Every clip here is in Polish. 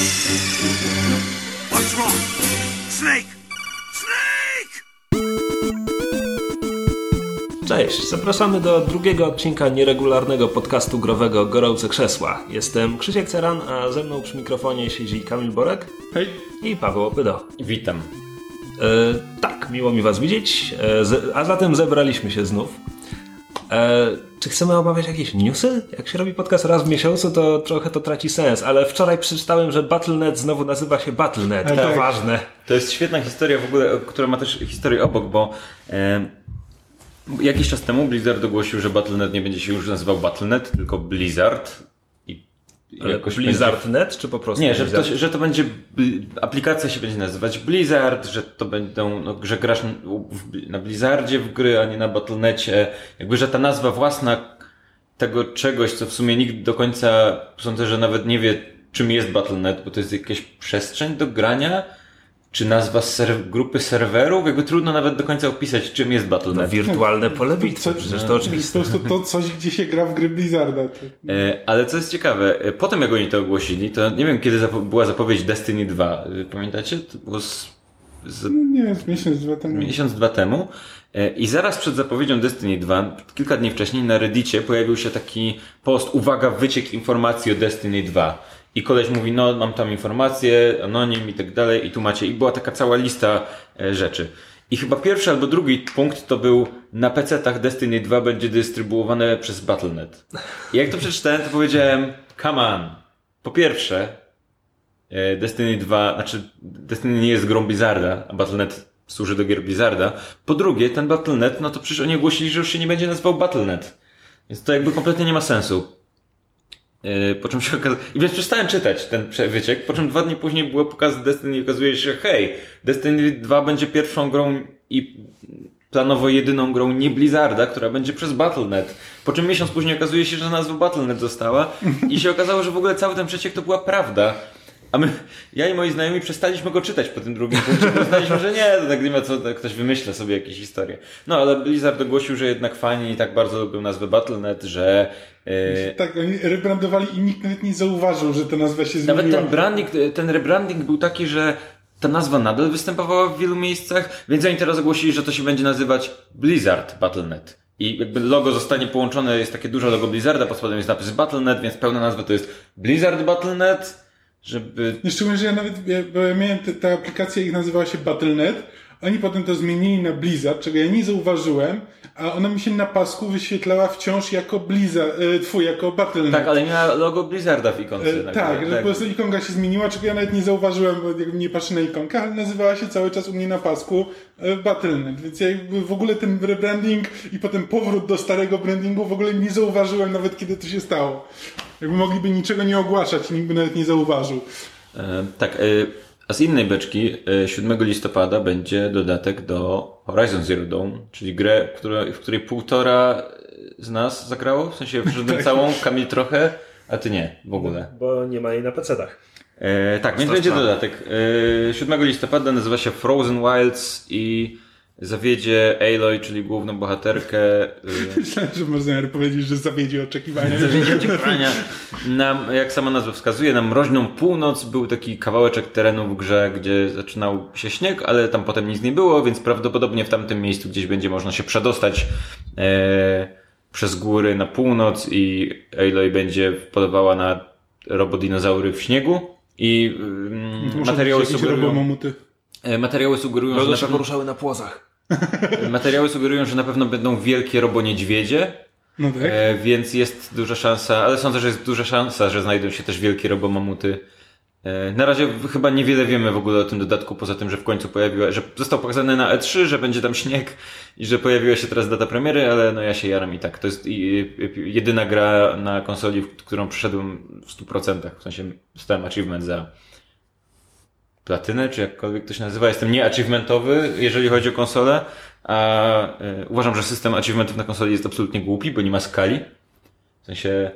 What's wrong? Snake! Snake! Cześć, zapraszamy do drugiego odcinka nieregularnego podcastu growego Gorące Krzesła. Jestem Krzysiek Ceran, a ze mną przy mikrofonie siedzi Kamil Borek Hej. i Paweł Opydo. Witam. E, tak, miło mi Was widzieć, e, z, a zatem zebraliśmy się znów. E, czy chcemy omawiać jakieś newsy? Jak się robi podcast raz w miesiącu, to trochę to traci sens, ale wczoraj przeczytałem, że Battle.net znowu nazywa się Battle.net. To tak. ważne. To jest świetna historia w ogóle, która ma też historię obok, bo e, jakiś czas temu Blizzard ogłosił, że Battle.net nie będzie się już nazywał Battle.net, tylko Blizzard. Ale jakoś Blizzard.net, czy po prostu Nie, że to, że to będzie, aplikacja się będzie nazywać Blizzard, że to będą, no, że grasz na Blizzardzie w gry, a nie na Battle.necie. Jakby, że ta nazwa własna tego czegoś, co w sumie nikt do końca, sądzę, że nawet nie wie, czym jest Battle.net, bo to jest jakaś przestrzeń do grania, czy nazwa serw- grupy serwerów, jakby trudno nawet do końca opisać, czym jest No, Battle.net. wirtualne pole bitwy, przecież to Po oczywiste. prostu to coś, gdzie się gra w gry Blizzarda. E, Ale co jest ciekawe, e, potem jak oni to ogłosili, to nie wiem kiedy zapo- była zapowiedź Destiny 2. E, Pamiętacie? To było z, z No nie, z miesiąc, dwa temu. miesiąc, dwa temu. E, I zaraz przed zapowiedzią Destiny 2, kilka dni wcześniej na Reddicie pojawił się taki post, uwaga, wyciek informacji o Destiny 2. I koleś mówi, no mam tam informacje, anonim i tak dalej i tu macie. I była taka cała lista e, rzeczy. I chyba pierwszy albo drugi punkt to był na PC-tach Destiny 2 będzie dystrybuowane przez Battle.net. I jak to przeczytałem, to powiedziałem, come on. Po pierwsze, e, Destiny 2, znaczy Destiny nie jest grą Blizzarda, a Battle.net służy do gier Blizzarda. Po drugie, ten Battle.net, no to przecież oni ogłosili, że już się nie będzie nazywał Battle.net. Więc to jakby kompletnie nie ma sensu. Yy, po czym się okazało, i więc przestałem czytać ten wyciek, po czym dwa dni później było pokaz Destiny i okazuje się, hej, Destiny 2 będzie pierwszą grą i planowo jedyną grą nie Blizzarda, która będzie przez Battle.net. Po czym miesiąc później okazuje się, że nazwa Battle.net została i się okazało, że w ogóle cały ten przeciek to była prawda. A my, ja i moi znajomi przestaliśmy go czytać po tym drugim punkcie, uznaliśmy, że nie, to tak nie ma co, ktoś wymyśla sobie jakieś historie. No, ale Blizzard ogłosił, że jednak fani tak bardzo lubią nazwę Battle.net, że e, Tak, oni rebrandowali i nikt nawet nie zauważył, że ta nazwa się zmieniła. nawet ten branding, ten rebranding był taki, że ta nazwa nadal występowała w wielu miejscach, więc oni teraz ogłosili, że to się będzie nazywać Blizzard Battle.net. I jakby logo zostanie połączone, jest takie duże logo Blizzarda, pod spodem jest napis Battle.net, więc pełna nazwa to jest Blizzard Battle.net, żeby... Nie, Szczególnie, że ja nawet, ja, bo ja miałem, te, ta aplikacja ich nazywała się Battle.net, oni potem to zmienili na Blizzard, czego ja nie zauważyłem, a ona mi się na pasku wyświetlała wciąż jako Blizzard, e, twój, jako Battle.net. Tak, ale miała logo Blizzarda w ikonce. E, tak, że po prostu ikonka się zmieniła, czego ja nawet nie zauważyłem, bo jakby nie patrzę na ikonkę, ale nazywała się cały czas u mnie na pasku e, Battle.net, więc ja jakby w ogóle ten rebranding i potem powrót do starego brandingu w ogóle nie zauważyłem nawet kiedy to się stało. Jakby mogliby niczego nie ogłaszać, nikt by nawet nie zauważył. E, tak, e, a z innej beczki e, 7 listopada będzie dodatek do Horizon Zero Dawn, czyli grę, w której półtora z nas zagrało, w sensie przeszedłem całą, Kamil trochę, a ty nie, w ogóle. Bo nie ma jej na PC-tach. E, tak, więc będzie dodatek. E, 7 listopada nazywa się Frozen Wilds i zawiedzie Aloy, czyli główną bohaterkę. E, Myślałem, że można powiedzieć, że zawiedzie oczekiwania. Zawiedzie oczekiwania na, jak sama nazwa wskazuje, na mroźną północ był taki kawałeczek terenu w grze, gdzie zaczynał się śnieg, ale tam potem nic nie było, więc prawdopodobnie w tamtym miejscu gdzieś będzie można się przedostać e, przez góry na północ i Aloy będzie polowała na robodinozaury w śniegu i mm, Muszą materiały sugerują, e, materiały sugerują, że Będą się pewno, poruszały na płozach. materiały sugerują, że na pewno będą wielkie roboniedźwiedzie, No tak. E, więc jest duża szansa, ale sądzę, że jest duża szansa, że znajdą się też wielkie robomamuty. E, na razie chyba niewiele wiemy w ogóle o tym dodatku, poza tym, że w końcu pojawiła, że został pokazany na E3, że będzie tam śnieg i że pojawiła się teraz data premiery, ale no ja się jaram i tak. To jest jedyna gra na konsoli, w którą przyszedłem w 100%, w sensie dostałem achievement za platynę, czy jakkolwiek to się nazywa. Jestem nieachievementowy, jeżeli chodzi o konsolę, a y, uważam, że system achievementów na konsoli jest absolutnie głupi, bo nie ma skali. W sensie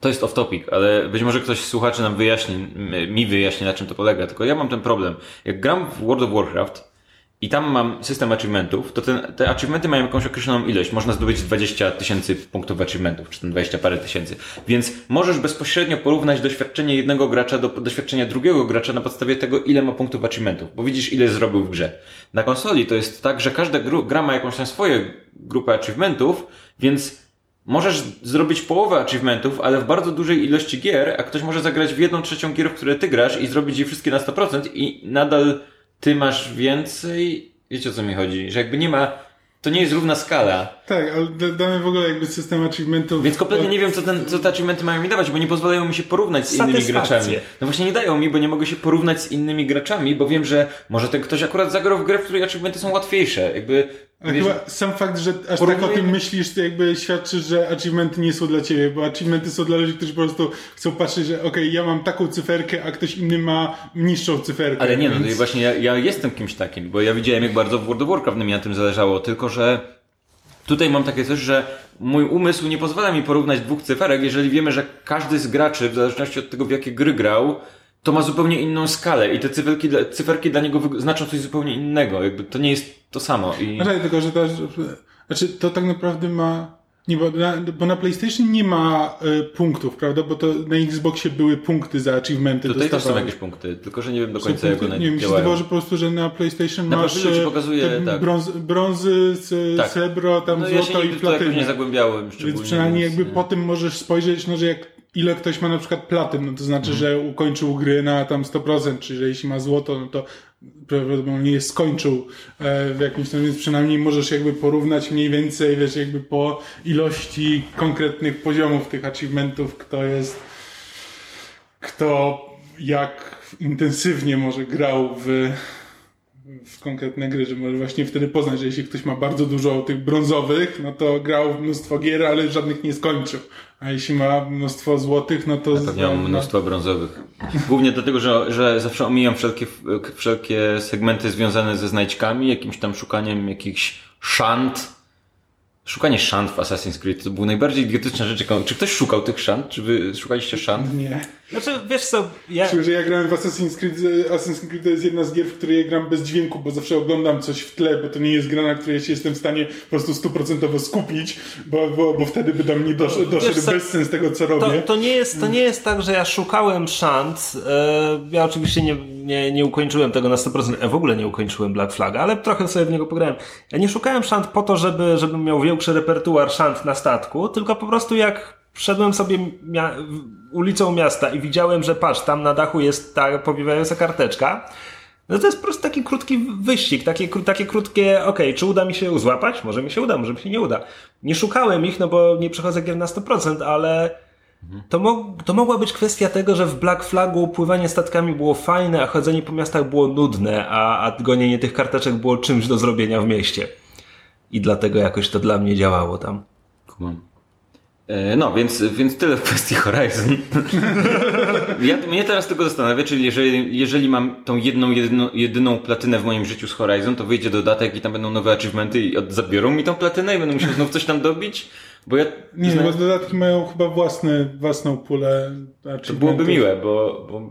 to jest off topic, ale być może ktoś z słuchaczy nam wyjaśni, mi wyjaśni, na czym to polega. Tylko ja mam ten problem. Jak gram w World of Warcraft i tam mam system achievementów, to te, te achievementy mają jakąś określoną ilość. Można zdobyć 20 tysięcy punktów achievementów, czy tam 20 parę tysięcy. Więc możesz bezpośrednio porównać doświadczenie jednego gracza do doświadczenia drugiego gracza na podstawie tego, ile ma punktów achievementów, bo widzisz, ile zrobił w grze. Na konsoli to jest tak, że każda gra ma jakąś tam swoje grupę achievementów, więc Możesz zrobić połowę achievementów, ale w bardzo dużej ilości gier, a ktoś może zagrać w jedną trzecią gier, w które ty grasz i zrobić je wszystkie na 100% i nadal ty masz więcej. Wiecie o co mi chodzi? Że jakby nie ma. To nie jest równa skala. Tak, ale da- damy w ogóle jakby system achievementów. Więc kompletnie nie wiem, co, ten, co te achievementy mają mi dawać, bo nie pozwalają mi się porównać z innymi graczami. No właśnie nie dają mi, bo nie mogę się porównać z innymi graczami, bo wiem, że może ten ktoś akurat zagrał w grę, w której achievementy są łatwiejsze. Jakby. A wiesz, chyba sam fakt, że aż tak Porównuję- o tym myślisz, to jakby świadczy, że achievementy nie są dla ciebie, bo achievementy są dla ludzi, którzy po prostu chcą patrzeć, że okej, ja mam taką cyferkę, a ktoś inny ma niższą cyferkę. Ale nie, no więc... to właśnie ja, ja jestem kimś takim, bo ja widziałem, jak bardzo w World of Warcraft mi na tym zależało, tylko że tutaj mam takie coś, że mój umysł nie pozwala mi porównać dwóch cyferek, jeżeli wiemy, że każdy z graczy, w zależności od tego, w jakie gry grał, to ma zupełnie inną skalę i te cyferki, cyferki dla niego znaczą coś zupełnie innego. Jakby to nie jest to samo. I... Znaczy, tylko, że znaczy, to tak naprawdę ma. Nie, bo na, bo na PlayStation nie ma y, punktów, prawda? Bo to na Xboxie były punkty za achievementy. Tutaj też są jakieś punkty, tylko że nie wiem do końca jak punkty? one Nie, mi się zdawało, że po prostu, że na PlayStation Na masz ci e, pokazuje, tak. brąz, brązy, s- Tak. srebro, tam No ja złoto się i jakoś nie platynę. zagłębiałem szczególnie. Więc przynajmniej więc jakby nie. po tym możesz spojrzeć, no że jak ile ktoś ma na przykład platyn, no to znaczy, Mhm. że ukończył gry na tam 100%, czyli że jeśli ma złoto, no to prawdopodobnie je skończył e, w jakimś tam, więc przynajmniej możesz jakby porównać mniej więcej, wiesz, jakby po ilości konkretnych poziomów tych achievementów, kto jest, kto jak intensywnie może grał w w konkretne gry, że może właśnie wtedy poznać, że jeśli ktoś ma bardzo dużo tych brązowych, no to grał w mnóstwo gier, ale żadnych nie skończył. A jeśli ma mnóstwo złotych, no to... Pewnie mam mnóstwo brązowych. Głównie dlatego, że, że zawsze omijam wszelkie, wszelkie segmenty związane ze znajdźkami, jakimś tam szukaniem jakichś szant. Szukanie szant w Assassin's Creed to była najbardziej idiotyczna rzecz. Czy ktoś szukał tych szant? Czy wy szukaliście szant? Nie. Znaczy, wiesz co, ja... Czuję, że ja grałem w Assassin's Creed. e, Assassin's Creed to jest jedna z gier, w której ja gram bez dźwięku, bo zawsze oglądam coś w tle, bo to nie jest gra, na której ja się jestem w stanie po prostu stuprocentowo skupić, bo, bo, bo wtedy by do mnie dosz, doszedł co, bezsens tego, co To, robię. to, nie jest, to nie jest tak, że ja szukałem szant. E, ja oczywiście nie, nie, nie ukończyłem tego na 100%. Ja w ogóle nie ukończyłem Black Flaga, ale trochę sobie w niego pograłem. Ja nie szukałem szant po to, żeby, żebym miał większy repertuar szant na statku, tylko po prostu jak szedłem sobie ulicą miasta i widziałem, że patrz, tam na dachu jest ta powiewająca karteczka, no to jest po prostu taki krótki wyścig, takie, takie krótkie, okej, czy uda mi się ją złapać? Może mi się uda, może mi się nie uda. Nie szukałem ich, no bo nie przechodzę gier na 100%, ale to, mo- to mogła być kwestia tego, że w Black Flagu pływanie statkami było fajne, a chodzenie po miastach było nudne, a, a gonienie tych karteczek było czymś do zrobienia w mieście. I dlatego jakoś to dla mnie działało tam. Kumam. E, No, więc, więc tyle w kwestii Horizon. ja, mnie teraz tylko zastanawia, czyli jeżeli, jeżeli mam tą jedną, jedyną, jedyną platynę w moim życiu z Horizon, to wyjdzie dodatek i tam będą nowe achievementy i od, zabiorą mi tą platynę i będę musiał znów coś tam dobić? Bo ja... Nie, bo dodatki mają chyba własne, własną pulę To byłoby miłe, bo, bo,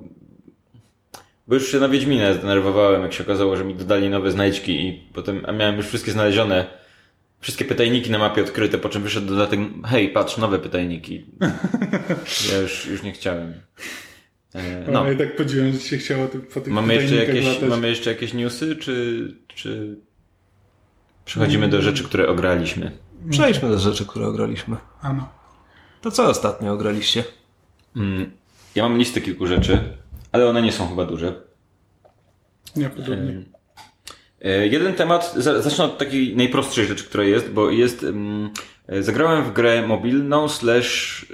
bo już się na Wiedźminę zdenerwowałem, jak się okazało, że mi dodali nowe znajdźki i potem, a miałem już wszystkie znalezione, wszystkie pytajniki na mapie odkryte, po czym wyszedł dodatek, hej, patrz, nowe pytajniki. Ja już, już nie chciałem. E, No. No, i tak podziwiam, że się chciało tym- po tych mamy jeszcze, jakieś, latać. mamy jeszcze jakieś newsy, czy, czy przechodzimy do rzeczy, które ograliśmy? Przejdźmy do rzeczy, które ograliśmy. Ano. To co ostatnio ograliście? Mm, Ja mam listę kilku rzeczy, ale one nie są chyba duże. Nie, podobnie. E, Jeden temat, za- zacznę od takiej najprostszej rzeczy, która jest, bo jest, mm, e, zagrałem w grę mobilną, slash,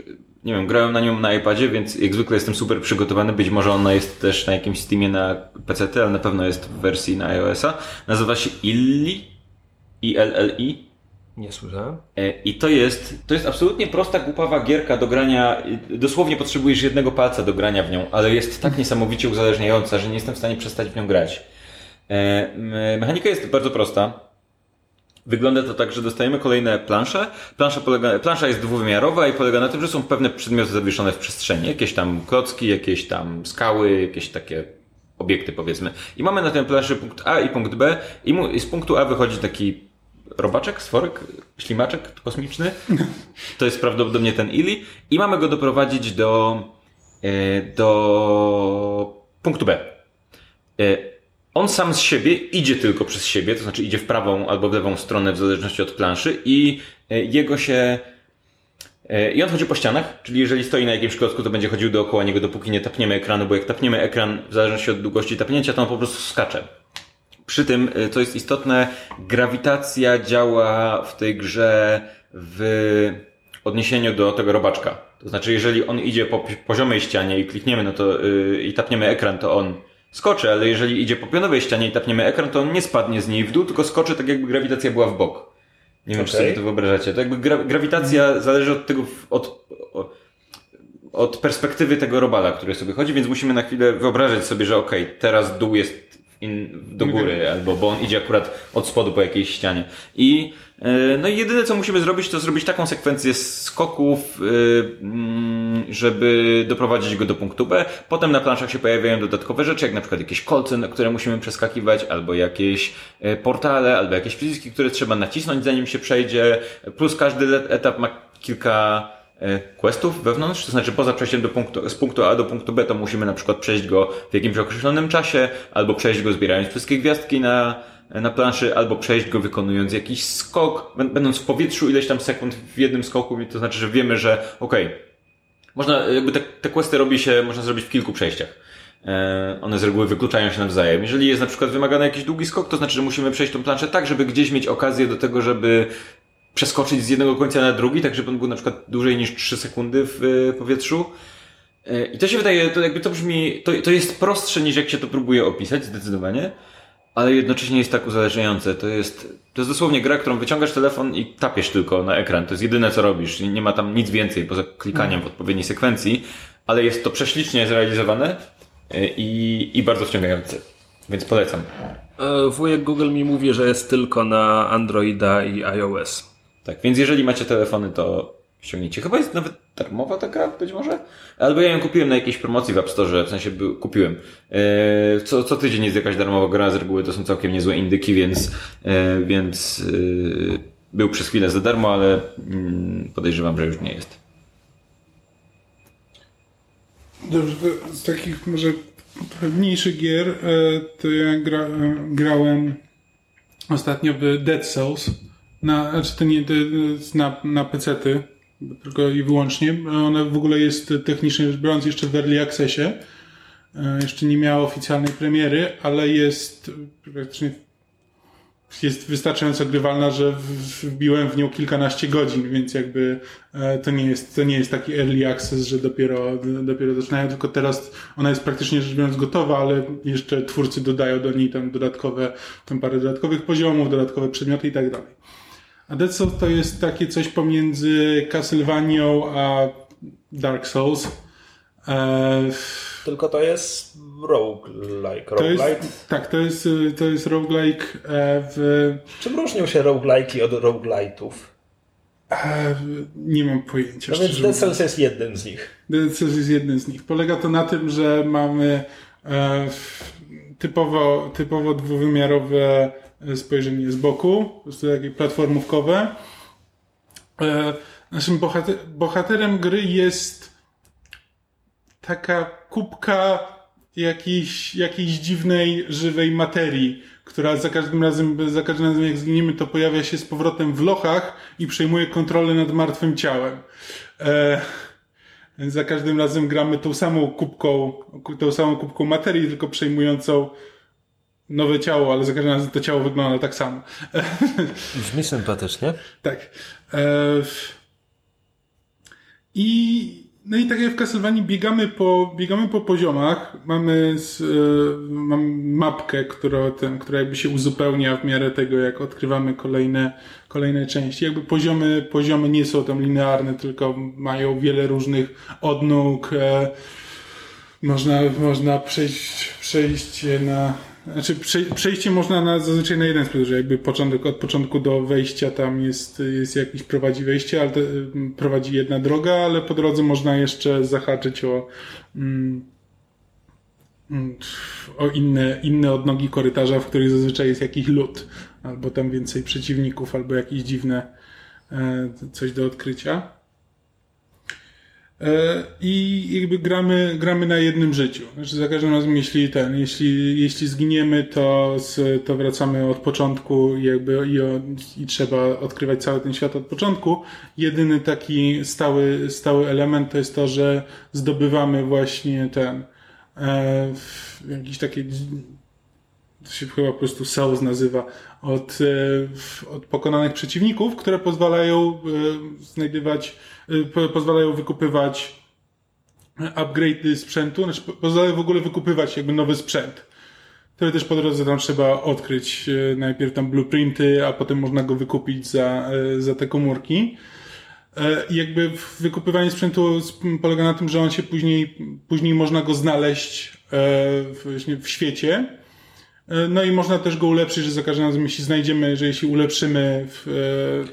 nie wiem, grałem na nią na iPadzie, więc jak zwykle jestem super przygotowany, być może ona jest też na jakimś Steamie na PC, ale na pewno jest w wersji na iOS-a. Nazywa się Illi, I-L-L-I. Nie słyszałem. E, I to jest, to jest absolutnie prosta, głupawa gierka do grania. Dosłownie potrzebujesz jednego palca do grania w nią, ale jest tak niesamowicie uzależniająca, że nie jestem w stanie przestać w nią grać. E, Mechanika jest bardzo prosta. Wygląda to tak, że dostajemy kolejne plansze. Plansza, polega, plansza jest dwuwymiarowa i polega na tym, że są pewne przedmioty zawieszone w przestrzeni. Jakieś tam klocki, jakieś tam skały, jakieś takie obiekty powiedzmy. I mamy na tej planszy punkt A i punkt B i, mu, i z punktu A wychodzi taki robaczek, stworek, ślimaczek kosmiczny. To jest prawdopodobnie ten Ili. I mamy go doprowadzić do, e, do punktu B. On sam z siebie idzie tylko przez siebie, to znaczy idzie w prawą albo w lewą stronę w zależności od planszy i e, jego się E, I on chodzi po ścianach, czyli jeżeli stoi na jakimś klocku, to będzie chodził dookoła niego, dopóki nie tapniemy ekranu, bo jak tapniemy ekran, w zależności od długości tapnięcia, to on po prostu skacze. Przy tym, e, co jest istotne, grawitacja działa w tej grze w odniesieniu do tego robaczka. To znaczy, jeżeli on idzie po poziomej ścianie i klikniemy, no to yy, i tapniemy ekran, to on skoczy, ale jeżeli idzie po pionowej ścianie i tapniemy ekran, to on nie spadnie z niej w dół, tylko skoczy tak jakby grawitacja była w bok. Nie wiem, czy Okej. sobie to wyobrażacie. To jakby gra, grawitacja zależy od tego, od, od, perspektywy tego robala, który sobie chodzi, więc musimy na chwilę wyobrażać sobie, że okej, teraz dół jest in, do góry, albo bo on idzie akurat od spodu po jakiejś ścianie. I no i jedyne co musimy zrobić, to zrobić taką sekwencję skoków, e, mm, żeby doprowadzić go do punktu B. Potem na planszach się pojawiają dodatkowe rzeczy, jak na przykład jakieś kolce, na które musimy przeskakiwać, albo jakieś e, portale, albo jakieś przyciski, które trzeba nacisnąć zanim się przejdzie. Plus każdy etap ma kilka e, questów wewnątrz, to znaczy poza przejściem do punktu, z punktu A do punktu B, to musimy na przykład przejść go w jakimś określonym czasie, albo przejść go zbierając wszystkie gwiazdki na, na planszy, albo przejść go wykonując jakiś skok, bę- będąc w powietrzu ileś tam sekund w jednym skoku, to znaczy, że wiemy, że okej, można, jakby te, te questy robi się, można zrobić w kilku przejściach. E, One z reguły wykluczają się nawzajem. Jeżeli jest na przykład wymagany jakiś długi skok, to znaczy, że musimy przejść tą planszę tak, żeby gdzieś mieć okazję do tego, żeby przeskoczyć z jednego końca na drugi, tak żeby on był na przykład dłużej niż 3 sekundy w e, powietrzu. E, I to się wydaje, to jakby to brzmi, to, to jest prostsze niż jak się to próbuje opisać, zdecydowanie, ale jednocześnie jest tak uzależniające. To jest, to jest dosłownie gra, którą wyciągasz telefon i tapiesz tylko na ekran. To jest jedyne co robisz. Nie ma tam nic więcej poza klikaniem w odpowiedniej sekwencji, ale jest to prześlicznie zrealizowane e, i, i bardzo wciągające. Więc polecam. E, Wujek Google mi mówi, że jest tylko na Androida i iOS. Tak, więc jeżeli macie telefony, to ściągnijcie. Chyba jest nawet darmowa ta gra, być może? Albo ja ją kupiłem na jakiejś promocji w App Store, w sensie był, kupiłem. E, co, co tydzień jest jakaś darmowa gra, z reguły to są całkiem niezłe indyki, więc, e, więc e, był przez chwilę za darmo, ale mm, podejrzewam, że już nie jest. Dobrze, z takich może trochę mniejszych gier, e, to ja gra, e, grałem ostatnio w Dead Cells. Na, znaczy to nie na, na PC-ty, tylko i wyłącznie. Ona w ogóle jest technicznie rzecz biorąc jeszcze w Early Accessie. E, Jeszcze nie miała oficjalnej premiery, ale jest praktycznie jest wystarczająco grywalna, że wbiłem w nią kilkanaście godzin, więc jakby e, to nie jest, to nie jest taki early access, że dopiero, dopiero zaczynają, tylko teraz ona jest praktycznie rzecz biorąc gotowa, ale jeszcze twórcy dodają do niej tam dodatkowe, tam parę dodatkowych poziomów, dodatkowe przedmioty i tak dalej. A Dead Souls to jest takie coś pomiędzy Castlevanią a Dark Souls. E, Tylko to jest roguelike. to jest, tak, to jest, to jest roguelike e, w, Czym różnią się roguelike'i od roguelite'ów? e, nie mam pojęcia. No więc Dead. Cells jest jednym z nich. Dead Cells jest jednym z nich. Polega to na tym, że mamy e, typowo, typowo dwuwymiarowe spojrzenie z boku, po prostu takie platformówkowe. E, naszym bohater, bohaterem gry jest taka kubka jakiejś, jakiejś dziwnej, żywej materii, która za każdym razem, za każdym razem jak zginiemy, to pojawia się z powrotem w lochach i przejmuje kontrolę nad martwym ciałem. E, za każdym razem gramy tą samą kubką, tą samą kubką materii, tylko przejmującą nowe ciało, ale za każdym razem to ciało wygląda tak samo. Brzmi sympatycznie. Tak. E, I no i tak jak w Castlevanii biegamy po, biegamy po poziomach, mamy, z, e, mam mapkę, która, ten, która jakby się uzupełnia w miarę tego, jak odkrywamy kolejne, kolejne części. Jakby poziomy, poziomy nie są tam linearne, tylko mają wiele różnych odnóg. E, można, można przejść, przejść na, znaczy przej, przejście można na, zazwyczaj na jeden sposób, że jakby początek, od początku do wejścia tam jest, jest jakiś prowadzi wejście, ale to, y, prowadzi jedna droga, ale po drodze można jeszcze zahaczyć o mm, mm, o inne, inne odnogi korytarza, w których zazwyczaj jest jakiś lód, albo tam więcej przeciwników, albo jakieś dziwne e, coś do odkrycia. E, I jakby gramy, gramy na jednym życiu. Znaczy za każdym razem, jeśli ten, jeśli, jeśli zginiemy, to, z, to wracamy od początku i jakby i, i trzeba odkrywać cały ten świat od początku. Jedyny taki stały, stały element to jest to, że zdobywamy właśnie ten, e, jakiś takie to się chyba po prostu Souls nazywa, od, e, od pokonanych przeciwników, które pozwalają e, znajdywać, e, po- pozwalają wykupywać upgrade sprzętu, znaczy po- pozwalają w ogóle wykupywać jakby nowy sprzęt. Które też po drodze tam trzeba odkryć najpierw tam blueprinty, a potem można go wykupić za, za te komórki. I jakby wykupywanie sprzętu sp- polega na tym, że on się później, później można go znaleźć w, w świecie. E, No i można też go ulepszyć, że za każdym razem, jeśli znajdziemy, że jeśli ulepszymy w,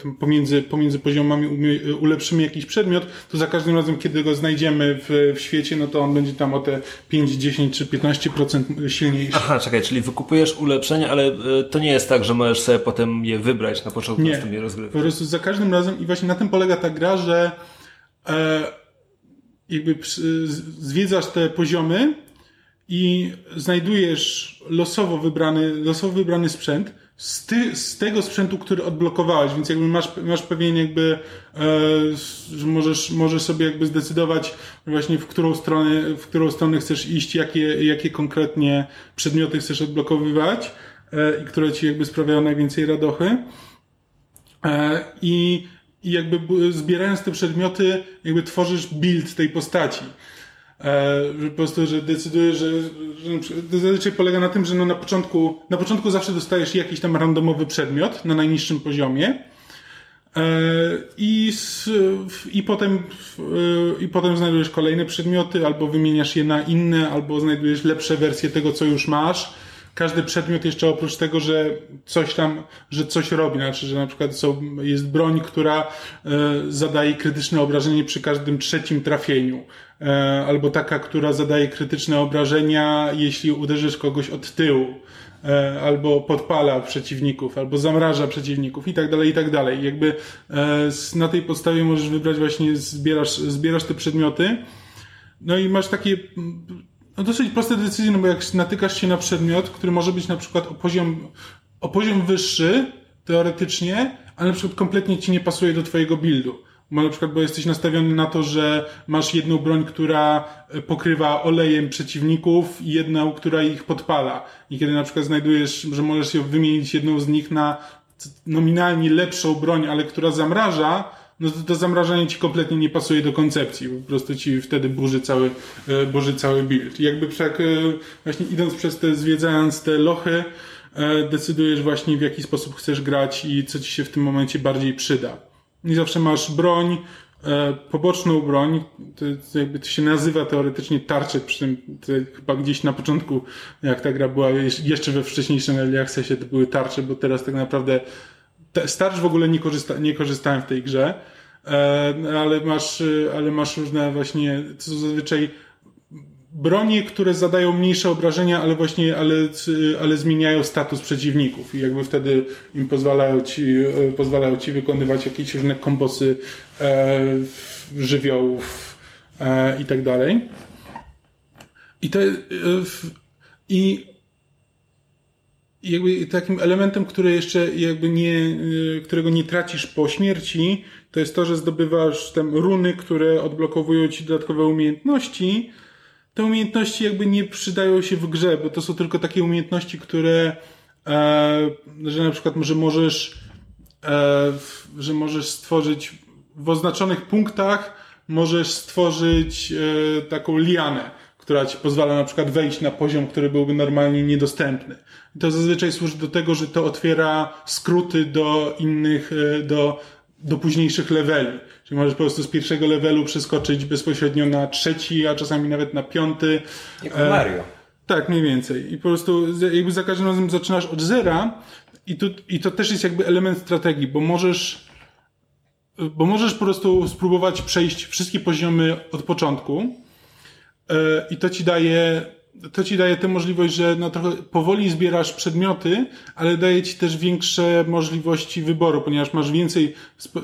e, pomiędzy, pomiędzy poziomami e, ulepszymy jakiś przedmiot, to za każdym razem, kiedy go znajdziemy w, w świecie, no to on będzie tam o te 5, 10 czy 15% silniejszy. Aha, czekaj, czyli wykupujesz ulepszenia, ale to nie jest tak, że możesz sobie potem je wybrać na początku Nie. następnej rozgrywki. Po prostu za każdym razem i właśnie na tym polega ta gra, że e, jakby zwiedzasz te poziomy i znajdujesz losowo wybrany, losowo wybrany sprzęt z, ty, z tego sprzętu, który odblokowałeś, więc jakby masz, masz pewien jakby, e, że możesz, możesz sobie jakby zdecydować właśnie w którą stronę, w którą stronę chcesz iść, jakie, jakie konkretnie przedmioty chcesz odblokowywać e, i które ci jakby sprawiają najwięcej radochy. E, I, I jakby zbierając te przedmioty, jakby tworzysz build tej postaci. E, po prostu, że decydujesz, że, że zazwyczaj polega na tym, że no na początku, na początku zawsze dostajesz jakiś tam randomowy przedmiot na najniższym poziomie. E, I, i, potem, w- i potem znajdujesz kolejne przedmioty, albo wymieniasz je na inne, albo znajdujesz lepsze wersje tego, co już masz. Każdy przedmiot jeszcze oprócz tego, że coś tam, że coś robi, znaczy, że na przykład są, jest broń, która e, zadaje krytyczne obrażenie przy każdym trzecim trafieniu. E, albo taka, która zadaje krytyczne obrażenia, jeśli uderzysz kogoś od tyłu e, albo podpala przeciwników, albo zamraża przeciwników i tak dalej, i tak dalej. Jakby e, na tej podstawie możesz wybrać właśnie, zbierasz, zbierasz te przedmioty, no i masz takie no dosyć proste decyzje, no bo jak natykasz się na przedmiot, który może być na przykład o poziom, o poziom wyższy, teoretycznie, ale na przykład kompletnie ci nie pasuje do twojego buildu. Bo na przykład, bo jesteś nastawiony na to, że masz jedną broń, która e, pokrywa olejem przeciwników i jedną, która ich podpala. I kiedy na przykład znajdujesz, że możesz ją wymienić jedną z nich na nominalnie lepszą broń, ale która zamraża, no to to zamrażanie ci kompletnie nie pasuje do koncepcji. Po prostu ci wtedy burzy cały, e, burzy cały build. Jakby tak, e, właśnie idąc przez te, zwiedzając te lochy, e, decydujesz właśnie w jaki sposób chcesz grać i co ci się w tym momencie bardziej przyda. I zawsze masz broń, poboczną broń, to, jakby to się nazywa teoretycznie tarczet, przy tym chyba gdzieś na początku, jak ta gra była jeszcze we wcześniejszym early accessie, to były tarcze, bo teraz tak naprawdę te, z tarcz w ogóle nie, korzysta, nie korzystałem w tej grze, e, ale masz, e, ale masz różne właśnie, są zazwyczaj bronie, które zadają mniejsze obrażenia, ale właśnie, ale, ale zmieniają status przeciwników i jakby wtedy im pozwalają ci, e, pozwalają ci wykonywać jakieś różne kombosy e, żywiołów e, i tak dalej. I to e, w, i jakby takim elementem, który jeszcze jakby nie, y, którego nie tracisz po śmierci, to jest to, że zdobywasz tam runy, które odblokowują ci dodatkowe umiejętności. Te umiejętności jakby nie przydają się w grze, bo to są tylko takie umiejętności, które, e, że na przykład, że możesz, e, że możesz stworzyć w oznaczonych punktach, możesz stworzyć e, taką lianę, która ci pozwala na przykład wejść na poziom, który byłby normalnie niedostępny. I to zazwyczaj służy do tego, że to otwiera skróty do innych, e, do, do późniejszych leveli. Czyli możesz po prostu z pierwszego levelu przeskoczyć bezpośrednio na trzeci, a czasami nawet na piąty. Jak E, Mario. tak, mniej więcej. I po prostu jakby za każdym razem zaczynasz od zera i, tu, i to też jest jakby element strategii, bo możesz bo możesz po prostu spróbować przejść wszystkie poziomy od początku e, i to ci daje to ci daje tę możliwość, że no trochę powoli zbierasz przedmioty, ale daje ci też większe możliwości wyboru, ponieważ masz więcej,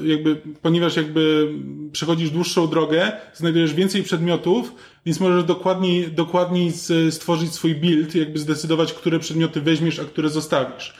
jakby, ponieważ jakby przechodzisz dłuższą drogę, znajdujesz więcej przedmiotów, więc możesz dokładniej, dokładniej stworzyć swój build, jakby zdecydować, które przedmioty weźmiesz, a które zostawisz.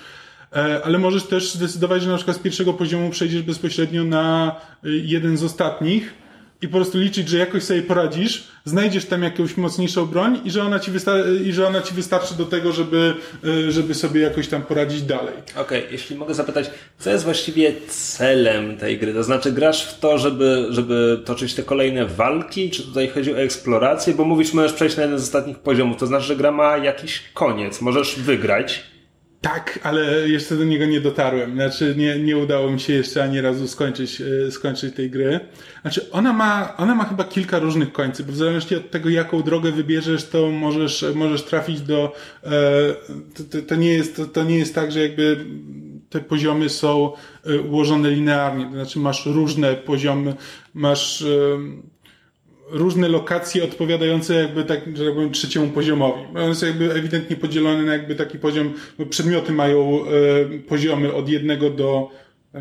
E, Ale możesz też zdecydować, że na przykład z pierwszego poziomu przejdziesz bezpośrednio na y, jeden z ostatnich i po prostu liczyć, że jakoś sobie poradzisz, znajdziesz tam jakąś mocniejszą broń i że ona ci, wysta- i że ona ci wystarczy do tego, żeby, y, żeby sobie jakoś tam poradzić dalej. Okej, jeśli mogę zapytać, co jest właściwie celem tej gry? To znaczy, grasz w to, żeby, żeby toczyć te kolejne walki? Czy tutaj chodzi o eksplorację? Bo mówisz, możesz przejść na jeden z ostatnich poziomów, to znaczy, że gra ma jakiś koniec, możesz wygrać. Tak, ale jeszcze do niego nie dotarłem. Znaczy, nie, nie udało mi się jeszcze ani razu skończyć, e, skończyć tej gry. Znaczy, ona ma, ona ma chyba kilka różnych końców, bo w zależności od tego, jaką drogę wybierzesz, to możesz, możesz trafić do, e, to, to, to nie jest, to, to nie jest tak, że jakby te poziomy są e, ułożone linearnie. To znaczy, masz różne poziomy, masz, różne lokacje odpowiadające jakby tak, że tak powiem, trzeciemu poziomowi. One są jakby ewidentnie podzielone na jakby taki poziom, bo przedmioty mają e, poziomy od jednego do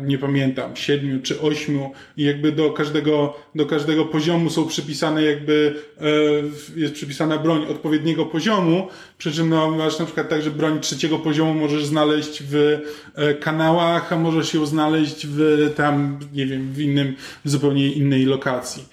nie pamiętam, siedmiu czy ośmiu i jakby do każdego, do każdego poziomu są przypisane jakby, e, jest przypisana broń odpowiedniego poziomu, przy czym no, masz na przykład tak, że broń trzeciego poziomu możesz znaleźć w e, kanałach, a możesz ją znaleźć w tam, nie wiem, w innym, w zupełnie innej lokacji.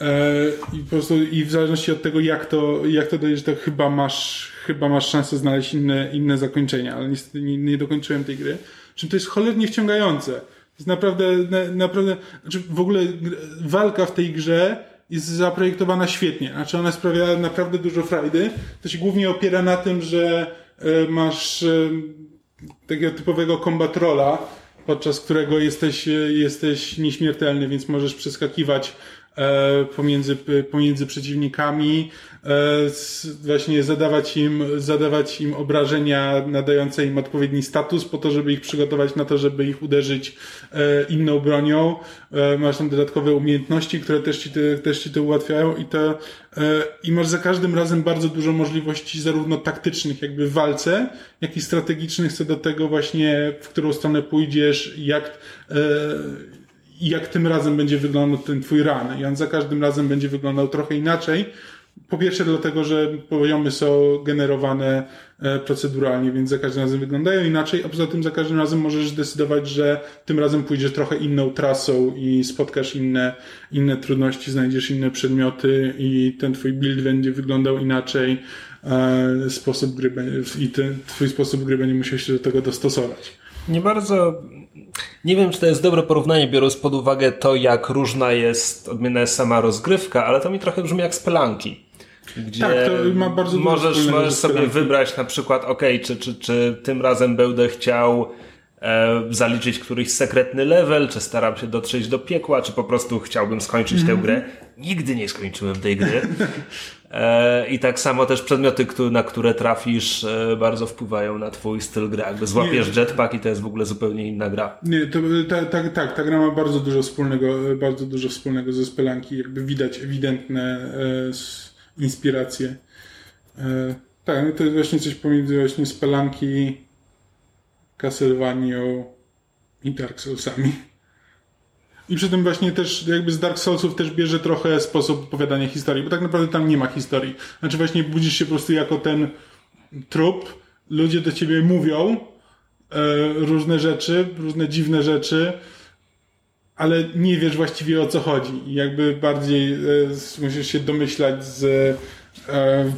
E, I po prostu, i w zależności od tego, jak to, jak to dojdziesz, to chyba masz, chyba masz szansę znaleźć inne, inne zakończenia, ale niestety nie, nie dokończyłem tej gry. Czym to jest cholernie wciągające. To jest naprawdę, na, naprawdę, znaczy w ogóle walka w tej grze jest zaprojektowana świetnie. Znaczy ona sprawia naprawdę dużo frajdy. To się głównie opiera na tym, że e, masz e, takiego typowego kombatrola, podczas którego jesteś, jesteś nieśmiertelny, więc możesz przeskakiwać pomiędzy, p- pomiędzy przeciwnikami, e, właśnie zadawać im, zadawać im obrażenia nadające im odpowiedni status po to, żeby ich przygotować na to, żeby ich uderzyć e, inną bronią. E, masz tam dodatkowe umiejętności, które też ci, te, też ci to ułatwiają i to, e, i masz za każdym razem bardzo dużo możliwości zarówno taktycznych jakby w walce, jak i strategicznych co do tego właśnie, w którą stronę pójdziesz, jak, e, jak tym razem będzie wyglądał ten twój run. I on za każdym razem będzie wyglądał trochę inaczej. Po pierwsze dlatego, że poziomy są generowane e, proceduralnie, więc za każdym razem wyglądają inaczej, a poza tym za każdym razem możesz zdecydować, że tym razem pójdziesz trochę inną trasą i spotkasz inne, inne trudności, znajdziesz inne przedmioty i ten twój build będzie wyglądał inaczej. e, Sposób gry i ten twój sposób gry będzie musiał się do tego dostosować. Nie bardzo. Nie wiem, czy to jest dobre porównanie, biorąc pod uwagę to, jak różna jest, odmienna jest sama rozgrywka, ale to mi trochę brzmi jak spelanki. Gdzie Tak, to ma bardzo dużo możesz, możesz sobie wybrać na przykład, ok, czy, czy, czy tym razem będę chciał e, zaliczyć któryś sekretny level, czy staram się dotrzeć do piekła, czy po prostu chciałbym skończyć Mhm. tę grę. Nigdy nie skończyłem tej gry. E, I tak samo też przedmioty, na które trafisz, e, bardzo wpływają na twój styl gry. Jakby złapiesz jetpack i to jest w ogóle zupełnie inna gra. Nie, to, ta, ta, tak, ta gra ma bardzo dużo wspólnego, bardzo dużo wspólnego ze Spelanki, jakby widać ewidentne e, inspiracje. E, tak, no to jest właśnie coś pomiędzy właśnie Spelanki, Castlevanią i Dark Soulsami. I przy tym właśnie też jakby z Dark Soulsów też bierze trochę sposób opowiadania historii, bo tak naprawdę tam nie ma historii. Znaczy właśnie budzisz się po prostu jako ten trup, ludzie do ciebie mówią, e, różne rzeczy, różne dziwne rzeczy, ale nie wiesz właściwie o co chodzi. Jakby bardziej e, musisz się domyślać z, e,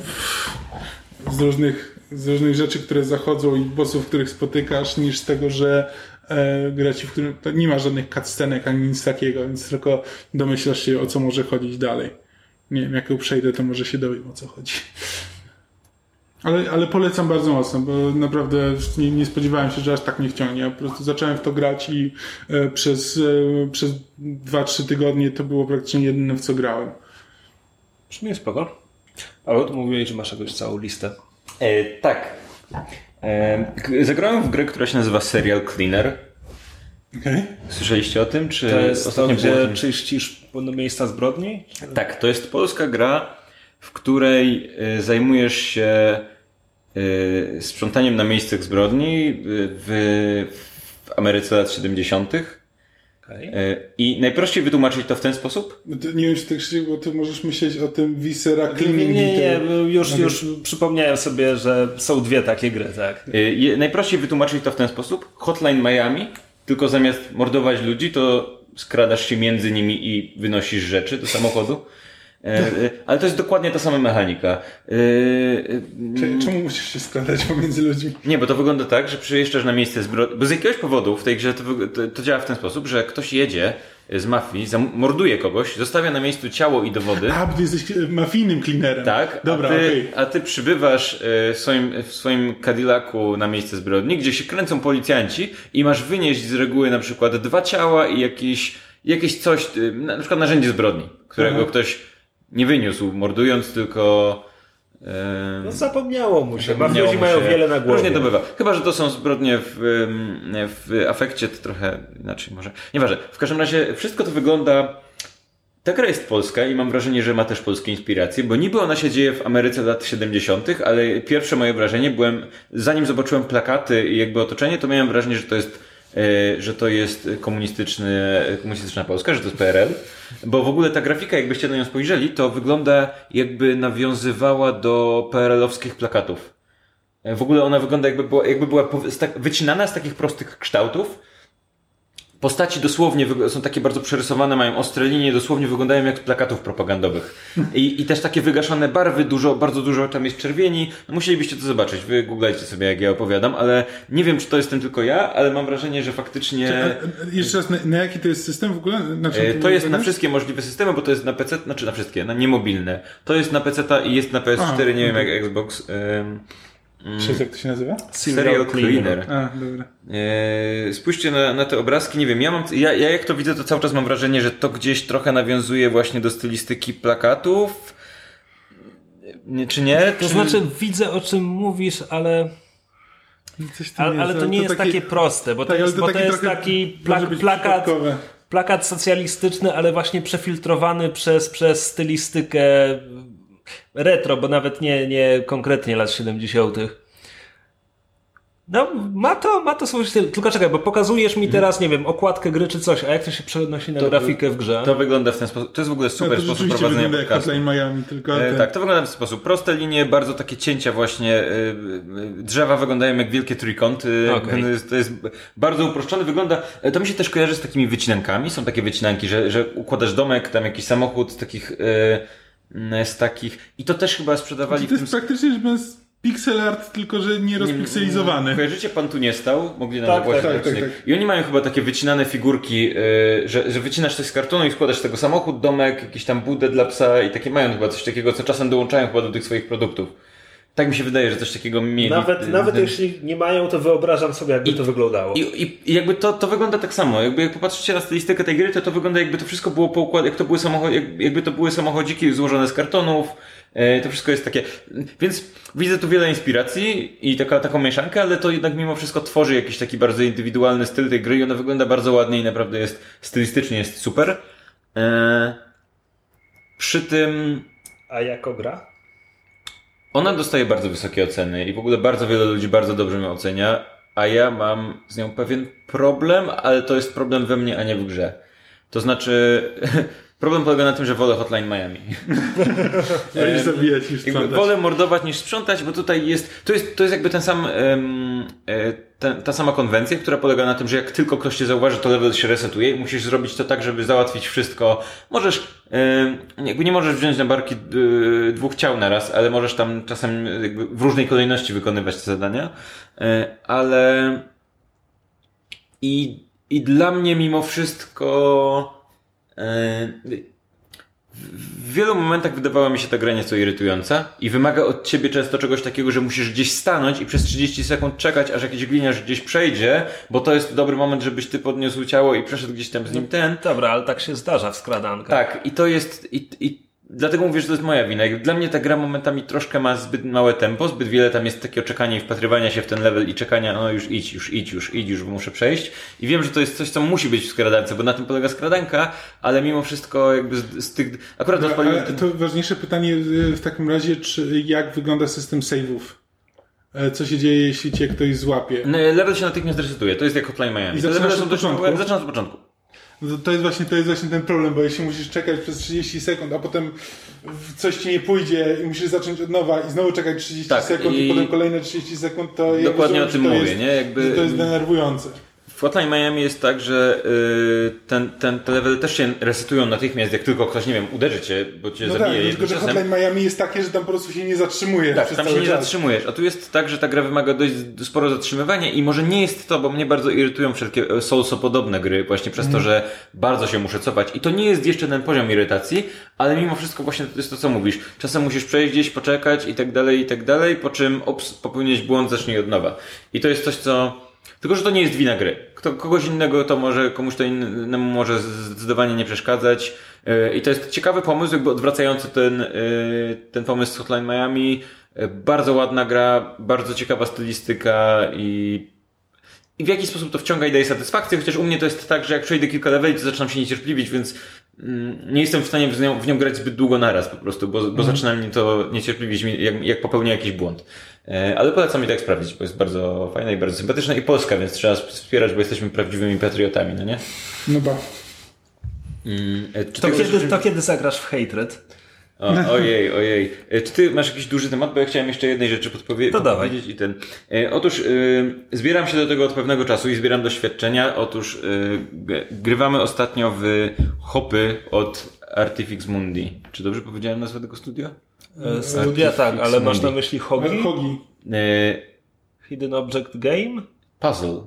z, różnych, z różnych rzeczy, które zachodzą i bossów, których spotykasz, niż z tego, że e, gra ci, w którym to nie ma żadnych cutscenek ani nic takiego, więc tylko domyślasz się o co może chodzić dalej. Nie wiem, jak ją przejdę, to może się dowiem o co chodzi. Ale, ale polecam bardzo mocno, bo naprawdę nie, nie spodziewałem się, że aż tak mnie wciągnie. Ja po prostu zacząłem w to grać i e, przez, e, przez 2-3 tygodnie to było praktycznie jedyne, w co grałem. Brzmi spoko. Paweł, tu mówiłeś, że masz jakąś całą listę. E, tak. Zagrałem w grę, która się nazywa Serial Cleaner. Okej? Słyszeliście o tym? Czy To jest to, ostatnio było o gdzie czyścisz miejsca zbrodni? Tak, to jest polska gra, w której y, zajmujesz się y, sprzątaniem na miejscach zbrodni y, w, w Ameryce lat 70. Y, I najprościej wytłumaczyć to w ten sposób? No Nie wiem, czy ty Krzysiek, bo ty możesz myśleć o tym Viscera Nie, Cleaning nie, nie, bo już, już przypomniałem sobie, że są dwie takie gry, tak. Je- Najprościej wytłumaczyć to w ten sposób. Hotline Miami, tylko zamiast mordować ludzi, to skradasz się między nimi i wynosisz rzeczy do samochodu. E, e, Ale to jest dokładnie ta sama mechanika. E, Cze- Czemu musisz się składać pomiędzy ludźmi? Nie, bo to wygląda tak, że przyjeżdżasz na miejsce zbrodni. Bo z jakiegoś powodu w tej grze to, to, działa w ten sposób, że ktoś jedzie z mafii, zamorduje kogoś, zostawia na miejscu ciało i dowody. A, bo ty jesteś mafijnym cleanerem. Tak, Dobra, a, ty, okej. a ty przybywasz w swoim, w swoim Cadillacu na miejsce zbrodni, gdzie się kręcą policjanci i masz wynieść z reguły na przykład dwa ciała i jakieś, jakieś coś, na na przykład narzędzie zbrodni, którego Aha. ktoś nie wyniósł mordując, tylko... No zapomniało mu się. Mafiozi mu mają wiele na głowie. Różnie to bywa. Chyba, że to są zbrodnie w, w afekcie, to trochę inaczej może. Nieważne. W każdym razie wszystko to wygląda... Ta gra jest polska i mam wrażenie, że ma też polskie inspiracje, bo niby ona się dzieje w Ameryce lat 70., ale pierwsze moje wrażenie byłem, zanim zobaczyłem plakaty i jakby otoczenie, to miałem wrażenie, że to jest że to jest komunistyczny, komunistyczna Polska, że to jest PRL, bo w ogóle ta grafika, jakbyście na nią spojrzeli, to wygląda jakby nawiązywała do PRL-owskich plakatów. E, W ogóle ona wygląda jakby była, jakby była tak, wycinana z takich prostych kształtów. Postaci dosłownie są takie bardzo przerysowane, mają ostre linie, dosłownie wyglądają jak z plakatów propagandowych. I, I też takie wygaszone barwy, dużo, bardzo dużo tam jest czerwieni. No, musielibyście to zobaczyć, wy googlajcie sobie jak ja opowiadam, ale nie wiem czy to jestem tylko ja, ale mam wrażenie, że faktycznie... E, Jeszcze raz, na, na jaki to jest system w ogóle? E, To jest na wszystkie możliwe systemy, bo to jest na PC, znaczy na wszystkie, na niemobilne. To jest na PC i jest na PS4, Aha, nie wiem okej. jak Xbox. Ym, Krzysiek, jak to się nazywa? Serial Cleaner. A, dobra. Eee, spójrzcie na, na te obrazki, nie wiem, ja mam, ja, ja jak to widzę, to cały czas mam wrażenie, że to gdzieś trochę nawiązuje właśnie do stylistyki plakatów. Nie, czy nie? To czy... znaczy, widzę o czym mówisz, ale, Coś tam ale, ale to nie jest takie proste, bo to tak, ale jest, to bo to taki jest trochę taki plak, plakat, przypadkowe. plakat socjalistyczny, ale właśnie przefiltrowany przez, przez stylistykę retro, bo nawet nie, nie konkretnie lat 70. No, ma to, ma to swój styl. Tylko czekaj, bo pokazujesz mi teraz, nie wiem, okładkę gry czy coś, a jak to się przenosi na grafikę w grze? To wygląda w ten sposób. To jest w ogóle No, super to sposób prowadzenia jak podcastu. Hotline Miami, tylko... E, tak, to wygląda w ten sposób. Proste linie, bardzo takie cięcia właśnie. e, e, Drzewa wyglądają jak wielkie trójkąty. To jest- To jest bardzo uproszczone. Wygląda, e, to mi się też kojarzy z takimi wycinankami. Są takie wycinanki, że, że układasz domek, tam jakiś samochód z takich, e, z takich. I to też chyba sprzedawali to w jest tym praktycznie rzecz biorąc pixel art, tylko że nie rozpikselizowany. Kojarzycie Pan tu nie stał? Mogli nam Tak, tak, tak, odcinek. tak. I oni mają chyba takie wycinane figurki, yy, że, że wycinasz coś z kartonu i składasz z tego samochód, domek, jakiś tam budę dla psa i takie mają chyba coś takiego, co czasem dołączają chyba do tych swoich produktów. Tak mi się wydaje, że coś takiego mieli. Nawet, Yy, nawet jeśli nie mają, to wyobrażam sobie, jakby to wyglądało. I, i, I jakby to, to wygląda tak samo. Jakby jak popatrzycie na stylistykę tej gry, to to wygląda jakby to wszystko było poukład, jak to były samochody, jak, jakby to były samochodziki złożone z kartonów. E, to wszystko jest takie. Więc widzę tu wiele inspiracji i taka, taką mieszankę, ale to jednak mimo wszystko tworzy jakiś taki bardzo indywidualny styl tej gry i ona wygląda bardzo ładnie i naprawdę jest stylistycznie jest super. E, przy tym A jako gra? Ona dostaje bardzo wysokie oceny i w ogóle bardzo wiele ludzi bardzo dobrze ją ocenia, a ja mam z nią pewien problem, ale to jest problem we mnie, a nie w grze. To znaczy, problem polega na tym, że wolę Hotline Miami. Wolisz zabijać niż sprzątać. wolę mordować niż sprzątać, bo tutaj jest, to jest, to jest jakby ten sam, e, ten, ta sama konwencja, która polega na tym, że jak tylko ktoś cię zauważy, to level się resetuje i musisz zrobić to tak, żeby załatwić wszystko. Możesz, em, jakby nie możesz wziąć na barki y, dwóch ciał naraz, ale możesz tam czasem jakby w różnej kolejności wykonywać te zadania, E, ale i, i dla mnie mimo wszystko e, w wielu momentach wydawała mi się ta gra nieco irytująca i wymaga od ciebie często czegoś takiego, że musisz gdzieś stanąć i przez 30 sekund czekać, aż jakiś gliniarz gdzieś przejdzie, bo to jest dobry moment, żebyś ty podniósł ciało i przeszedł gdzieś tam z nim ten. Dobra, ale tak się zdarza w skradankach. Tak, i to jest, i, i Dlatego mówię, że to jest moja wina. Dla mnie ta gra momentami troszkę ma zbyt małe tempo, zbyt wiele tam jest takiego czekania i wpatrywania się w ten level i czekania, no już idź, już idź, już idź, już bo muszę przejść. I wiem, że to jest coś, co musi być w skradance, bo na tym polega skradanka, ale mimo wszystko jakby z, z tych... Akurat No, odpaliłem ten... to ważniejsze pytanie y, w takim razie, czy jak wygląda system save'ów? E, Co się dzieje, jeśli cię ktoś złapie? No, Level się natychmiast resetuje, to jest jak Hotline Miami. I zaczynasz od początku? małe, Zaczynam od początku. No to- jest, właśnie, to jest właśnie ten problem, bo jeśli musisz czekać przez 30 sekund, a potem coś ci nie pójdzie i musisz zacząć od nowa i znowu czekać 30 Tak, sekund i... i- potem kolejne 30 sekund, to ja Dokładnie rozumiem, o tym mówię, jest, nie? Jakby- to jest denerwujące. W Hotline Miami jest tak, że yy, ten, ten, te levely też się resetują natychmiast, jak tylko ktoś, nie wiem, uderzy cię, bo cię No tak, zabije tylko że. Hotline Miami jest takie, że tam po prostu się nie zatrzymuje Tak, tam się nie czas. zatrzymujesz. A tu jest tak, że ta gra wymaga dość sporo zatrzymywania i może nie jest to, bo mnie bardzo irytują wszelkie Soulso-podobne gry, właśnie przez Mhm. to, że bardzo się muszę cofać. I to nie jest jeszcze ten poziom irytacji, ale mimo wszystko właśnie to jest to, co mówisz. Czasem musisz przejść gdzieś, poczekać i tak dalej, i tak dalej, po czym ops, popełniłeś błąd, zacznij od nowa. I to jest coś, co... Tylko, że to nie jest wina gry. Kto, kogoś innego to może, komuś to innemu może zdecydowanie nie przeszkadzać. Yy, I to jest ciekawy pomysł, jakby odwracający ten, yy, ten pomysł z Hotline Miami. Yy, Bardzo ładna gra, bardzo ciekawa stylistyka i, i w jakiś sposób to wciąga i daje satysfakcję, chociaż u mnie to jest tak, że jak przejdę kilka leveli, to zaczynam się niecierpliwić, więc mm, nie jestem w stanie w nią, w nią grać zbyt długo naraz po prostu, bo, bo zaczyna mnie to niecierpliwić, jak, jak popełnię jakiś błąd. E, Ale polecam mi tak sprawdzić, bo jest bardzo fajna i bardzo sympatyczna i polska, więc trzeba wspierać, bo jesteśmy prawdziwymi patriotami, no nie? No ba. Mm, e, Czy To ty kiedy, to kiedy zagrasz w Hatred? O, ojej, ojej. E, Czy ty masz jakiś duży temat? Bo ja chciałem jeszcze jednej rzeczy podpowie- To dawaj. podpowiedzieć i ten. Otóż y, zbieram się do tego od pewnego czasu i zbieram doświadczenia. Otóż y, g- grywamy ostatnio w hopy od Artifix Mundi. Czy dobrze powiedziałem nazwę tego studia? E, Studia tak, ale masz na myśli Hogi? Hogi. E, Hidden Object Game? puzzle.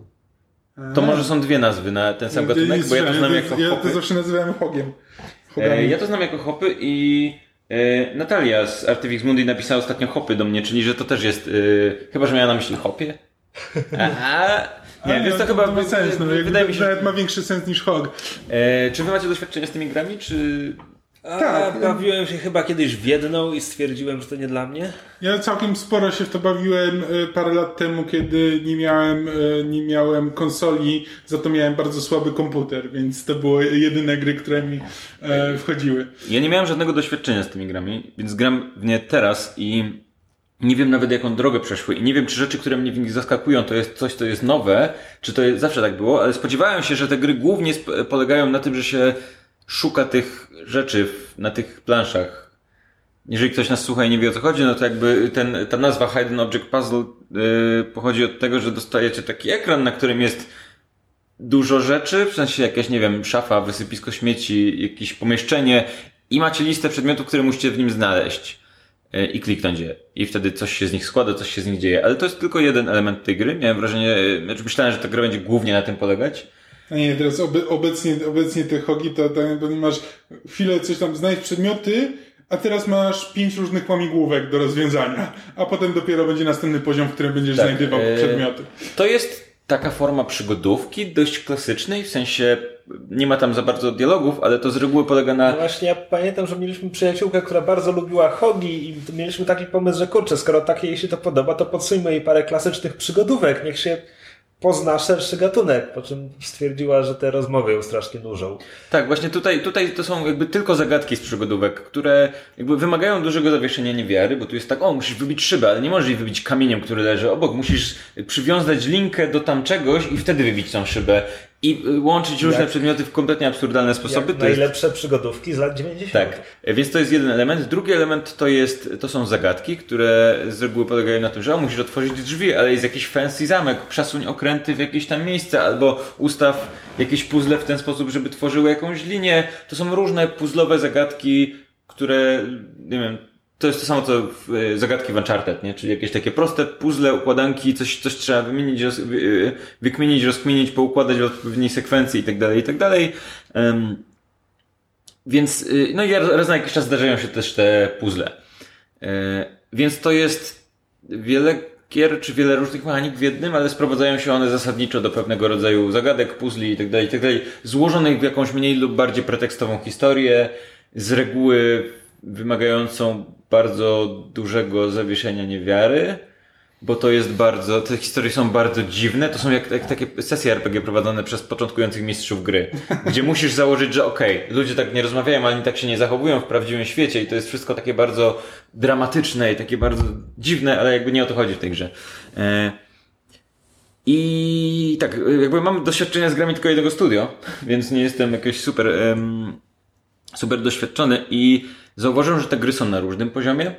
To może są dwie nazwy na ten sam gatunek, bo ja to znam jako ja hopy. to zawsze nazywałem Hogiem. E, Hogami. ja to znam jako hopy i e, Natalia z Artifix Mundi napisała ostatnio hopy do mnie, czyli że to też jest, e, chyba, że miała na myśli hopie. Aha. Nie, więc to no, chyba ma sens, no, wydaje mi się, że... nawet ma większy sens niż Hog. E, czy wy macie doświadczenie z tymi grami, czy... A, Tak. bawiłem się chyba kiedyś w jedną i stwierdziłem, że to nie dla mnie. Ja całkiem sporo się w to bawiłem e, parę lat temu, kiedy nie miałem, e, nie miałem konsoli, za to miałem bardzo słaby komputer, więc to były jedyne gry, które mi e, wchodziły. Ja nie miałem żadnego doświadczenia z tymi grami, więc gram w nie teraz i nie wiem nawet jaką drogę przeszły i nie wiem czy rzeczy, które mnie w nich zaskakują to jest coś, co jest nowe, czy to jest, zawsze tak było, ale spodziewałem się, że te gry głównie polegają na tym, że się szuka tych rzeczy na tych planszach. Jeżeli ktoś nas słucha i nie wie o co chodzi, no to jakby ten, ta nazwa Hidden Object Puzzle yy, pochodzi od tego, że dostajecie taki ekran, na którym jest dużo rzeczy, w sensie jakaś, nie wiem, szafa, wysypisko śmieci, jakieś pomieszczenie i macie listę przedmiotów, które musicie w nim znaleźć e, i kliknąć je. I wtedy coś się z nich składa, coś się z nich dzieje. Ale to jest tylko jeden element tej gry. Miałem wrażenie, e, znaczy myślałem, że ta gra będzie głównie na tym polegać. A nie, teraz obe, obecnie, obecnie te Hogi to tak jakby masz chwilę coś tam, znajdź przedmioty, a teraz masz pięć różnych łamigłówek do rozwiązania, a potem dopiero będzie następny poziom, w którym będziesz Tak, znajdywał e, przedmioty. To jest taka forma przygodówki, dość klasycznej, w sensie nie ma tam za bardzo dialogów, ale to z reguły polega na No właśnie, ja pamiętam, że mieliśmy przyjaciółkę, która bardzo lubiła Hogi i mieliśmy taki pomysł, że kurczę, skoro takie jej się to podoba, to podsumijmy jej parę klasycznych przygodówek, niech się pozna szerszy gatunek, po czym stwierdziła, że te rozmowy ją strasznie nużą. Tak, właśnie tutaj, tutaj to są jakby tylko zagadki z przygodówek, które jakby wymagają dużego zawieszenia niewiary, bo tu jest tak, o, musisz wybić szybę, ale nie możesz jej wybić kamieniem, który leży obok, musisz przywiązać linkę do tam czegoś i wtedy wybić tą szybę i y, łączyć różne Jak- przedmioty w kompletnie absurdalne sposoby. To jest, najlepsze przygodówki z lat 90. tak, więc to jest jeden element. Drugi element to jest, to są zagadki, które z reguły polegają na tym, że o, musisz otworzyć drzwi, ale jest jakiś fancy zamek, przesuń okręty w jakieś tam miejsce, albo ustaw jakieś puzzle w ten sposób, żeby tworzyły jakąś linię. To są różne puzzlowe zagadki, które, nie wiem, to jest to samo co w, e, zagadki w Uncharted, nie? Czyli jakieś takie proste puzzle, układanki, coś, coś trzeba wymienić, roz, e, wykminić, rozkminić, poukładać w odpowiedniej sekwencji i tak dalej, i tak dalej. Więc, y, no i raz na jakiś czas zdarzają się też te puzzle. E, Więc to jest wiele gier, czy wiele różnych mechanik w jednym, ale sprowadzają się one zasadniczo do pewnego rodzaju zagadek, puzli i tak dalej, i tak dalej, złożonych w jakąś mniej lub bardziej pretekstową historię, z reguły wymagającą bardzo dużego zawieszenia niewiary, bo to jest bardzo, te historie są bardzo dziwne, to są jak, jak takie sesje RPG prowadzone przez początkujących mistrzów gry, gdzie musisz założyć, że okej, ludzie tak nie rozmawiają, ale oni tak się nie zachowują w prawdziwym świecie i to jest wszystko takie bardzo dramatyczne i takie bardzo dziwne, ale jakby nie o to chodzi w tej grze. E, I tak, jakby mam doświadczenia z grami tylko jednego studio, więc nie jestem jakoś super, super doświadczony i zauważyłem, że te gry są na różnym poziomie.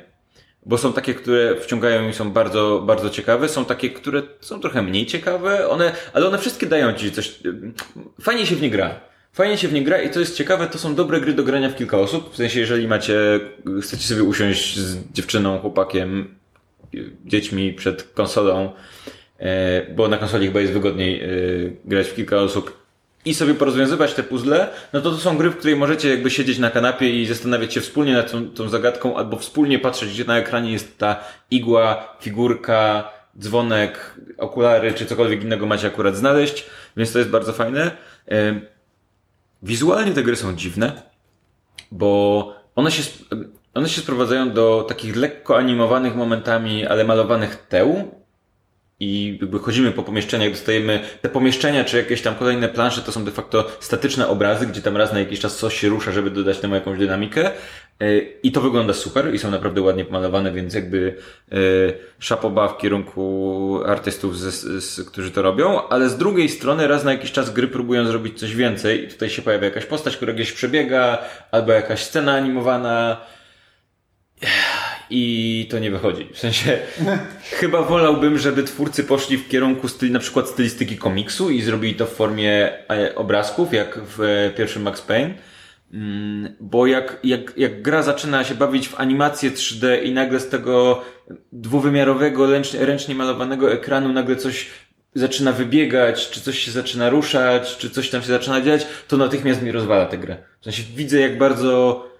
Bo są takie, które wciągają i są bardzo, bardzo ciekawe, są takie, które są trochę mniej ciekawe, one, ale one wszystkie dają ci coś, fajnie się w nie gra. Fajnie się w nie gra i to jest ciekawe, to są dobre gry do grania w kilka osób. W sensie, jeżeli macie, chcecie sobie usiąść z dziewczyną, chłopakiem, dziećmi przed konsolą, e, bo na konsoli chyba jest wygodniej e, grać w kilka osób i sobie porozwiązywać te puzzle, no to to są gry, w której możecie jakby siedzieć na kanapie i zastanawiać się wspólnie nad tą, tą zagadką, albo wspólnie patrzeć, gdzie na ekranie jest ta igła, figurka, dzwonek, okulary, czy cokolwiek innego macie akurat znaleźć, więc to jest bardzo fajne. Wizualnie te gry są dziwne, bo one się, one się sprowadzają do takich lekko animowanych momentami, ale malowanych teł. I jakby chodzimy po pomieszczeniach, dostajemy te pomieszczenia, czy jakieś tam kolejne plansze, to są de facto statyczne obrazy, gdzie tam raz na jakiś czas coś się rusza, żeby dodać temu jakąś dynamikę. E, I to wygląda super i są naprawdę ładnie pomalowane, więc jakby e, szapoba w kierunku artystów, z, z, którzy to robią, ale z drugiej strony raz na jakiś czas gry próbują zrobić coś więcej i tutaj się pojawia jakaś postać, która gdzieś przebiega, albo jakaś scena animowana i to nie wychodzi. W sensie chyba wolałbym, żeby twórcy poszli w kierunku styl, na przykład stylistyki komiksu i zrobili to w formie e, obrazków, jak w e, pierwszym Max Payne. Mm, Bo jak, jak, jak gra zaczyna się bawić w animację 3D i nagle z tego dwuwymiarowego, ręcznie, ręcznie malowanego ekranu nagle coś zaczyna wybiegać, czy coś się zaczyna ruszać, czy coś tam się zaczyna dziać, to natychmiast mi rozwala tę grę. W sensie widzę jak bardzo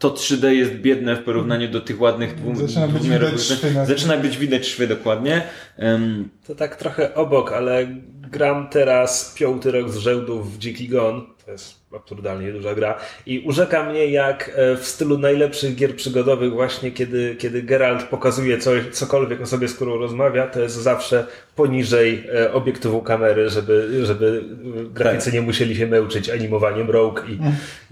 to 3D jest biedne w porównaniu do tych ładnych dwu, Zaczyna być widać szwy na- Zaczyna być widać szwy dokładnie. Em, To tak trochę obok, ale gram teraz piąty rok z rzędu w Dziki Gon. To jest absurdalnie duża gra. I urzeka mnie jak e, w stylu najlepszych gier przygodowych właśnie, kiedy, kiedy Geralt pokazuje coś, cokolwiek osobie, z którą rozmawia, to jest zawsze poniżej e, obiektywu kamery, żeby, żeby graficy Tak. nie musieli się męczyć animowaniem rąk i,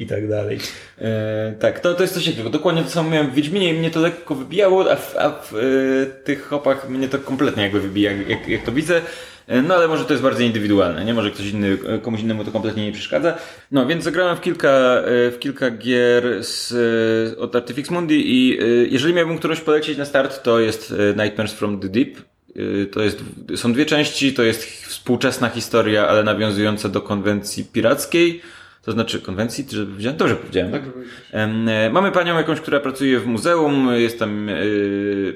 i tak dalej. E, tak, to, to jest coś takiego. Dokładnie to samo miałem w Wiedźminie i mnie to lekko wybijało, a w, a w e, tych hopach mnie to kompletnie jakby wybija, jak, jak, jak to widzę. E, No ale może to jest bardziej indywidualne, nie? Może ktoś inny, e, komuś innemu to kompletnie nie przeszkadza. No więc zagrałem w kilka, e, w kilka gier z, od Artifix Mundi i jeżeli miałbym którąś polecić na start, to jest Nightmares from the Deep. To jest, są dwie części, to jest współczesna historia, ale nawiązująca do konwencji pirackiej. To znaczy konwencji, czy powiedziałem? Dobrze powiedziałem, tak? E, Mamy panią jakąś, która pracuje w muzeum, jest tam, e,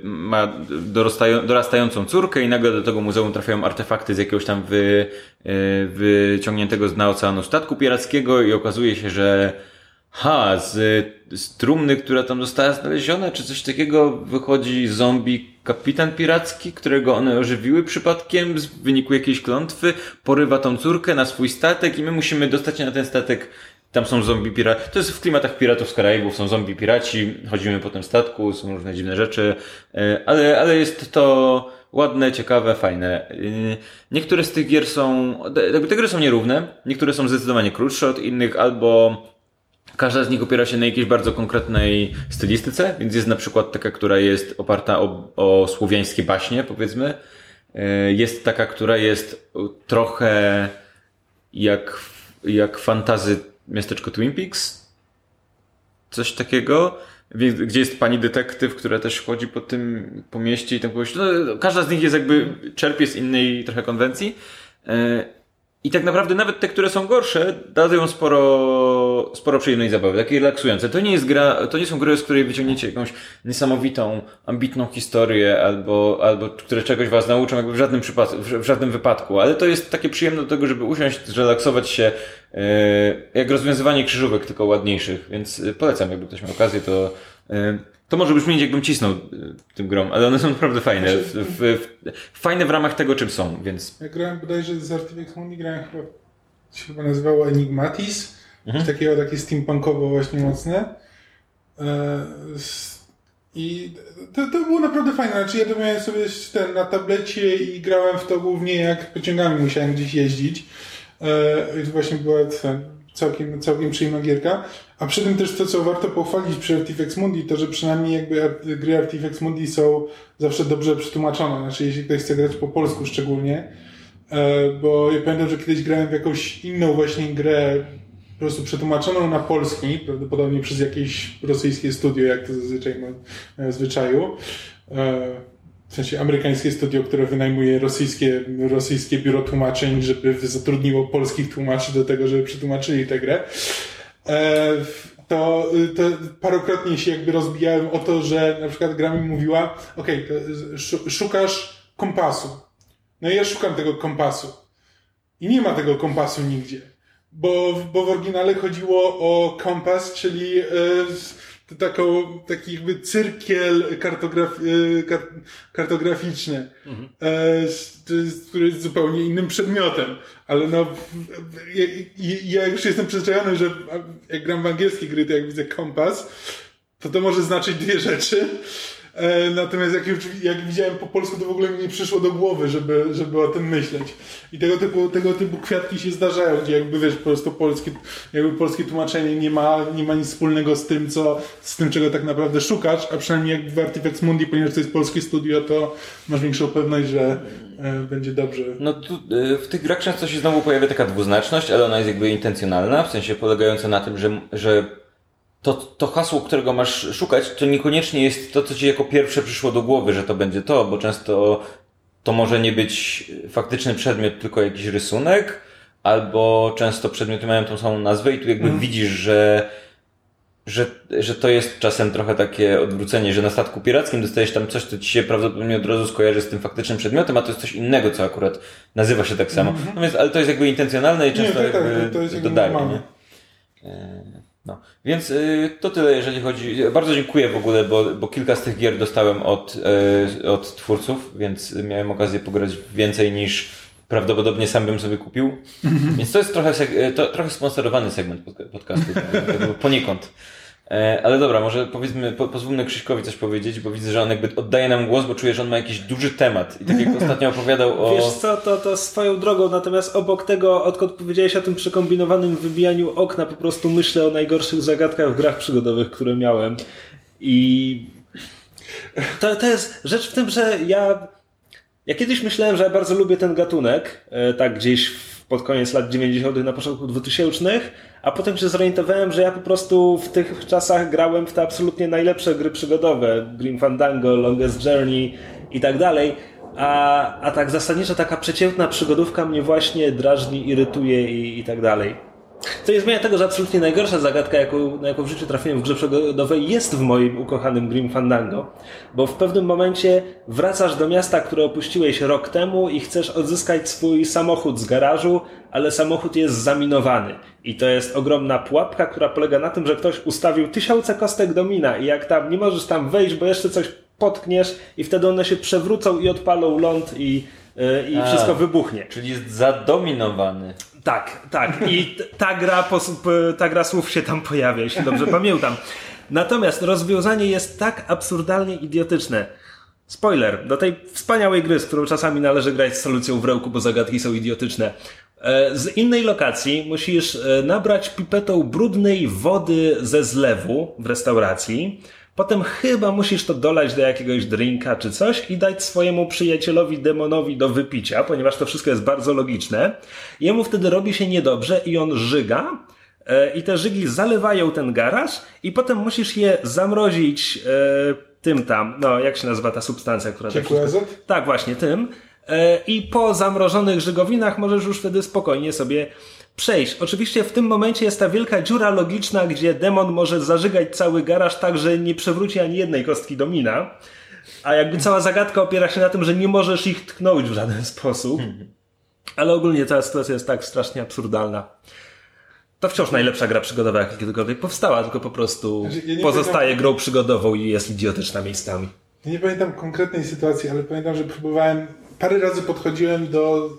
ma dorastają, dorastającą córkę i nagle do tego muzeum trafiają artefakty z jakiegoś tam wy, e, wyciągniętego z na oceanu statku pirackiego i okazuje się, że ha, z, z trumny, która tam została znaleziona, czy coś takiego, wychodzi zombie kapitan piracki, którego one ożywiły przypadkiem z wyniku jakiejś klątwy, porywa tą córkę na swój statek i my musimy dostać się na ten statek. Tam są zombie piraci. To jest w klimatach piratów z Karaibów, są zombie piraci, chodzimy po tym statku, są różne dziwne rzeczy, e, ale, ale jest to ładne, ciekawe, fajne. E, Niektóre z tych gier są, te gry są nierówne, niektóre są zdecydowanie krótsze od innych, albo Każda z nich opiera się na jakiejś bardzo konkretnej stylistyce, więc jest na przykład taka, która jest oparta o, o słowiańskie baśnie, powiedzmy. E, Jest taka, która jest trochę jak, jak fantazy miasteczko Twin Peaks. Coś takiego. Gdzie jest pani detektyw, która też chodzi po tym, po mieście i tam kogoś. No, każda z nich jest jakby, czerpie z innej trochę konwencji. I tak naprawdę nawet te, które są gorsze, dają sporo, sporo przyjemnej zabawy, takie relaksujące. To nie jest gra, to nie są gry, z której wyciągniecie jakąś niesamowitą, ambitną historię, albo, albo które czegoś was nauczą, jakby w żadnym przypadku, w żadnym wypadku, ale to jest takie przyjemne do tego, żeby usiąść, zrelaksować się, e, jak rozwiązywanie krzyżówek, tylko ładniejszych, więc e, polecam, jakby ktoś miał okazję, to, e, to może brzmieć jakbym cisnął e, tym grom, ale one są naprawdę fajne, w, w, w, fajne w ramach tego, czym są, więc Ja grałem bodajże z Artifex Mundi, grałem chyba, to się chyba nazywało Enigmatis. Mhm. Takiego, takie steampunkowo właśnie mocne. E, I to, to było naprawdę fajne. Znaczy ja to miałem sobie ten na tablecie i grałem w to głównie jak pociągami musiałem gdzieś jeździć. E, I to właśnie była ten, całkiem, całkiem przyjemna gierka. A przy tym też to, co warto pochwalić przy Artifex Mundi, to że przynajmniej jakby gry Artifex Mundi są zawsze dobrze przetłumaczone. Znaczy jeśli ktoś chce grać po polsku szczególnie, E, bo ja pamiętam, że kiedyś grałem w jakąś inną właśnie grę, po prostu przetłumaczoną na polski, prawdopodobnie przez jakieś rosyjskie studio, jak to zazwyczaj ma e, zwyczaju. E, W sensie amerykańskie studio, które wynajmuje rosyjskie, rosyjskie biuro tłumaczeń, żeby zatrudniło polskich tłumaczy do tego, żeby przetłumaczyli tę grę. E, To, to parokrotnie się jakby rozbijałem o to, że na przykład gra mi mówiła, okej, szu- szukasz kompasu. No i ja szukam tego kompasu. I nie ma tego kompasu nigdzie. Bo, bo w oryginale chodziło o kompas, czyli to taką, taki jakby cyrkiel e, kar, kartograficzny, e, to jest- który jest zupełnie innym przedmiotem. Ale no, ja, ja już jestem przyzwyczajony, że jak gram w angielskie gry, to jak widzę kompas, to to może znaczyć dwie rzeczy. E, natomiast jak, już, jak widziałem po polsku, to w ogóle mi nie przyszło do głowy, żeby, żeby o tym myśleć. I tego typu, tego typu kwiatki się zdarzają, gdzie jakby wiesz, po prostu polskie, jakby polskie tłumaczenie nie ma, nie ma nic wspólnego z tym, co, z tym, czego tak naprawdę szukasz, a przynajmniej jak w Artifex Mundi, ponieważ to jest polskie studio, to masz większą pewność, że e, będzie dobrze. No tu, y, w tych grach często się znowu pojawia taka dwuznaczność, ale ona jest jakby intencjonalna, w sensie polegająca na tym, że, że to, to hasło, którego masz szukać, to niekoniecznie jest to, co ci jako pierwsze przyszło do głowy, że to będzie to, bo często to może nie być faktyczny przedmiot, tylko jakiś rysunek, albo często przedmioty mają tą samą nazwę i tu jakby widzisz, że że, że to jest czasem trochę takie odwrócenie, że na statku pirackim dostajesz tam coś, co ci się prawdopodobnie od razu skojarzy z tym faktycznym przedmiotem, a to jest coś innego, co akurat nazywa się tak samo. No więc, ale to jest jakby intencjonalne i często tak, tak, jakby to- to jest jakby nie? No, więc y, to tyle, jeżeli chodzi. Bardzo dziękuję w ogóle, bo, bo kilka z tych gier dostałem od, y, od twórców, więc miałem okazję pograć więcej niż prawdopodobnie sam bym sobie kupił. Więc to jest trochę, seg- to, trochę sponsorowany segment podca- podcastu, poniekąd. E, Ale dobra, może powiedzmy, po, pozwólmy Krzyśkowi coś powiedzieć, bo widzę, że on jakby oddaje nam głos, bo czuję, że on ma jakiś duży temat. I tak jak ostatnio opowiadał o... Wiesz co, to, to swoją drogą, natomiast obok tego, odkąd powiedziałeś o tym przekombinowanym wybijaniu okna, po prostu myślę o najgorszych zagadkach w grach przygodowych, które miałem. I to, to jest rzecz w tym, że ja, ja kiedyś myślałem, że ja bardzo lubię ten gatunek, e, tak gdzieś w- pod koniec lat 90., na początku 2000, a potem się zorientowałem, że ja po prostu w tych czasach grałem w te absolutnie najlepsze gry przygodowe, Grim Fandango, Longest Journey i tak dalej. A, a tak zasadniczo taka przeciętna przygodówka mnie właśnie drażni, irytuje i, i tak dalej. To nie zmienia tego, że absolutnie najgorsza zagadka, jaką, na jaką w życiu trafiłem w grze przygodowej, jest w moim ukochanym Grim Fandango. Bo w pewnym momencie wracasz do miasta, które opuściłeś rok temu i chcesz odzyskać swój samochód z garażu, ale samochód jest zaminowany. I to jest ogromna pułapka, która polega na tym, że ktoś ustawił tysiące kostek do mina i jak tam nie możesz tam wejść, bo jeszcze coś potkniesz i wtedy one się przewrócą i odpalą ląd i, yy, i A. wszystko wybuchnie. Czyli jest zadominowany. Tak, tak. I ta gra, ta gra słów się tam pojawia, jeśli dobrze pamiętam. Natomiast rozwiązanie jest tak absurdalnie idiotyczne. Spoiler, do tej wspaniałej gry, z którą czasami należy grać z solucją w rełku, bo zagadki są idiotyczne. E, Z innej lokacji musisz e, nabrać pipetą brudnej wody ze zlewu w restauracji. Potem chyba musisz to dolać do jakiegoś drinka czy coś i dać swojemu przyjacielowi demonowi do wypicia, ponieważ to wszystko jest bardzo logiczne. Jemu wtedy robi się niedobrze i on żyga. e, I te żygi zalewają ten garaż i potem musisz je zamrozić e, tym tam, no jak się nazywa ta substancja, która... Ciepły wszystko- tak, właśnie tym. E, I po zamrożonych żygowinach możesz już wtedy spokojnie sobie przejść. Oczywiście w tym momencie jest ta wielka dziura logiczna, gdzie demon może zażygać cały garaż tak, że nie przewróci ani jednej kostki domina. A jakby cała zagadka opiera się na tym, że nie możesz ich tknąć w żaden sposób. Ale ogólnie cała sytuacja jest tak strasznie absurdalna. To wciąż najlepsza gra przygodowa, jaka kiedykolwiek powstała, tylko po prostu ja pozostaje pamiętam- grą przygodową i jest idiotyczna miejscami. Nie pamiętam konkretnej sytuacji, ale pamiętam, że próbowałem, parę razy podchodziłem do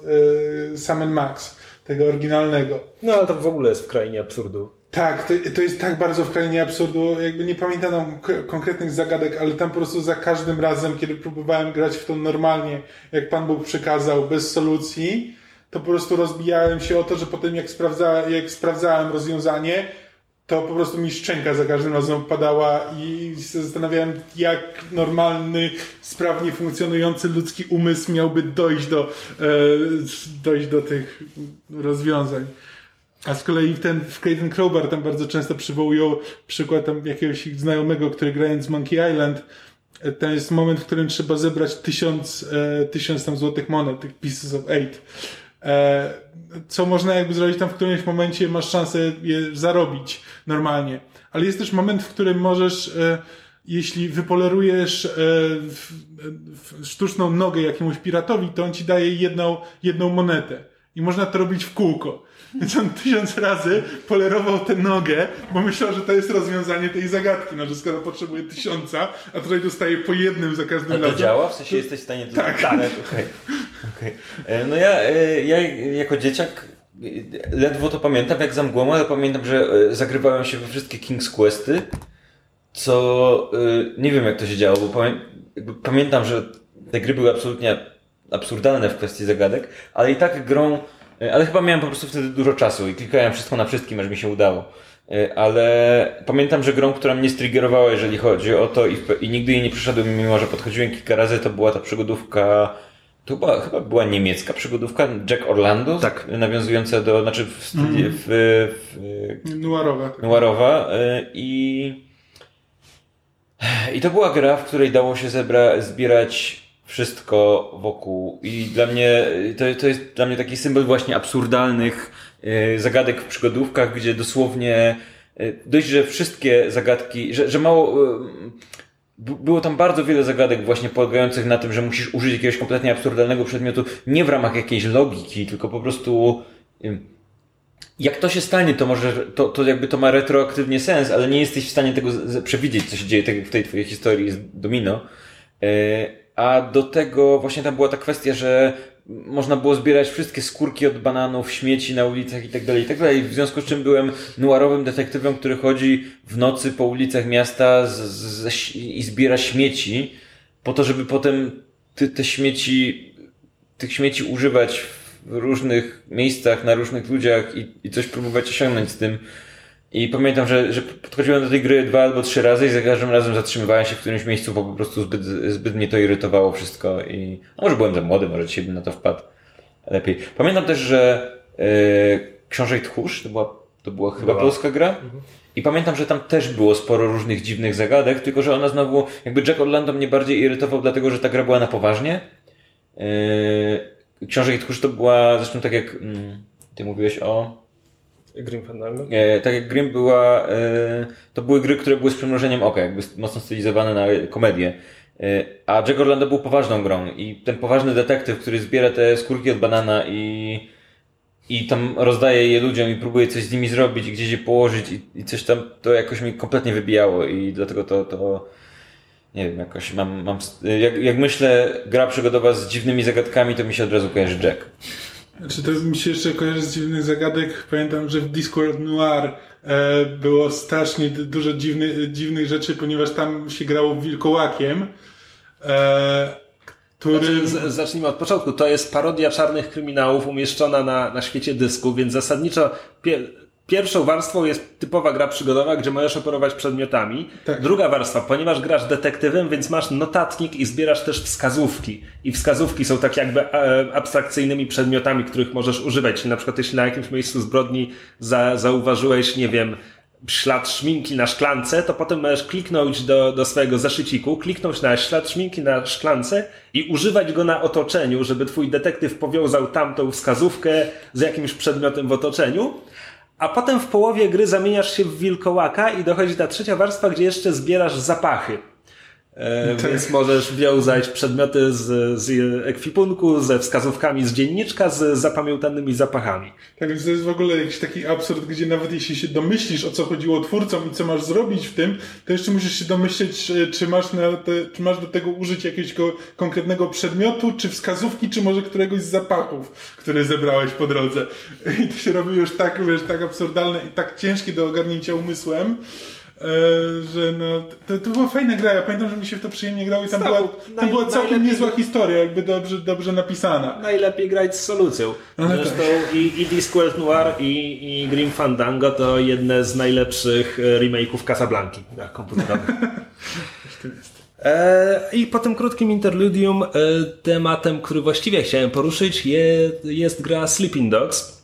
e, Summon Max, tego oryginalnego. No ale to w ogóle jest w krainie absurdu. Tak, to, to jest tak bardzo w krainie absurdu. Jakby nie pamiętam konkretnych zagadek, ale tam po prostu za każdym razem, kiedy próbowałem grać w to normalnie, jak Pan Bóg przekazał, bez solucji, to po prostu rozbijałem się o to, że potem jak, sprawdza, jak sprawdzałem rozwiązanie, to po prostu mi szczęka za każdym razem opadała i zastanawiałem, jak normalny, sprawnie funkcjonujący ludzki umysł miałby dojść do, e, dojść do tych rozwiązań. A z kolei ten, w Creighton Crowbar tam bardzo często przywołują przykład tam jakiegoś ich znajomego, który grając Monkey Island, e, to jest moment, w którym trzeba zebrać tysiąc, e, tysiąc tam złotych monet, tych pieces of eight. E, co można jakby zrobić tam w którymś momencie, masz szansę je zarobić normalnie. Ale jest też moment, w którym możesz, e, jeśli wypolerujesz e, sztuczną nogę jakiemuś piratowi, to on ci daje jedną, jedną monetę. I można to robić w kółko. Więc on tysiąc razy polerował tę nogę, bo myślał, że to jest rozwiązanie tej zagadki. No, że skoro potrzebuje tysiąca, a tutaj dostaje po jednym za każdym A to razem. działa? W sensie jesteś w stanie to Tak. tak. Okej. Okej. E, No ja, e, ja jako dzieciak ledwo to pamiętam jak za mgłą, ale pamiętam, że e, zagrywałem się we wszystkie King's Questy, co nie wiem jak to się działo, bo pamię pamiętam, że te gry były absolutnie absurdalne w kwestii zagadek, ale i tak grą, ale chyba miałem po prostu wtedy dużo czasu i klikałem wszystko na wszystkim, aż mi się udało. E, Ale pamiętam, że grą, która mnie striggerowała, jeżeli chodzi o to i, i nigdy jej nie przyszedłem, mimo że podchodziłem kilka razy, to była ta przygodówka, to była, chyba była niemiecka przygodówka, Jack Orlando, Tak. nawiązująca do, znaczy w, styli, w, w, Noirowa. tak. noirowa i i to była gra, w której dało się zebra, zbierać wszystko wokół i dla mnie to, to jest dla mnie taki symbol właśnie absurdalnych y, zagadek w przygodówkach, gdzie dosłownie y, dość, że wszystkie zagadki, że, że mało b- było tam bardzo wiele zagadek właśnie polegających na tym, że musisz użyć jakiegoś kompletnie absurdalnego przedmiotu nie w ramach jakiejś logiki, tylko po prostu jak to się stanie, to może, to, to jakby to ma retroaktywnie sens, ale nie jesteś w stanie tego przewidzieć, co się dzieje tak w tej twojej historii z Domino. A do tego właśnie tam była ta kwestia, że można było zbierać wszystkie skórki od bananów, śmieci na ulicach i tak dalej, i tak. W związku z czym byłem nuarowym detektywem, który chodzi w nocy po ulicach miasta z, z, i zbiera śmieci po to, żeby potem ty, te śmieci, tych śmieci używać w różnych miejscach, na różnych ludziach i, i coś próbować osiągnąć z tym. I pamiętam, że, że podchodziłem do tej gry dwa albo trzy razy i za każdym razem zatrzymywałem się w którymś miejscu, bo po prostu zbyt, zbyt mnie to irytowało wszystko i no może byłem za młody, może dzisiaj bym na to wpadł lepiej. Pamiętam też, że yy, Książę i Tchórz to była, to była chyba Była. polska gra. I pamiętam, że tam też było sporo różnych dziwnych zagadek, tylko że ona znowu, jakby Jack Orlando mnie bardziej irytował, dlatego że ta gra była na poważnie. Yy, Książę i Tchórz to była, zresztą tak jak mm, ty mówiłeś o Grim Fandango? E, tak jak Grim była, e, to były gry, które były z przymrużeniem oka, jakby mocno stylizowane na komedię. E, a Jack Orlando był poważną grą i ten poważny detektyw, który zbiera te skórki od banana i, i tam rozdaje je ludziom i próbuje coś z nimi zrobić i gdzieś je położyć i, i coś tam, to jakoś mi kompletnie wybijało i dlatego to, to nie wiem, jakoś mam, mam jak, jak myślę gra przygodowa z dziwnymi zagadkami, to mi się od razu kojarzy Jack. Znaczy to mi się jeszcze kojarzy z dziwnych zagadek. Pamiętam, że w Discord Noir e, było strasznie dużo dziwny, dziwnych rzeczy, ponieważ tam się grało wilkołakiem, e, który... Znaczy, zacznijmy od początku. To jest parodia czarnych kryminałów umieszczona na, na świecie dysku, więc zasadniczo pierwszą warstwą jest typowa gra przygodowa, gdzie możesz operować przedmiotami. Tak. Druga warstwa, ponieważ grasz detektywem, więc masz notatnik i zbierasz też wskazówki. I wskazówki są tak jakby e, abstrakcyjnymi przedmiotami, których możesz używać. Czyli na przykład jeśli na jakimś miejscu zbrodni za, zauważyłeś, nie wiem, ślad szminki na szklance, to potem możesz kliknąć do, do swojego zaszyciku, kliknąć na ślad szminki na szklance i używać go na otoczeniu, żeby twój detektyw powiązał tamtą wskazówkę z jakimś przedmiotem w otoczeniu. A potem w połowie gry zamieniasz się w wilkołaka i dochodzi ta trzecia warstwa, gdzie jeszcze zbierasz zapachy. E, Więc możesz wiązać przedmioty z, z ekwipunku, ze wskazówkami z dzienniczka, z zapamiętanymi zapachami. Tak, więc to jest w ogóle jakiś taki absurd, gdzie nawet jeśli się domyślisz, o co chodziło twórcom i co masz zrobić w tym, to jeszcze musisz się domyśleć, czy, czy, masz, te, czy masz do tego użyć jakiegoś ko- konkretnego przedmiotu, czy wskazówki, czy może któregoś z zapachów, które zebrałeś po drodze. I to się robi już tak, wiesz, tak absurdalne i tak ciężkie do ogarnięcia umysłem, e, że no, to, to była fajna gra. Ja pamiętam, że mi się w to przyjemnie grało i tam była, tam naj- była całkiem najlepiej- niezła historia, jakby dobrze, dobrze napisana. Najlepiej grać z solucją. Ale Zresztą i, i Discworld Noir i, i Grim Fandango to jedne z najlepszych e, remake'ów Casablanki na komputerowych. E, I po tym krótkim interludium e, tematem, który właściwie chciałem poruszyć je, jest gra Sleeping Dogs, e,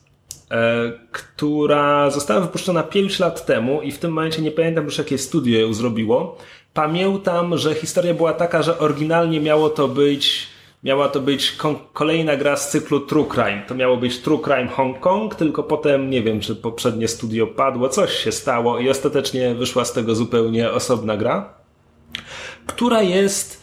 która została wypuszczona 5 lat temu i w tym momencie nie pamiętam już jakie studio ją zrobiło. Pamiętam, że historia była taka, że oryginalnie miało to być Miała to być kolejna gra z cyklu True Crime. To miało być True Crime Hong Kong, tylko potem nie wiem, czy poprzednie studio padło, coś się stało i ostatecznie wyszła z tego zupełnie osobna gra która jest e,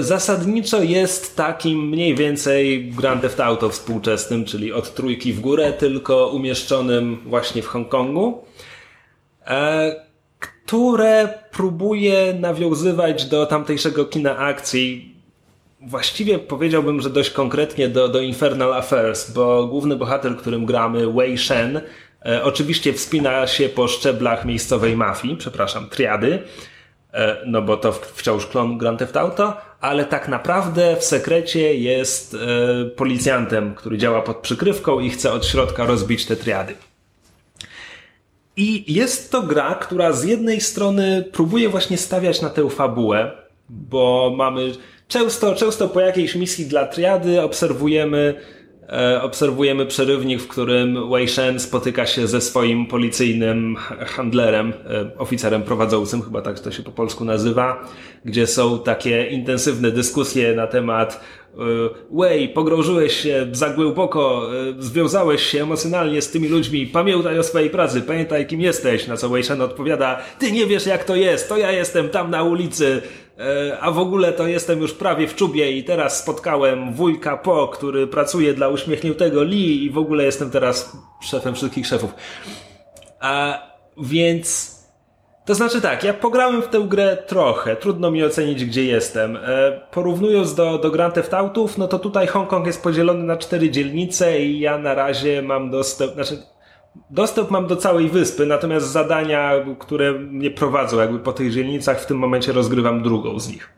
zasadniczo jest takim mniej więcej Grand Theft Auto współczesnym, czyli od trójki w górę, tylko umieszczonym właśnie w Hongkongu, e, które próbuje nawiązywać do tamtejszego kina akcji. Właściwie powiedziałbym, że dość konkretnie do, do Infernal Affairs, bo główny bohater, którym gramy, Wei Shen, e, oczywiście wspina się po szczeblach miejscowej mafii, przepraszam, triady, E, no bo to wciąż klon Grand Theft Auto, ale tak naprawdę w sekrecie jest e, policjantem, który działa pod przykrywką i chce od środka rozbić te triady. I jest to gra, która z jednej strony próbuje właśnie stawiać na tę fabułę, bo mamy często, często po jakiejś misji dla triady obserwujemy, e, obserwujemy przerywnik, w którym Wei Shen spotyka się ze swoim policyjnym handlerem, e, oficerem prowadzącym, chyba tak to się po polsku nazywa, gdzie są takie intensywne dyskusje na temat e, Wei, pogrążyłeś się za głęboko, e, związałeś się emocjonalnie z tymi ludźmi, pamiętaj o swojej pracy, pamiętaj kim jesteś, na co Wei Shen odpowiada, ty nie wiesz jak to jest, to ja jestem tam na ulicy, e, a w ogóle to jestem już prawie w czubie i teraz spotkałem wujka Po, który pracuje dla uśmiechniętego Lee i w ogóle jestem teraz szefem wszystkich szefów. A więc to znaczy tak, ja pograłem w tę grę trochę, trudno mi ocenić gdzie jestem. E, porównując do, do Grand Theft Autoów, no to tutaj Hongkong jest podzielony na cztery dzielnice i ja na razie mam dostęp, znaczy dostęp mam do całej wyspy, natomiast zadania, które mnie prowadzą jakby po tych dzielnicach, w tym momencie rozgrywam drugą z nich.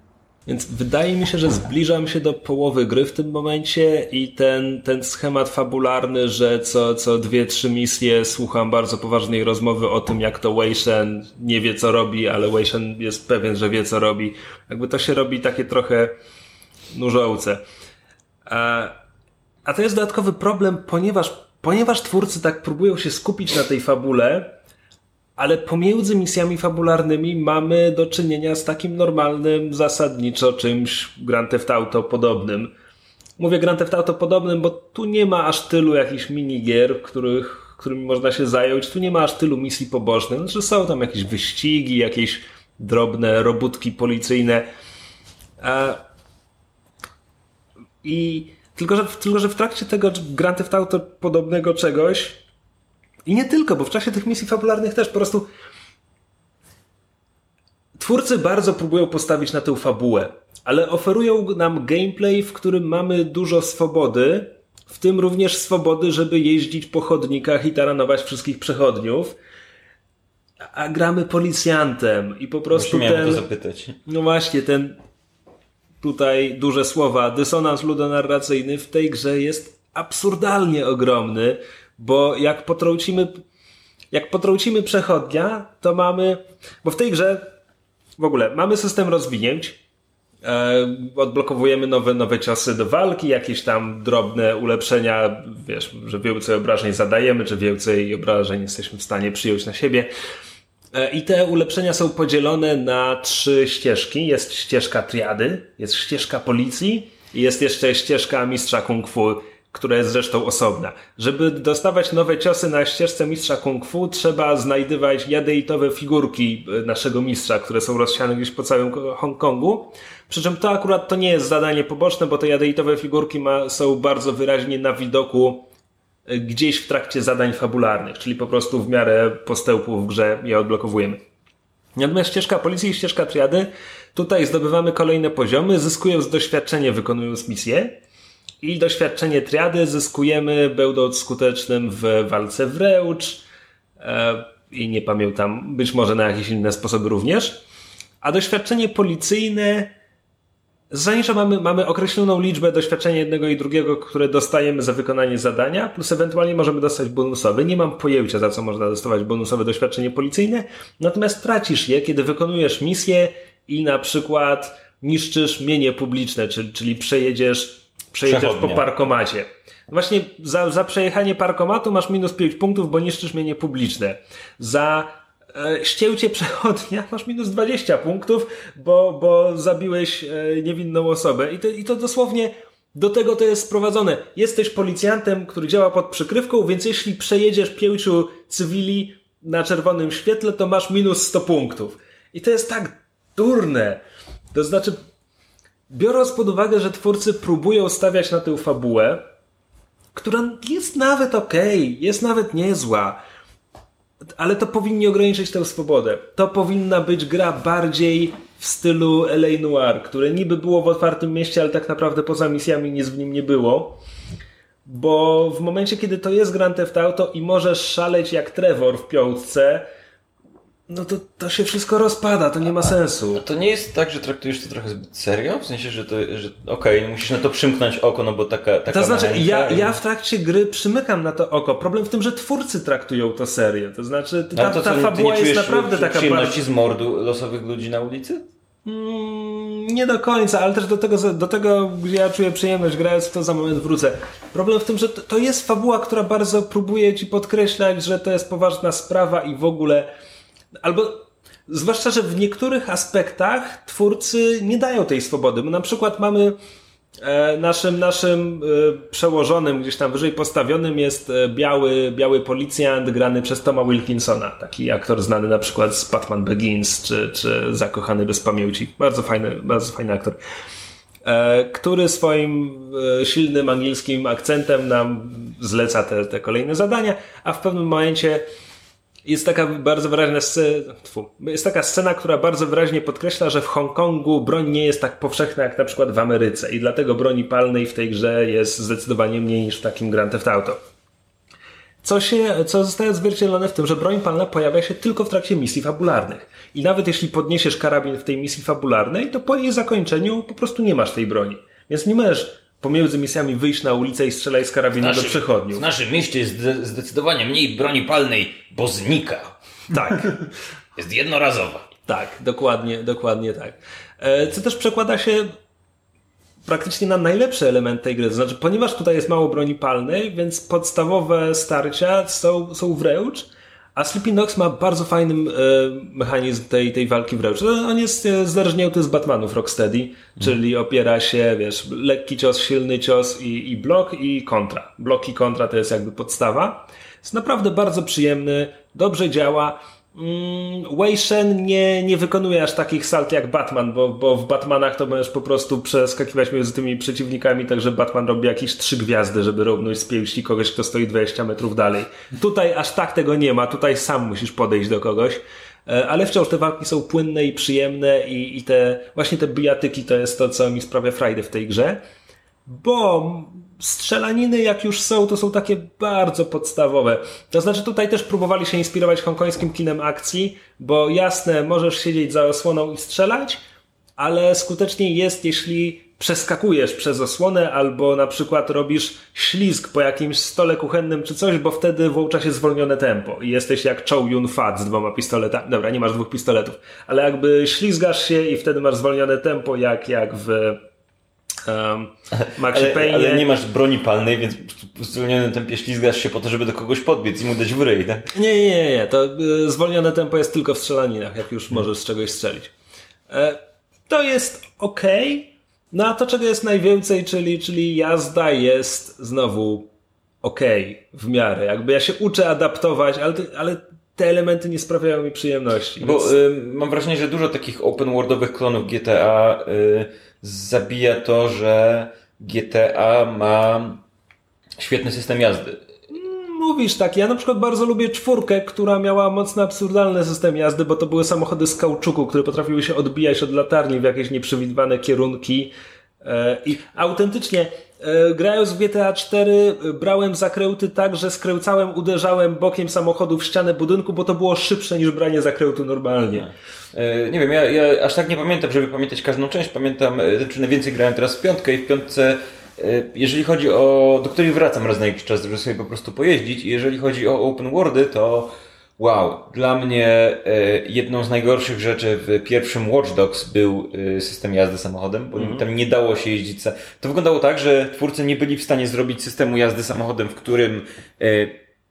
Więc wydaje mi się, że zbliżam się do połowy gry w tym momencie i ten, ten schemat fabularny, że co, co dwie, trzy misje słucham bardzo poważnej rozmowy o tym, jak to Wei Shen nie wie co robi, ale Wei Shen jest pewien, że wie co robi. Jakby to się robi takie trochę nużące. A, a to jest dodatkowy problem, ponieważ, ponieważ twórcy tak próbują się skupić na tej fabule, ale pomiędzy misjami fabularnymi mamy do czynienia z takim normalnym, zasadniczo czymś Grand Theft Auto podobnym. Mówię Grand Theft Auto podobnym, bo tu nie ma aż tylu jakichś minigier, których, którymi można się zająć. Tu nie ma aż tylu misji pobocznych. Znaczy są tam jakieś wyścigi, jakieś drobne robótki policyjne. A... I tylko że, tylko, że w trakcie tego Grand Theft Auto podobnego czegoś i nie tylko, bo w czasie tych misji fabularnych też po prostu twórcy bardzo próbują postawić na tę fabułę, ale oferują nam gameplay, w którym mamy dużo swobody, w tym również swobody, żeby jeździć po chodnikach i taranować wszystkich przechodniów. A gramy policjantem i po prostu Miałem ten... to zapytać. No właśnie, ten tutaj duże słowa, dysonans ludonarracyjny w tej grze jest absurdalnie ogromny, bo jak potrącimy, jak potrącimy przechodnia, to mamy, bo w tej grze w ogóle mamy system rozwinięć, e, odblokowujemy nowe, nowe ciosy do walki, jakieś tam drobne ulepszenia, wiesz, że więcej obrażeń zadajemy, czy więcej obrażeń jesteśmy w stanie przyjąć na siebie. E, I te ulepszenia są podzielone na trzy ścieżki. Jest ścieżka triady, jest ścieżka policji i jest jeszcze ścieżka mistrza kung fu, która jest zresztą osobna. Żeby dostawać nowe ciosy na ścieżce mistrza kung fu, trzeba znajdywać jadeitowe figurki e, naszego mistrza, które są rozsiane gdzieś po całym Hongkongu. Przy czym to akurat to nie jest zadanie poboczne, bo te jadeitowe figurki ma, są bardzo wyraźnie na widoku gdzieś w trakcie zadań fabularnych, czyli po prostu w miarę postępu w grze je odblokowujemy. Natomiast ścieżka policji i ścieżka triady, tutaj zdobywamy kolejne poziomy, zyskując doświadczenie wykonując misje. I doświadczenie triady zyskujemy będąc skutecznym w walce wręcz e, i nie pamiętam, być może na jakieś inne sposoby również. A doświadczenie policyjne Zasadniczo mamy, mamy określoną liczbę doświadczenia jednego i drugiego, które dostajemy za wykonanie zadania, plus ewentualnie możemy dostać bonusowy. Nie mam pojęcia, za co można dostawać bonusowe doświadczenie policyjne, natomiast tracisz je, kiedy wykonujesz misję i na przykład niszczysz mienie publiczne, czyli, czyli przejedziesz, przejedziesz po parkomacie. Właśnie za, za przejechanie parkomatu masz minus 5 punktów, bo niszczysz mienie publiczne. Za ścięcie przechodnia, masz minus 20 punktów, bo, bo zabiłeś e, niewinną osobę. I to, I to dosłownie do tego to jest sprowadzone. Jesteś policjantem, który działa pod przykrywką, więc jeśli przejedziesz pięciu cywili na czerwonym świetle, to masz minus 100 punktów. I to jest tak durne. To znaczy, biorąc pod uwagę, że twórcy próbują stawiać na tę fabułę, która jest nawet okej, okay, jest nawet niezła, ale to powinni ograniczyć tę swobodę. To powinna być gra bardziej w stylu LA Noir, które niby było w otwartym mieście, ale tak naprawdę poza misjami nic w nim nie było. Bo w momencie, kiedy to jest Grand Theft Auto i możesz szaleć jak Trevor w piątce, no to, to się wszystko rozpada, to nie ma sensu. A to nie jest tak, że traktujesz to trochę zbyt serio? W sensie, że to, że okej, okay, musisz na to przymknąć oko, no bo taka, taka To znaczy, ja, ja w trakcie gry przymykam na to oko. Problem w tym, że twórcy traktują to serio. To znaczy, ta, to, ta co, fabuła jest naprawdę taka przyjemności z mordu losowych ludzi na ulicy? Mm, nie do końca, ale też do tego, do tego, gdzie ja czuję przyjemność grając w to za moment wrócę. Problem w tym, że to, to jest fabuła, która bardzo próbuje ci podkreślać, że to jest poważna sprawa i w ogóle Albo zwłaszcza, że w niektórych aspektach twórcy nie dają tej swobody. Bo na przykład mamy e, naszym, naszym e, przełożonym, gdzieś tam wyżej postawionym jest e, biały, biały policjant grany przez Toma Wilkinsona. Taki aktor znany na przykład z Batman Begins czy, czy Zakochany bez pamięci. Bardzo fajny, bardzo fajny aktor. Który swoim silnym angielskim akcentem nam zleca te, te kolejne zadania, a w pewnym momencie jest taka bardzo wyraźna scena, jest taka scena, która bardzo wyraźnie podkreśla, że w Hongkongu broń nie jest tak powszechna jak na przykład w Ameryce i dlatego broni palnej w tej grze jest zdecydowanie mniej niż w takim Grand Theft Auto. Co, się, co zostaje odzwierciedlone w tym, że broń palna pojawia się tylko w trakcie misji fabularnych. I nawet jeśli podniesiesz karabin w tej misji fabularnej, to po jej zakończeniu po prostu nie masz tej broni. Więc nie możesz pomiędzy misjami wyjść na ulicę i strzelać z karabinu do przechodniów. W naszym mieście jest zdecydowanie mniej broni palnej, bo znika. Tak. jest jednorazowa. Tak, dokładnie, dokładnie tak. E, co też przekłada się praktycznie na najlepszy element tej gry. To znaczy, ponieważ tutaj jest mało broni palnej, więc podstawowe starcia są, są wręcz, a Sleepy Nox ma bardzo fajny e, mechanizm tej, tej walki wręcz. On jest e, zależnięty z Batmanów Rocksteady, mm. czyli opiera się, wiesz, lekki cios, silny cios i, i blok i kontra. Blok i kontra to jest jakby podstawa. Jest naprawdę bardzo przyjemny, dobrze działa. Mm, Wei Shen nie, nie wykonuje aż takich salt jak Batman, bo, bo w Batmanach to możesz po prostu przeskakiwać między tymi przeciwnikami, także Batman robi jakieś trzy gwiazdy, żeby robić z pięści kogoś, kto stoi 20 metrów dalej. Tutaj aż tak tego nie ma, tutaj sam musisz podejść do kogoś. E, ale wciąż te walki są płynne i przyjemne i, i te, właśnie te bijatyki to jest to, co mi sprawia frajdę w tej grze. Bo strzelaniny, jak już są, to są takie bardzo podstawowe. To znaczy, tutaj też próbowali się inspirować hongkońskim kinem akcji, bo jasne, możesz siedzieć za osłoną i strzelać, ale skuteczniej jest, jeśli przeskakujesz przez osłonę albo na przykład robisz ślizg po jakimś stole kuchennym czy coś, bo wtedy włącza się zwolnione tempo i jesteś jak Chow Yun Fat z dwoma pistoletami. Dobra, nie masz dwóch pistoletów, ale jakby ślizgasz się i wtedy masz zwolnione tempo jak, jak w um, ale, ale, nie masz broni palnej, więc w zwolnionym tempie ślizgasz się po to, żeby do kogoś podbiec i mu dać w ryj, tak? Nie, nie, nie, nie. To y, zwolnione tempo jest tylko w strzelaninach, jak już możesz z czegoś strzelić. E, to jest ok, No a to, czego jest najwięcej, czyli, czyli jazda jest znowu okej, w miarę. Jakby ja się uczę adaptować, ale, te- ale te elementy nie sprawiają mi przyjemności. Bo więc- y, mam wrażenie, że dużo takich open worldowych klonów GTA y, zabija to, że GTA ma świetny system jazdy. Mówisz tak, ja na przykład bardzo lubię czwórkę, która miała mocno absurdalny system jazdy, bo to były samochody z kauczuku, które potrafiły się odbijać od latarni w jakieś nieprzewidywane kierunki. E, I autentycznie, grając w GTA 4, e, brałem zakręty tak, że skręcałem, uderzałem bokiem samochodu w ścianę budynku, bo to było szybsze niż branie zakrętu normalnie. E, Nie wiem, ja, ja aż tak nie pamiętam, żeby pamiętać każdą część. Pamiętam, e, znaczy najwięcej grałem teraz w piątkę i w piątce, e, jeżeli chodzi o, do której wracam raz na jakiś czas, żeby sobie po prostu pojeździć i jeżeli chodzi o open worldy, to wow, dla mnie e, jedną z najgorszych rzeczy w pierwszym Watch Dogs był e, system jazdy samochodem, bo tam nie dało się jeździć. To wyglądało tak, że twórcy nie byli w stanie zrobić systemu jazdy samochodem, w którym e,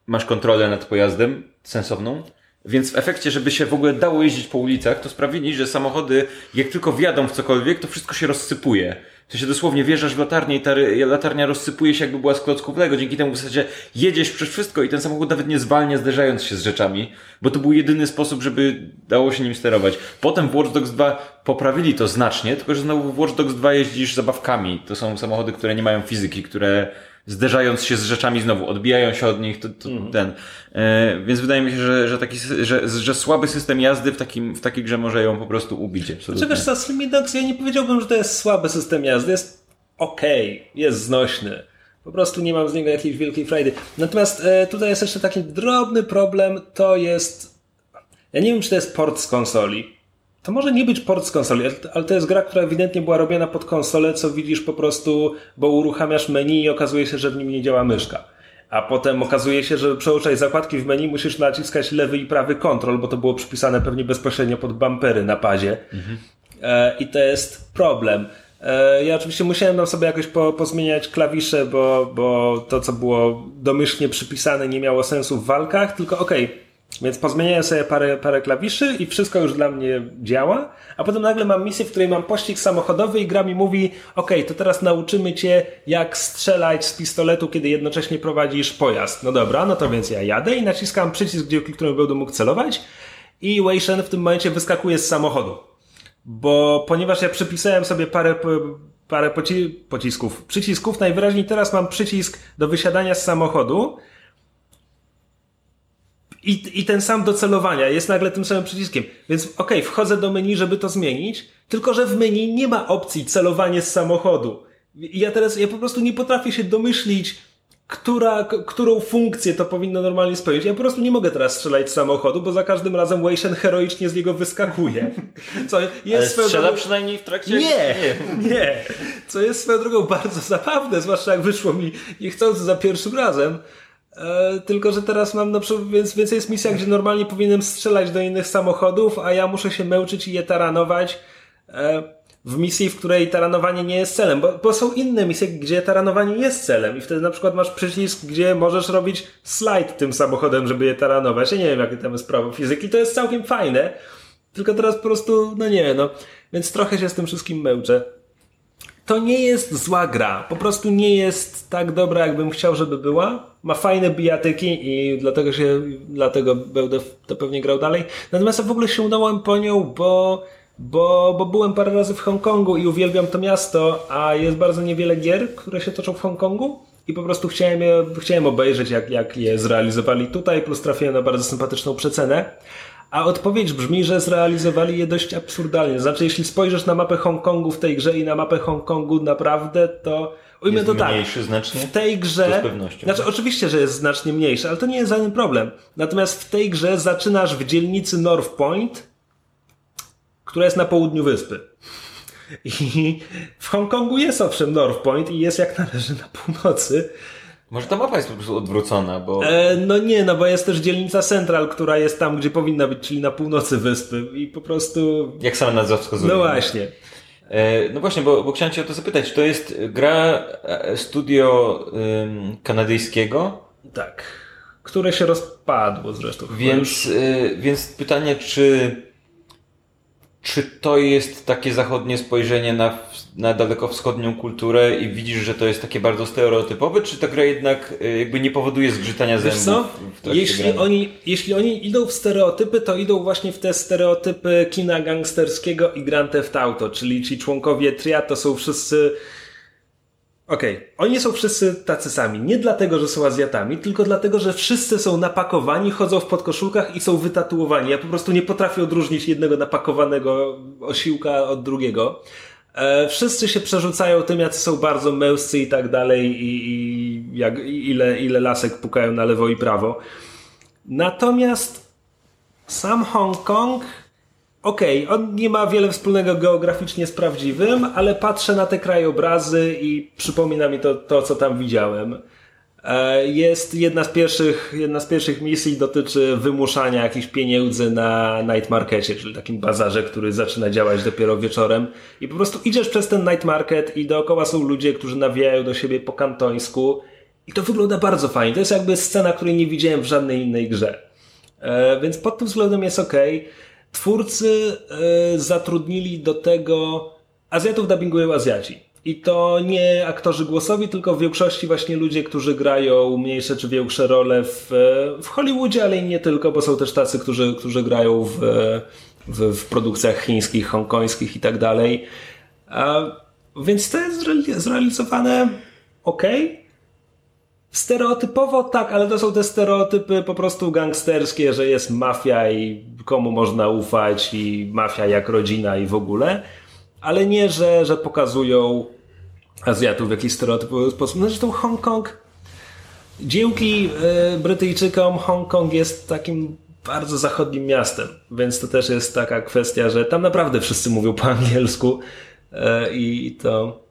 masz kontrolę nad pojazdem sensowną. Więc w efekcie, żeby się w ogóle dało jeździć po ulicach, to sprawili, że samochody, jak tylko wjadą w cokolwiek, to wszystko się rozsypuje. W sensie dosłownie wjeżdżasz w latarnię i ta latarnia rozsypuje się jakby była z klocków Lego. Dzięki temu w zasadzie jedziesz przez wszystko i ten samochód nawet nie zwalnia zderzając się z rzeczami, bo to był jedyny sposób, żeby dało się nim sterować. Potem w Watch Dogs 2 poprawili to znacznie, tylko że znowu w Watch Dogs 2 jeździsz zabawkami. To są samochody, które nie mają fizyki, które zderzając się z rzeczami znowu odbijają się od nich, to, to ten. E, więc wydaje mi się, że, że taki, że, że słaby system jazdy w takim, w takiej grze może ją po prostu ubić. Absolutnie. Znaczy wiesz Dogs, ja nie powiedziałbym, że to jest słaby system jazdy, jest okej, jest znośny. Po prostu nie mam z niego jakiejś wielkiej frajdy. Natomiast e, tutaj jest jeszcze taki drobny problem, to jest... Ja nie wiem, czy to jest port z konsoli. To może nie być port z konsoli, ale- to jest gra, która ewidentnie była robiona pod konsolę, co widzisz po prostu, bo uruchamiasz menu i okazuje się, że w nim nie działa myszka. A potem okazuje się, że przełączać zakładki w menu musisz naciskać lewy i prawy kontrol, bo to było przypisane pewnie bezpośrednio pod bumpery na padzie. E, I to jest problem. E, Ja oczywiście musiałem tam sobie jakoś po, pozmieniać klawisze, bo, bo to, co było domyślnie przypisane, nie miało sensu w walkach, tylko okej. Więc pozmieniałem sobie parę, parę klawiszy i wszystko już dla mnie działa, a potem nagle mam misję, w której mam pościg samochodowy i gra mi mówi, okej, to teraz nauczymy cię, jak strzelać z pistoletu, kiedy jednocześnie prowadzisz pojazd. No dobra, no to więc ja jadę i naciskam przycisk, gdzie kliknąłem, będę mógł celować i Wei Shen w tym momencie wyskakuje z samochodu bo ponieważ ja przypisałem sobie parę, parę poci pocisków, przycisków, najwyraźniej teraz mam przycisk do wysiadania z samochodu i, i ten sam do celowania jest nagle tym samym przyciskiem. Więc okej, wchodzę do menu, żeby to zmienić, tylko że w menu nie ma opcji celowanie z samochodu. I ja teraz, ja po prostu nie potrafię się domyślić, która, którą funkcję to powinno normalnie spełnić. Ja po prostu nie mogę teraz strzelać z samochodu, bo za każdym razem Weishen heroicznie z niego wyskakuje. Co jest Ale swoją strzela drogą- przynajmniej w trakcie... nie, nie. Co jest swoją drogą bardzo zabawne, zwłaszcza jak wyszło mi niechcący za pierwszym razem. E, tylko, że teraz mam na przykład, więc, więc jest misja, gdzie normalnie powinienem strzelać do innych samochodów, a ja muszę się męczyć i je taranować. E, w misji, w której taranowanie nie jest celem, bo, bo są inne misje, gdzie taranowanie jest celem i wtedy na przykład masz przycisk, gdzie możesz robić slajd tym samochodem, żeby je taranować. Ja nie wiem, jakie tam jest prawo fizyki, to jest całkiem fajne, tylko teraz po prostu, no nie, no. Więc trochę się z tym wszystkim męczę. To nie jest zła gra. Po prostu nie jest tak dobra, jakbym chciał, żeby była. Ma fajne bijatyki i dlatego się, dlatego będę to pewnie grał dalej. Natomiast w ogóle sięgnąłem po nią, bo, bo, bo byłem parę razy w Hongkongu i uwielbiam to miasto, a jest bardzo niewiele gier, które się toczą w Hongkongu. I po prostu chciałem, je, chciałem obejrzeć, jak, jak je zrealizowali tutaj, plus trafiłem na bardzo sympatyczną przecenę. A odpowiedź brzmi, że zrealizowali je dość absurdalnie. Znaczy, jeśli spojrzysz na mapę Hongkongu w tej grze i na mapę Hongkongu naprawdę, to ujmę Jest to tak. mniejszy znacznie? W tej grze. To z pewnością. Znaczy, oczywiście, że jest znacznie mniejszy, ale to nie jest żaden problem. Natomiast w tej grze zaczynasz w dzielnicy North Point, która jest na południu wyspy. I w Hongkongu jest owszem North Point i jest jak należy na północy. Może ta mapa jest po prostu odwrócona, bo... E, no nie, no bo jest też dzielnica Central, która jest tam, gdzie powinna być, czyli na północy wyspy. I po prostu. Jak sama nazwa wskazuje. No właśnie. E, No właśnie, bo, bo chciałem Cię o to zapytać. Czy to jest gra e, studio ym, kanadyjskiego? Tak. Które się rozpadło zresztą. Więc, e, więc pytanie, czy czy to jest takie zachodnie spojrzenie na, na dalekowschodnią kulturę i widzisz, że to jest takie bardzo stereotypowe, czy ta gra jednak y, jakby nie powoduje zgrzytania Wiesz zębów co? w trakcie Jeśli grania? oni, jeśli oni idą w stereotypy, to idą właśnie w te stereotypy kina gangsterskiego i Grand Theft Auto, czyli ci członkowie tria to są wszyscy... Okej, oni są wszyscy tacy sami. Nie dlatego, że są Azjatami, tylko dlatego, że wszyscy są napakowani, chodzą w podkoszulkach i są wytatuowani. Ja po prostu nie potrafię odróżnić jednego napakowanego osiłka od drugiego. E, wszyscy się przerzucają tym, jacy są bardzo męscy i tak dalej i, i jak, ile, ile lasek pukają na lewo i prawo. Natomiast sam Hongkong, okej, on nie ma wiele wspólnego geograficznie z prawdziwym, ale patrzę na te krajobrazy i przypomina mi to, to co tam widziałem. E, Jest jedna z pierwszych, jedna z pierwszych misji dotyczy wymuszania jakichś pieniędzy na night markecie, czyli takim bazarze, który zaczyna działać dopiero wieczorem. I po prostu idziesz przez ten night market i dookoła są ludzie, którzy nawijają do siebie po kantońsku. I to wygląda bardzo fajnie. To jest jakby scena, której nie widziałem w żadnej innej grze. E, więc pod tym względem jest ok. Twórcy e, zatrudnili do tego Azjatów dubbingują Azjaci. I to nie aktorzy głosowi, tylko w większości właśnie ludzie, którzy grają mniejsze czy większe role w, w Hollywoodzie, ale i nie tylko, bo są też tacy, którzy, którzy grają w, w, w produkcjach chińskich, hongkońskich i tak dalej. Więc to jest zreali- zrealizowane ok. Stereotypowo tak, ale to są te stereotypy po prostu gangsterskie, że jest mafia i komu można ufać i mafia jak rodzina i w ogóle. Ale nie, że, że pokazują Azjatów w jakiś stereotypowy sposób. No zresztą Hongkong, dzięki y, Brytyjczykom Hongkong jest takim bardzo zachodnim miastem, więc to też jest taka kwestia, że tam naprawdę wszyscy mówią po angielsku y, i to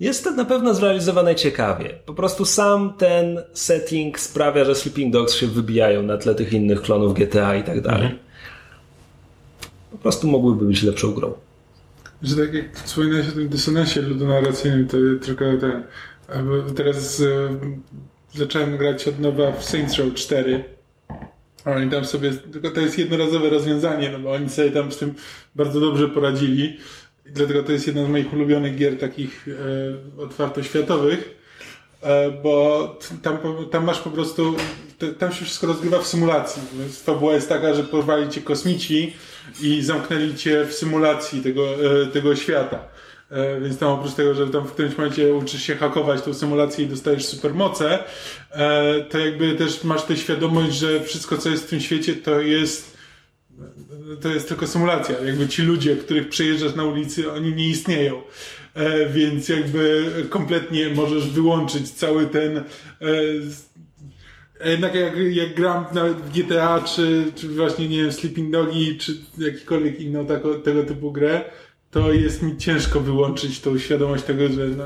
jest to na pewno zrealizowane ciekawie. Po prostu sam ten setting sprawia, że Sleeping Dogs się wybijają na tle tych innych klonów GTA i tak dalej. Po prostu mogłyby być lepszą grą. Że tak jak wspominałeś o tym dysonansie ludonarracyjnym, to tylko ten... Teraz e, zacząłem grać od nowa w Saints Row 4. A Oni tam sobie, tylko to jest jednorazowe rozwiązanie, no bo oni sobie tam z tym bardzo dobrze poradzili. Dlatego to jest jedna z moich ulubionych gier takich e, otwartoświatowych, e, bo tam, tam masz po prostu, tam się wszystko rozgrywa w symulacji. Więc fabuła jest taka, że porwali cię kosmici i zamknęli cię w symulacji tego, e, tego świata. E, Więc tam oprócz tego, że tam w którymś momencie uczysz się hakować tą symulację i dostajesz supermoce, e, to jakby też masz tę świadomość, że wszystko co jest w tym świecie to jest to jest tylko symulacja. Jakby ci ludzie, których przejeżdżasz na ulicy, oni nie istnieją. E, więc jakby kompletnie możesz wyłączyć cały ten. E, jednak jak, jak gram nawet w GTA, czy, czy właśnie, nie wiem, Sleeping Dogi, czy jakikolwiek inną tako, tego typu grę, to jest mi ciężko wyłączyć tą świadomość tego, że no,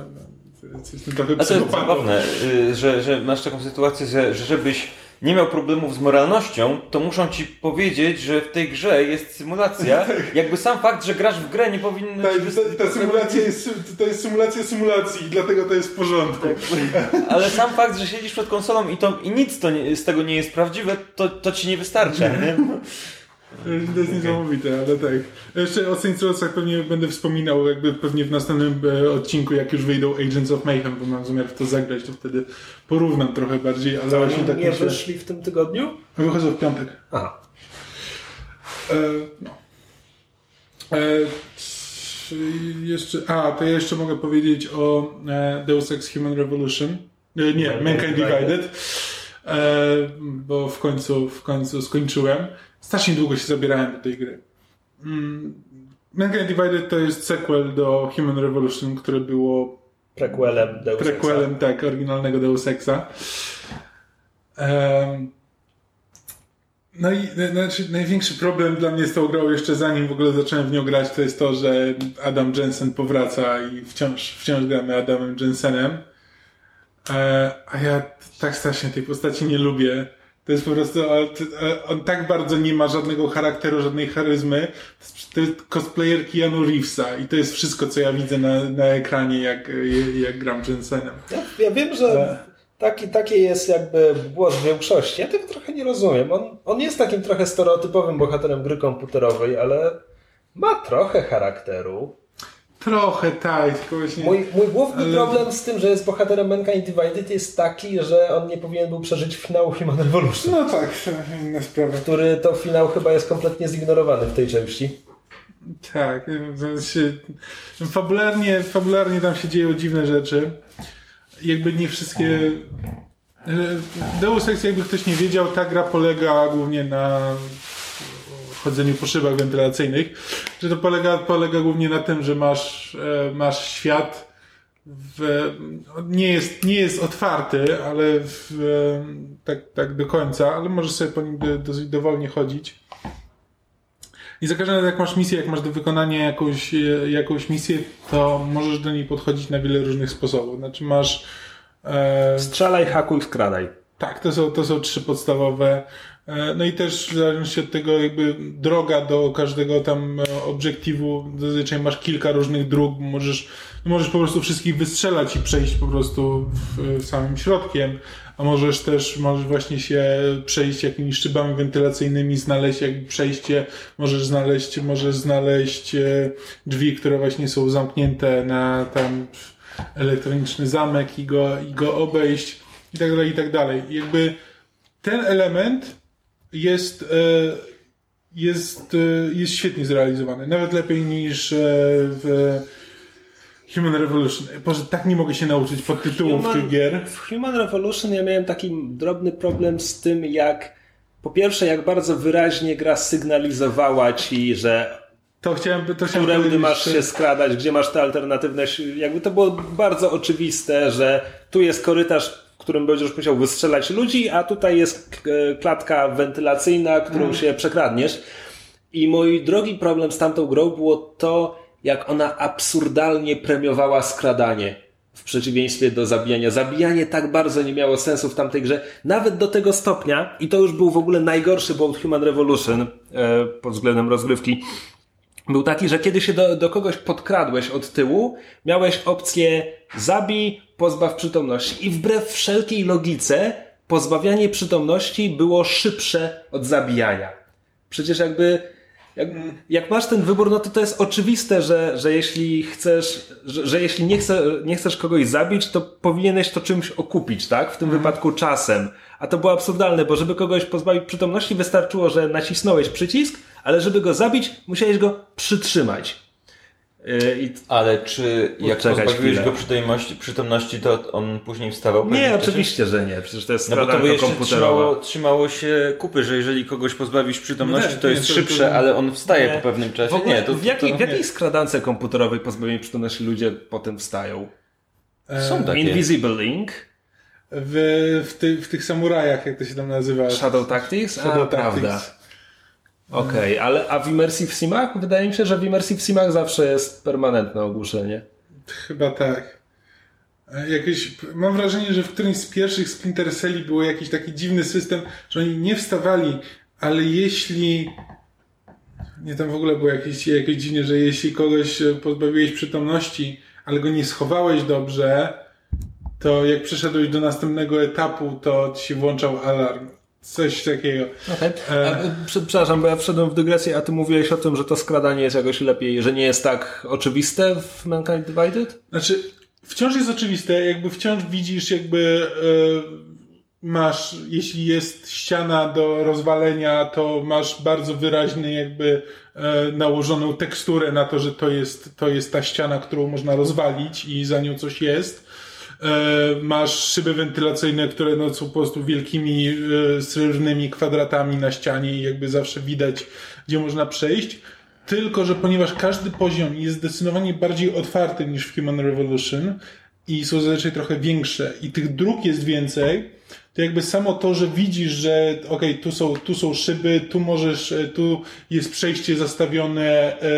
no, jestem trochę A to jest zabawne, y, że, że masz taką sytuację, że, że żebyś nie miał problemów z moralnością, to muszą ci powiedzieć, że w tej grze jest symulacja. Jakby sam fakt, że grasz w grę nie powinien... Ta, ci ta, ta symulacja jest, to jest symulacja symulacji i dlatego to jest w porządku. Ale sam fakt, że siedzisz przed konsolą i, to, i nic to nie, z tego nie jest prawdziwe, to, to ci nie wystarcza. Nie? To jest niesamowite, ale tak. Jeszcze o Saints Rowsach pewnie będę wspominał jakby pewnie w następnym e, odcinku, jak już wyjdą Agents of Mayhem, bo mam zamiar w to zagrać, to wtedy porównam trochę bardziej, ale właśnie tak nie myślę. wyszli w tym tygodniu? Wychodzą w piątek. Aha. E, no. E, jeszcze, a, to ja jeszcze mogę powiedzieć o e, Deus Ex Human Revolution. E, nie, Mankind Divided. E, bo w końcu, w końcu skończyłem. Strasznie długo się zabierałem do tej gry. Mm, Mankind Divided to jest sequel do Human Revolution, które było Prequelem Deus prequelem, tak, oryginalnego Deus Exa. Em, no i na- znaczy, największy problem dla mnie z tą grą, jeszcze zanim w ogóle zacząłem w nią grać, to jest to, że Adam Jensen powraca i wciąż, wciąż gramy Adamem Jensenem. E, a ja tak strasznie tej postaci nie lubię. To jest po prostu, on, tak bardzo nie ma żadnego charakteru, żadnej charyzmy. To jest, cosplayer Keanu Reevesa i to jest wszystko, co ja widzę na, na ekranie, jak, jak gram Jensenem. Ja, ja wiem, że taki, taki jest jakby głos większości. Ja tego trochę nie rozumiem. On, on jest takim trochę stereotypowym bohaterem gry komputerowej, ale ma trochę charakteru. Trochę tak, tylko właśnie... Mój, mój główny Ale- problem z tym, że jest bohaterem Mankind Divided jest taki, że on nie powinien był przeżyć finału Human Revolution, No tak, inna sprawa. który to finał chyba jest kompletnie zignorowany w tej części. Tak, się, fabularnie, fabularnie tam się dzieją dziwne rzeczy. Jakby nie wszystkie... Deus Ex, jakby ktoś nie wiedział, ta gra polega głównie na chodzeniu po szybach wentylacyjnych. Że to polega, polega głównie na tym, że masz, e, masz świat w, nie, jest, nie jest otwarty, ale w, e, tak, tak do końca, ale możesz sobie po nim do- dosyć dowolnie chodzić. I za każdym razem, jak masz misję, jak masz do wykonania jakąś, e, jakąś misję, to możesz do niej podchodzić na wiele różnych sposobów. Znaczy masz... E, Strzelaj, hakuj, skradaj. tak, to są, to są trzy podstawowe. E, No i też w zależności od tego jakby droga do każdego tam e, obiektywu, zazwyczaj masz kilka różnych dróg, możesz, możesz po prostu wszystkich wystrzelać i przejść po prostu w, w samym środkiem, a możesz też, możesz właśnie się przejść jakimiś szybami wentylacyjnymi, znaleźć jakby przejście, możesz znaleźć, możesz znaleźć e, drzwi, które właśnie są zamknięte na tam elektroniczny zamek i go, i go obejść i tak dalej, i tak dalej. I Jakby ten element jest, e, jest, e, jest świetnie zrealizowany. Nawet lepiej niż e, w Human Revolution. Boże, tak nie mogę się nauczyć podtytułów Human- tych gier. W Human Revolution ja miałem taki drobny problem z tym, jak po pierwsze, jak bardzo wyraźnie gra sygnalizowała ci, że To chciałem, to chciałem którędy masz się skradać, gdzie masz te alternatywne. Jakby to było bardzo oczywiste, że tu jest korytarz, którym będziesz musiał wystrzelać ludzi, a tutaj jest k- klatka wentylacyjna, którą się przekradniesz. I mój drogi problem z tamtą grą było to, jak ona absurdalnie premiowała skradanie. W przeciwieństwie do zabijania. Zabijanie tak bardzo nie miało sensu w tamtej grze. Nawet do tego stopnia, i to już był w ogóle najgorszy błąd Human Revolution e, pod względem rozgrywki, był taki, że kiedy się do, do kogoś podkradłeś od tyłu, miałeś opcję zabij, pozbaw przytomności. I wbrew wszelkiej logice, pozbawianie przytomności było szybsze od zabijania. Przecież jakby, jak, jak masz ten wybór, no to to jest oczywiste, że, że jeśli chcesz, że, że jeśli nie, chce, nie chcesz kogoś zabić, to powinieneś to czymś okupić, tak? W tym wypadku czasem. A to było absurdalne, bo żeby kogoś pozbawić przytomności, wystarczyło, że nacisnąłeś przycisk, ale żeby go zabić, musiałeś go przytrzymać. Yy, Ale czy jak pozbawiłeś go przytomności, przytomności, to on później wstawał? nie, oczywiście, że nie. Przecież to jest No bo to by jeszcze trzymało, trzymało się kupy, że jeżeli kogoś pozbawisz przytomności, No to nie, jest to- szybsze, to- ale on wstaje Nie. po pewnym czasie. Ogóle, nie, to, w, jakiej, to, w jakiej skradance komputerowej pozbawienie przytomności ludzie potem wstają? Są takie. Invisible Link, W, w, ty, w tych samurajach, jak to się tam nazywa. Shadow Tactics? A, Shadow prawda. Tactics. Okej, ale a w Immersive Simach? Wydaje mi się, że w Immersive Simach zawsze jest permanentne ogłuszenie. Chyba tak. E, Jakieś, mam wrażenie, że w którymś z pierwszych Splinter Celli był jakiś taki dziwny system, że oni nie wstawali, ale jeśli. Nie, tam w ogóle było jakieś, jakieś dziwnie, że jeśli kogoś e, pozbawiłeś przytomności, ale go nie schowałeś dobrze, to jak przeszedłeś do następnego etapu, to ci włączał alarm. Coś takiego. Okay. Przepraszam, bo ja wszedłem w dygresję, a ty mówiłeś o tym, że to skradanie jest jakoś lepiej, że nie jest tak oczywiste w Mankind Divided? Znaczy, wciąż jest oczywiste, jakby wciąż widzisz, jakby e, masz, jeśli jest ściana do rozwalenia, to masz bardzo wyraźny jakby e, nałożoną teksturę na to, że to jest, to jest ta ściana, którą można rozwalić i za nią coś jest. E, masz szyby wentylacyjne, które no, są po prostu wielkimi e, srebrnymi kwadratami na ścianie i jakby zawsze widać, gdzie można przejść. Tylko, że ponieważ każdy poziom jest zdecydowanie bardziej otwarty niż w Human Revolution i są zazwyczaj trochę większe. I tych dróg jest więcej, to jakby samo to, że widzisz, że okej, tu, są, tu są szyby, tu możesz, e, tu jest przejście zastawione e,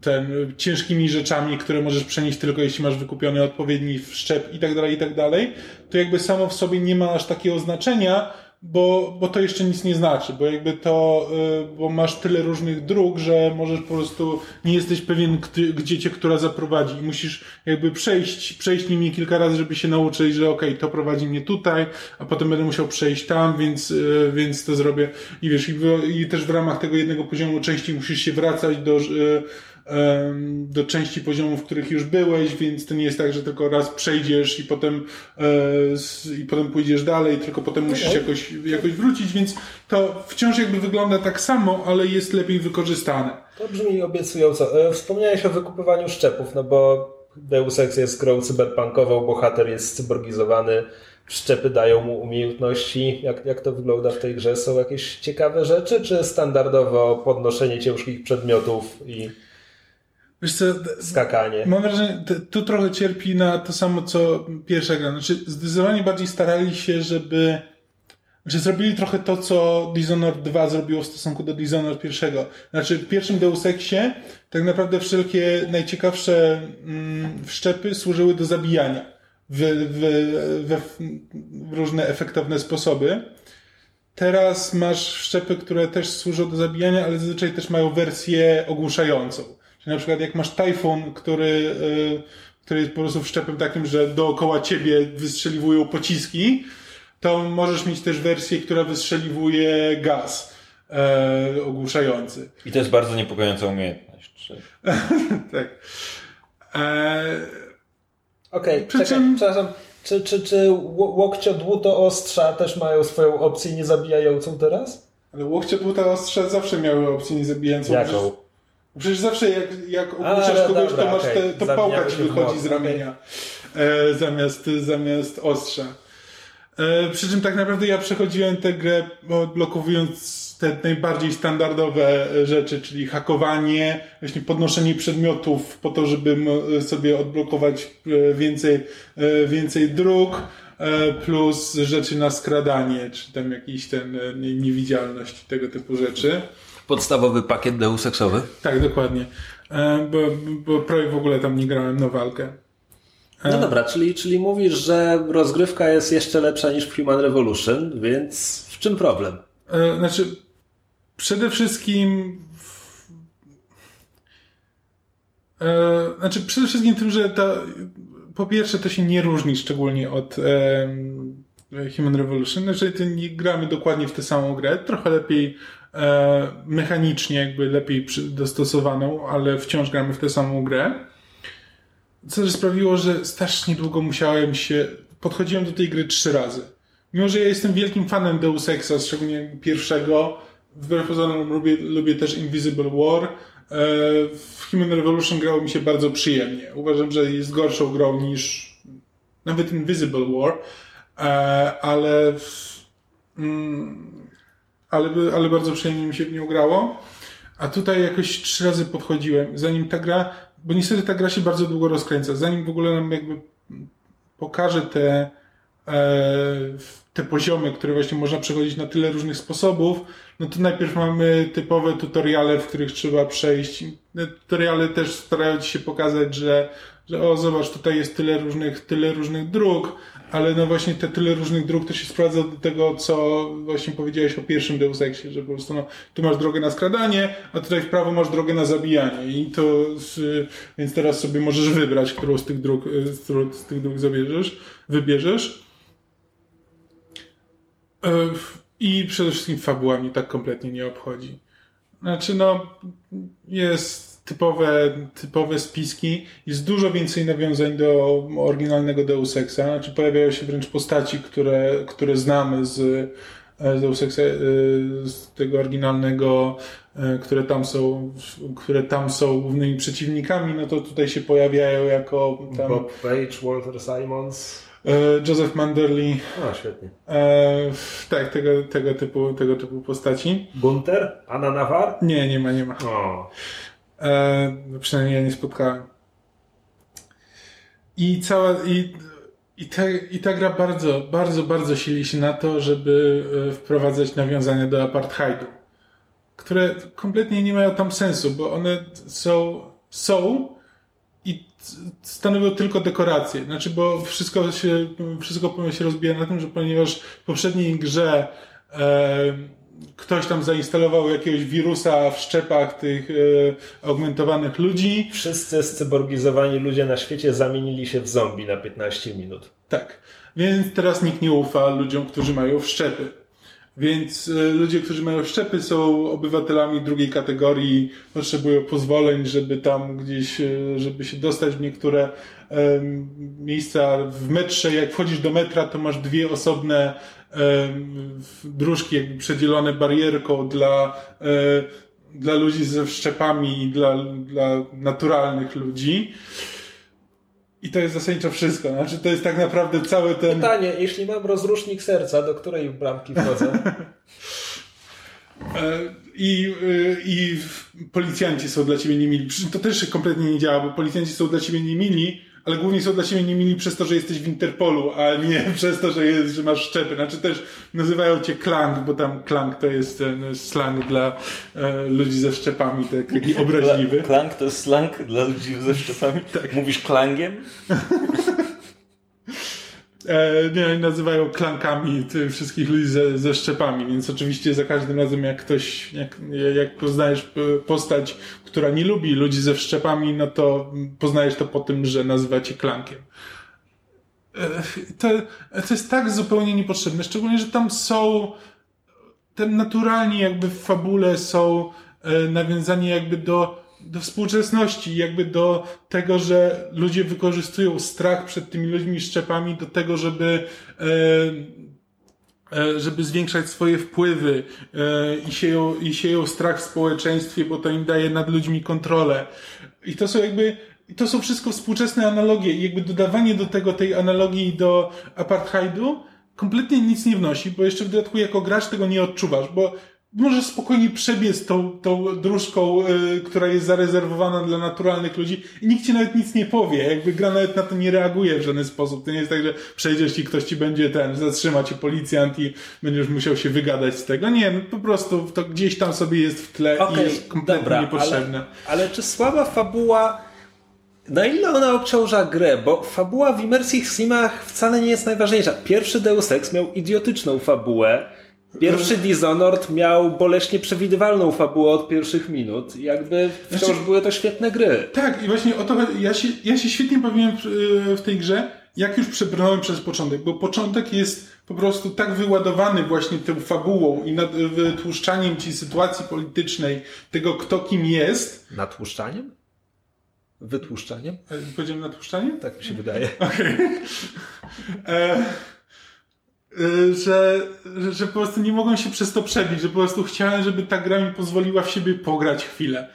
ten, ciężkimi rzeczami, które możesz przenieść tylko jeśli masz wykupiony odpowiedni wszczep i tak dalej, i tak dalej, to jakby samo w sobie nie ma aż takiego znaczenia, bo, bo to jeszcze nic nie znaczy, bo jakby to, y, bo masz tyle różnych dróg, że możesz po prostu, nie jesteś pewien, gdzie cię która zaprowadzi. I musisz jakby przejść, przejść nimi kilka razy, żeby się nauczyć, że okej, to prowadzi mnie tutaj, a potem będę musiał przejść tam, więc, y, więc to zrobię. I wiesz, i, w, i też w ramach tego jednego poziomu częściej musisz się wracać do, y, do części poziomów, w których już byłeś, więc to nie jest tak, że tylko raz przejdziesz i potem, e, i potem pójdziesz dalej, tylko potem musisz jakoś, jakoś wrócić, więc to wciąż jakby wygląda tak samo, ale jest lepiej wykorzystane. To brzmi obiecująco. E, Wspomniałeś o wykupywaniu szczepów, no bo Deus Ex jest grą cyberpunkową, bohater jest cyborgizowany, szczepy dają mu umiejętności. Jak, jak to wygląda w tej grze? Są jakieś ciekawe rzeczy, czy standardowo podnoszenie ciężkich przedmiotów i Wiesz co, skakanie? Mam wrażenie, tu trochę cierpi na to samo, co pierwsza gra. Znaczy, zdecydowanie bardziej starali się, żeby. Znaczy, zrobili trochę to, co Dishonored 2 zrobiło w stosunku do Dishonored pierwszego. Znaczy, w pierwszym Deus Exie tak naprawdę wszelkie najciekawsze mm, wszczepy służyły do zabijania w, w, we, w różne efektowne sposoby. Teraz masz wszczepy, które też służą do zabijania, ale zazwyczaj też mają wersję ogłuszającą. Czyli na przykład jak masz tajfun, który, y, który jest po prostu wszczepem takim, że dookoła ciebie wystrzeliwują pociski, to możesz mieć też wersję, która wystrzeliwuje gaz e, ogłuszający. I to jest bardzo niepokojąca umiejętność. Czy... Tak. E, Okej, Przy czekaj, czym- przepraszam. Czy, czy, czy ło- łokciodłuto ostrza też mają swoją opcję niezabijającą teraz? ale łokcie dłuta ostrza zawsze miały opcję niezabijającą. Jaką? Przecież, zawsze jak, jak ogłuszasz kogoś, dobra, to masz okej. te, to pałka ci wychodzi z ramienia e, zamiast, zamiast ostrza. E, przy czym tak naprawdę ja przechodziłem tę grę odblokowując te najbardziej standardowe e, rzeczy, czyli hakowanie, właśnie podnoszenie przedmiotów po to, żeby sobie odblokować więcej, więcej dróg, plus rzeczy na skradanie, czy tam jakiś ten nie- niewidzialność, tego typu rzeczy. Podstawowy pakiet Deus Exowy. Tak, dokładnie. E, bo, bo prawie w ogóle tam nie grałem na walkę. No dobra, czyli, czyli mówisz, że rozgrywka jest jeszcze lepsza niż w Human Revolution, więc w czym problem? E, Znaczy, przede wszystkim. E, znaczy, przede wszystkim tym, że ta. Po pierwsze, to się nie różni szczególnie od em, Human Revolution. Znaczy, nie gramy dokładnie w tę samą grę. Trochę lepiej e, mechanicznie, jakby lepiej dostosowaną, ale wciąż gramy w tę samą grę. Co sprawiło, że strasznie długo musiałem się. Podchodziłem do tej gry trzy razy. Mimo, że ja jestem wielkim fanem Deus Exa, szczególnie pierwszego, wbrew pozorom lubię, lubię też Invisible War. E, W Human Revolution grało mi się bardzo przyjemnie. Uważam, że jest gorszą grą niż nawet Invisible War, e, ale, w- mm, ale, ale bardzo przyjemnie mi się w nią grało. A tutaj jakoś trzy razy podchodziłem, zanim ta gra, bo niestety ta gra się bardzo długo rozkręca, zanim w ogóle nam jakby pokaże te, e, te poziomy, które właśnie można przechodzić na tyle różnych sposobów, no to najpierw mamy typowe tutoriale, w których trzeba przejść. Te tutoriale też starają ci się pokazać, że, że o zobacz, tutaj jest tyle różnych, tyle różnych dróg, ale no właśnie te tyle różnych dróg to się sprawdza do tego, co właśnie powiedziałeś o pierwszym Deus Exie, że po prostu no, tu masz drogę na skradanie, a tutaj w prawo masz drogę na zabijanie i to, więc teraz sobie możesz wybrać, którą z tych dróg, z którą z tych dróg zabierzesz, wybierzesz. E, I przede wszystkim fabuła mnie tak kompletnie nie obchodzi. Znaczy, no, jest typowe, typowe spiski, jest dużo więcej nawiązań do oryginalnego Deus Exa, znaczy pojawiają się wręcz postaci, które, które znamy z, e, z Deus Exa, e, z tego oryginalnego, e, które tam są, które tam są głównymi przeciwnikami, no to tutaj się pojawiają jako tam, Bob Page, Walter Simons. e, Joseph Manderley, O, świetnie. e, tak, tego, tego, typu, tego typu postaci. Gunter? Anna Nawar? Nie, nie ma, nie ma. O. E, no przynajmniej ja nie spotkałem. I cała, i, i, ta, i ta gra bardzo, bardzo, bardzo sili się na to, żeby e, wprowadzać nawiązania do apartheidu, które kompletnie nie mają tam sensu, bo one są, są i stanowią tylko dekoracje. Znaczy, bo wszystko się, wszystko się rozbija na tym, że ponieważ w poprzedniej grze e, ktoś tam zainstalował jakiegoś wirusa w szczepach tych e, augmentowanych ludzi, Wszyscy scyborgizowani ludzie na świecie zamienili się w zombie na 15 minut. Tak. Więc teraz nikt nie ufa ludziom, którzy mają wszczepy. Więc e, ludzie, którzy mają wszczepy są obywatelami drugiej kategorii, potrzebują pozwoleń, żeby tam gdzieś, e, żeby się dostać w niektóre miejsca w metrze. Jak wchodzisz do metra, to masz dwie osobne dróżki jakby przedzielone barierką dla, e, dla ludzi ze wszczepami i dla, dla naturalnych ludzi. I to jest zasadniczo wszystko. Znaczy, to jest tak naprawdę cały ten. Pytanie, jeśli mam rozrusznik serca, do której bramki wchodzę? E, I, y, I policjanci są dla ciebie niemili. To też kompletnie nie działa, bo policjanci są dla ciebie niemili, ale głównie są dla ciebie niemili przez to, że jesteś w Interpolu, a nie przez to, że, jest, że masz szczepy. Znaczy też nazywają cię klang, bo tam klang to jest ten slang dla e, ludzi ze szczepami, tak, taki obraźliwy. Klang to jest slang dla ludzi ze szczepami? Tak. Mówisz klangiem? E, nazywają klankami tych wszystkich ludzi ze, ze szczepami, więc oczywiście za każdym razem jak ktoś, jak, jak poznajesz postać, która nie lubi ludzi ze szczepami, no to poznajesz to po tym, że nazywa cię klankiem. E, to, to jest tak zupełnie niepotrzebne, szczególnie, że tam są ten naturalnie jakby w fabule są e, nawiązania jakby do, do współczesności, jakby do tego, że ludzie wykorzystują strach przed tymi ludźmi szczepami do tego, żeby e, e, żeby zwiększać swoje wpływy e, i, sieją, i sieją strach w społeczeństwie, bo to im daje nad ludźmi kontrolę. I to są jakby, to są wszystko współczesne analogie i jakby dodawanie do tego tej analogii do apartheidu kompletnie nic nie wnosi, bo jeszcze w dodatku jako gracz tego nie odczuwasz, bo możesz spokojnie przebiec tą, tą dróżką, y, która jest zarezerwowana dla naturalnych ludzi i nikt ci nawet nic nie powie. Jakby gra nawet na to nie reaguje w żaden sposób. To nie jest tak, że przejdziesz i ktoś ci będzie ten, zatrzyma cię policjant i będziesz musiał się wygadać z tego. Nie, no po prostu to gdzieś tam sobie jest w tle i Okej, jest kompletnie dobra, niepotrzebne. Ale, ale czy słaba fabuła, na ile ona obciąża grę? Bo fabuła w Immersive Simach wcale nie jest najważniejsza. Pierwszy Deus Ex miał idiotyczną fabułę. Pierwszy Dishonored miał boleśnie przewidywalną fabułę od pierwszych minut. Jakby wciąż Znaczy- były to świetne gry. Tak, i właśnie o to ja się, ja się świetnie bawiłem w, w tej grze, jak już przebrnąłem przez początek, bo początek jest po prostu tak wyładowany właśnie tą fabułą i nad, wytłuszczaniem ci sytuacji politycznej, tego kto kim jest. Natłuszczaniem? Wytłuszczaniem? E, Powiedziałem natłuszczaniem? Tak mi się wydaje. E, e, że, że, że po prostu nie mogłem się przez to przebić, że po prostu chciałem, żeby ta gra mi pozwoliła w siebie pograć chwilę.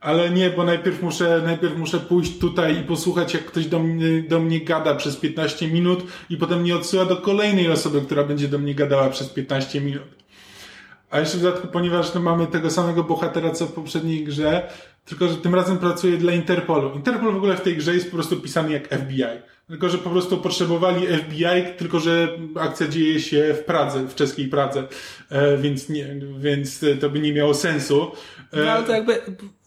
Ale nie, bo najpierw muszę, najpierw muszę pójść tutaj i posłuchać, jak ktoś do mnie, do mnie gada przez 15 minut i potem mnie odsyła do kolejnej osoby, która będzie do mnie gadała przez 15 minut. A jeszcze w dodatku, ponieważ no, mamy tego samego bohatera, co w poprzedniej grze, tylko że tym razem pracuje dla Interpolu. Interpol w ogóle w tej grze jest po prostu pisany jak FBI. Tylko, że po prostu potrzebowali FBI, tylko że akcja dzieje się w Pradze, w czeskiej Pradze, e, więc, nie, więc to by nie miało sensu. E, No ale to jakby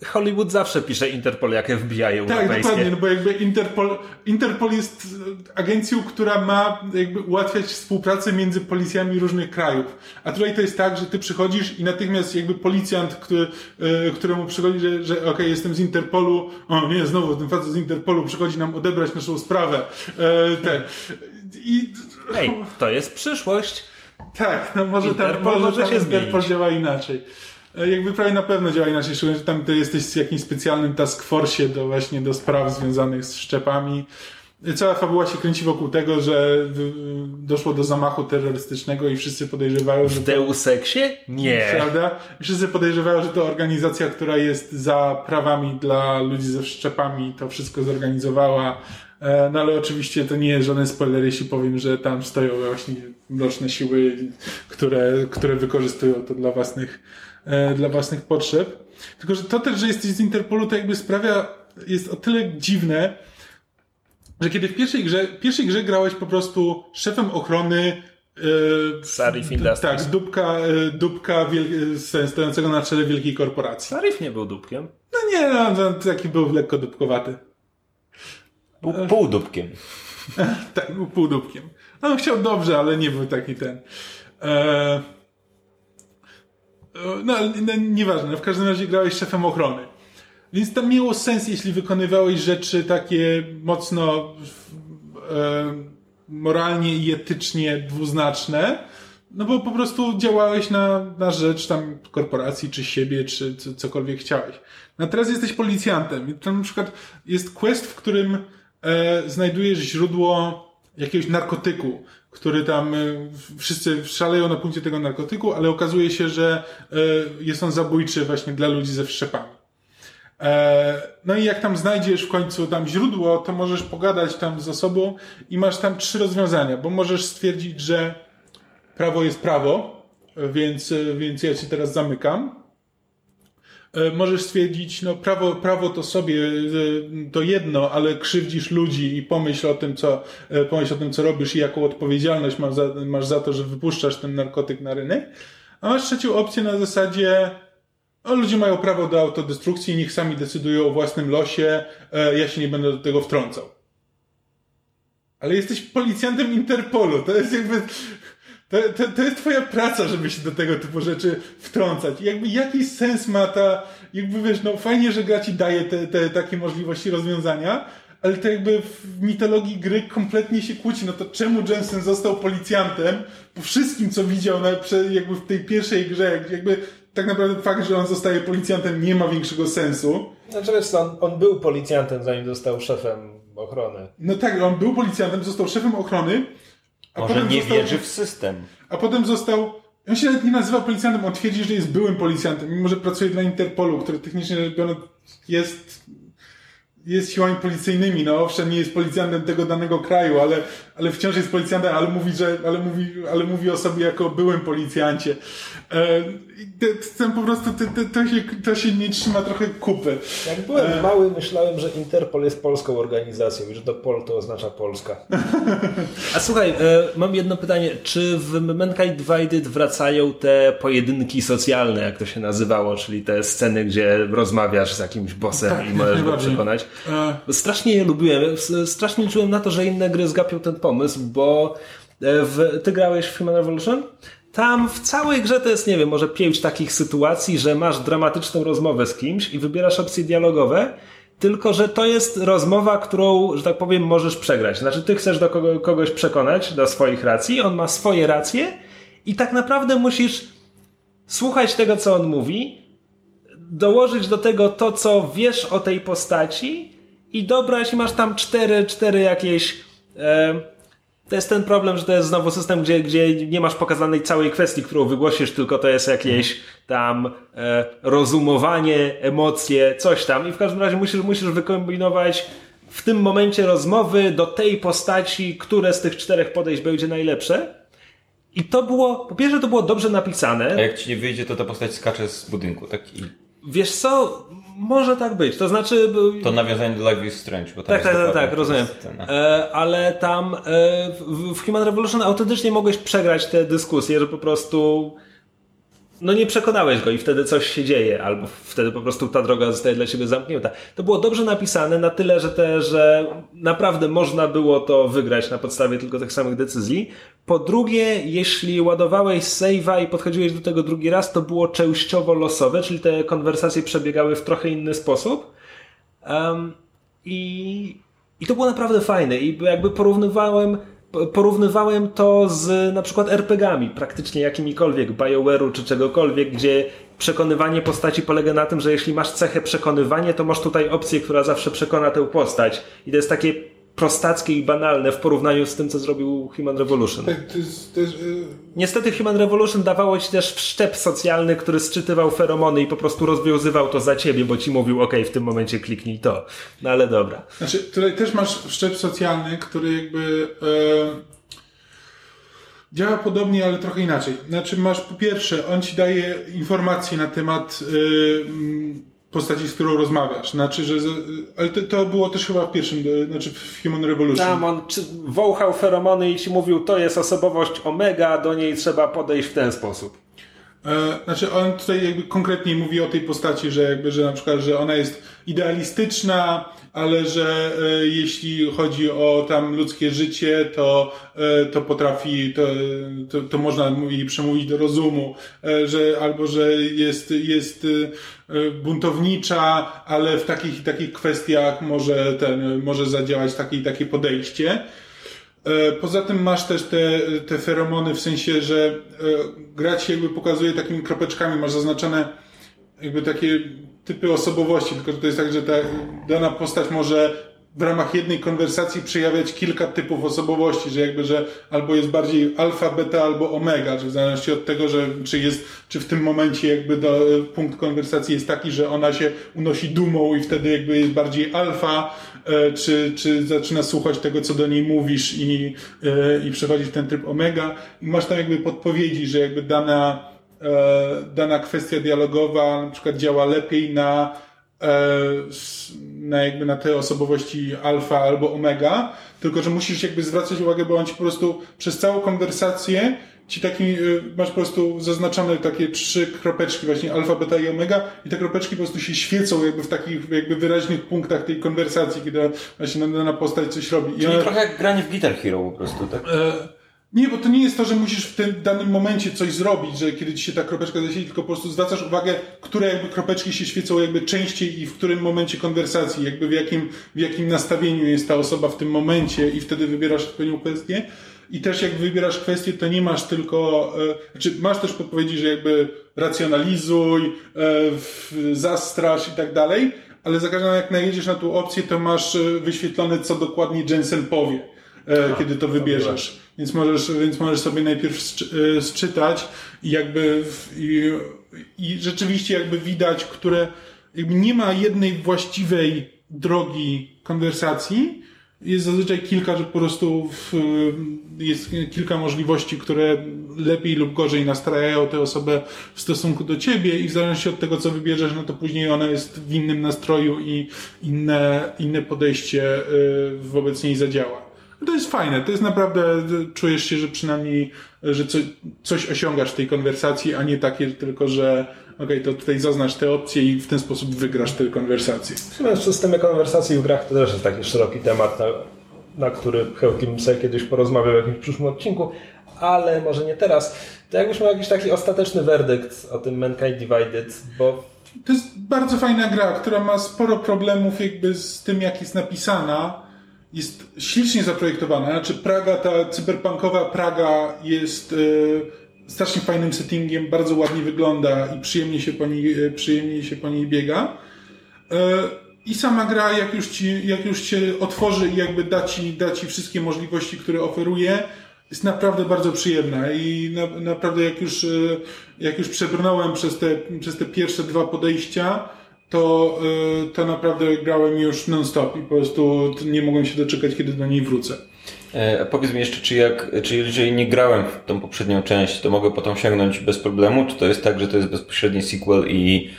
Hollywood zawsze pisze Interpol jak FBI tak, europejskie. dokładnie, no bo jakby Interpol, Interpol jest e, agencją, która ma jakby ułatwiać współpracę między policjami różnych krajów. A tutaj to jest tak, że ty przychodzisz i natychmiast jakby policjant, który, e, któremu przychodzi, że, że okej, jestem z Interpolu, o nie, znowu ten facet z Interpolu przychodzi nam odebrać naszą sprawę. E, ten. I Ej, to jest przyszłość. tak, no może tam, Interpol może może się Interpol działa inaczej. E, Jakby prawie na pewno działa inaczej, szczególnie, że tam ty jesteś w jakimś specjalnym task force do właśnie do spraw związanych z szczepami. E, Cała fabuła się kręci wokół tego, że doszło do zamachu terrorystycznego i wszyscy podejrzewają, że W Deus Exie? Nie. prawda? Wszyscy podejrzewają, że to organizacja, która jest za prawami dla ludzi ze szczepami, to wszystko zorganizowała. E, No ale oczywiście to nie jest żaden spoiler, jeśli powiem, że tam stoją właśnie mroczne siły, które, które wykorzystują to dla własnych, dla własnych potrzeb. Tylko, że to też, że jesteś z Interpolu, to jakby sprawia, jest o tyle dziwne, że kiedy w pierwszej grze, w pierwszej grze grałeś po prostu szefem ochrony e, Sarif Industries. Tak, dupka, e, dupka wiel- e, stojącego na czele wielkiej korporacji. Sarif nie był dupkiem. No nie, no, to taki był lekko dupkowaty. Był półdubkiem. Tak, był półdubkiem. No, on chciał dobrze, ale nie był taki ten. E... No, ale no, nieważne. W każdym razie grałeś szefem ochrony. Więc tam miało sens, jeśli wykonywałeś rzeczy takie mocno e, moralnie i etycznie dwuznaczne, no bo po prostu działałeś na, na rzecz tam korporacji, czy siebie, czy co, cokolwiek chciałeś. No teraz jesteś policjantem. I tam na przykład jest quest, w którym e, znajdujesz źródło jakiegoś narkotyku, który tam e, wszyscy szaleją na punkcie tego narkotyku, ale okazuje się, że e, jest on zabójczy właśnie dla ludzi ze wszczepami. E, no i jak tam znajdziesz w końcu tam źródło, to możesz pogadać tam z osobą i masz tam trzy rozwiązania, bo możesz stwierdzić, że prawo jest prawo, więc, więc ja cię teraz zamykam. E, możesz stwierdzić, no prawo, prawo to sobie e, to jedno, ale krzywdzisz ludzi i pomyśl o tym, co, pomyśl o tym, co robisz i jaką odpowiedzialność masz za, masz za to, że wypuszczasz ten narkotyk na rynek. A masz trzecią opcję na zasadzie, no, ludzie mają prawo do autodestrukcji, niech sami decydują o własnym losie, ja się nie będę do tego wtrącał. Ale jesteś policjantem Interpolu, to jest jakby... To, to, to jest twoja praca, żeby się do tego typu rzeczy wtrącać. Jakby jakiś sens ma ta... Jakby wiesz, no fajnie, że gra ci daje te, te takie możliwości rozwiązania, ale to jakby w mitologii gry kompletnie się kłóci. No to czemu Jensen został policjantem po wszystkim, co widział na, jakby w tej pierwszej grze? Jakby tak naprawdę fakt, że on zostaje policjantem nie ma większego sensu. Znaczy wiesz, on, on był policjantem, zanim został szefem ochrony. No tak, on był policjantem, został szefem ochrony. A Może nie został, wierzy w system. A potem został... On się nawet nie nazywa policjantem, on twierdzi, że jest byłym policjantem, mimo że pracuje dla Interpolu, który technicznie rzecz biorąc jest jest siłami policyjnymi, no owszem, nie jest policjantem tego danego kraju, ale, ale wciąż jest policjantem, ale mówi, że, ale mówi, ale mówi o sobie jako byłym policjancie. E, ten po prostu, to, to, się, to się nie trzyma trochę kupy. Jak byłem e... mały, myślałem, że Interpol jest polską organizacją i że to Pol to oznacza Polska. A słuchaj, e, mam jedno pytanie. Czy w Mankind Divided wracają te pojedynki socjalne, jak to się nazywało, czyli te sceny, gdzie rozmawiasz z jakimś bossem tak, i możesz go przekonać? E... Strasznie je lubiłem. Strasznie czułem na to, że inne gry zgapią ten pomysł, bo e, w, ty grałeś w Human Revolution? Tam w całej grze to jest, nie wiem, może pięć takich sytuacji, że masz dramatyczną rozmowę z kimś i wybierasz opcje dialogowe, tylko że to jest rozmowa, którą, że tak powiem, możesz przegrać. Znaczy, ty chcesz do kogo, kogoś przekonać do swoich racji, on ma swoje racje i tak naprawdę musisz słuchać tego, co on mówi, dołożyć do tego to, co wiesz o tej postaci i dobrać, masz tam cztery, cztery jakieś. E, to jest ten problem, że to jest znowu system, gdzie, gdzie nie masz pokazanej całej kwestii, którą wygłosisz, tylko to jest jakieś tam e, rozumowanie, emocje, coś tam. I w każdym razie musisz, musisz wykombinować w tym momencie rozmowy do tej postaci, które z tych czterech podejść będzie najlepsze. I to było, po pierwsze to było dobrze napisane. A jak ci nie wyjdzie, to ta postać skacze z budynku, tak? I... Wiesz co, może tak być. To znaczy. To nawiązanie do Life is Strange, bo tak, tak, tak, tak, rozumiem. E, ale tam e, w, w Human Revolution autentycznie mogłeś przegrać te dyskusje, że po prostu no nie przekonałeś go i wtedy coś się dzieje, albo wtedy po prostu ta droga zostaje dla ciebie zamknięta. To było dobrze napisane na tyle, że, te, że naprawdę można było to wygrać na podstawie tylko tych samych decyzji. Po drugie, jeśli ładowałeś save'a i podchodziłeś do tego drugi raz, to było częściowo losowe, czyli te konwersacje przebiegały w trochę inny sposób. Um, i, I to było naprawdę fajne i jakby porównywałem porównywałem to z na przykład RPGami, praktycznie jakimikolwiek, BioWare'u czy czegokolwiek, gdzie przekonywanie postaci polega na tym, że jeśli masz cechę przekonywanie, to masz tutaj opcję, która zawsze przekona tę postać. I to jest takie prostackie i banalne w porównaniu z tym, co zrobił Human Revolution. Tak, to jest, jest, yy... Niestety Human Revolution dawało ci też wszczep socjalny, który sczytywał feromony i po prostu rozwiązywał to za ciebie, bo ci mówił, ok, w tym momencie kliknij to. No ale dobra. Znaczy, tutaj też masz wszczep socjalny, który jakby... Yy... Działa podobnie, ale trochę inaczej. Znaczy, masz po pierwsze, on ci daje informacje na temat yy, postaci, z którą rozmawiasz. Znaczy, że. Ale to, to było też chyba w pierwszym, znaczy w Human Revolution. Tam on czy, wąchał feromony i ci mówił, to jest osobowość omega, do niej trzeba podejść w ten sposób. E, znaczy on tutaj jakby konkretnie mówi o tej postaci, że jakby, że na przykład, że ona jest idealistyczna, ale że e, jeśli chodzi o tam ludzkie życie, to, e, to potrafi, to, to, to można jej przemówić do rozumu, e, że albo że jest, jest buntownicza, ale w takich i takich kwestiach może ten, może zadziałać takie i takie podejście. Poza tym masz też te, te feromony w sensie, że e, gra ci jakby pokazuje takimi kropeczkami, masz zaznaczone jakby takie typy osobowości, tylko to jest tak, że ta dana postać może w ramach jednej konwersacji przejawiać kilka typów osobowości, że jakby, że albo jest bardziej alfa, beta, albo omega, że w zależności od tego, że czy jest, czy w tym momencie jakby do, punkt konwersacji jest taki, że ona się unosi dumą i wtedy jakby jest bardziej alfa, e, czy, czy zaczyna słuchać tego, co do niej mówisz i, e, i przechodzi w ten tryb omega. I masz tam jakby podpowiedzi, że jakby dana, e, dana kwestia dialogowa na przykład działa lepiej na e, na jakby na te osobowości alfa albo omega, tylko że musisz jakby zwracać uwagę, bo on ci po prostu przez całą konwersację ci taki, y, masz po prostu zaznaczone takie trzy kropeczki właśnie alfa, beta i omega i te kropeczki po prostu się świecą jakby w takich jakby wyraźnych punktach tej konwersacji, kiedy właśnie dana postać coś robi. I Czyli ona- trochę jak granie w Guitar Hero po prostu, tak? E, Nie, bo to nie jest to, że musisz w tym danym momencie coś zrobić, że kiedy ci się ta kropeczka zaświeci, tylko po prostu zwracasz uwagę, które jakby kropeczki się świecą jakby częściej i w którym momencie konwersacji, jakby w jakim, w jakim nastawieniu jest ta osoba w tym momencie i wtedy wybierasz odpowiednią kwestię. I też jak wybierasz kwestię, to nie masz tylko, e, znaczy masz też podpowiedzi, że jakby racjonalizuj, e, zastrasz i tak dalej, ale za każdym razem jak najedziesz na tą opcję, to masz e, wyświetlone, co dokładnie Jensen powie, e, kiedy to wybierzesz. Więc możesz, więc możesz sobie najpierw e, sczytać i jakby w, i, i rzeczywiście jakby widać, które jakby nie ma jednej właściwej drogi konwersacji. Jest zazwyczaj kilka, że po prostu w, jest kilka możliwości, które lepiej lub gorzej nastrajają tę osobę w stosunku do ciebie i w zależności od tego, co wybierzesz, no to później ona jest w innym nastroju i inne, inne podejście y, wobec niej zadziała. No To jest fajne, to jest naprawdę, czujesz się, że przynajmniej, że co, coś osiągasz w tej konwersacji, a nie takie tylko, że okej, to tutaj zaznacz te opcje i w ten sposób wygrasz tę konwersację. W systemie konwersacji w grach to też jest taki szeroki temat, na, na który chętnie sobie kiedyś porozmawiał w jakimś przyszłym odcinku, ale może nie teraz. To jakbyś miał jakiś taki ostateczny werdykt o tym Mankind Divided, bo To jest bardzo fajna gra, która ma sporo problemów jakby z tym, jak jest napisana. Jest ślicznie zaprojektowana. Znaczy Praga, ta cyberpunkowa Praga jest e, strasznie fajnym settingiem, bardzo ładnie wygląda i przyjemnie się po niej, e, przyjemnie się po niej biega. E, I sama gra, jak już, ci, jak już cię otworzy i jakby da ci, da ci wszystkie możliwości, które oferuje, jest naprawdę bardzo przyjemna i na, naprawdę jak już, jak już przebrnąłem przez te, przez te pierwsze dwa podejścia, to, e, to naprawdę grałem już non-stop i po prostu nie mogłem się doczekać, kiedy do niej wrócę. E, powiedz mi jeszcze, czy jak, czy jeżeli nie grałem w tą poprzednią część, to mogę potem sięgnąć bez problemu? Czy to jest tak, że to jest bezpośredni sequel i,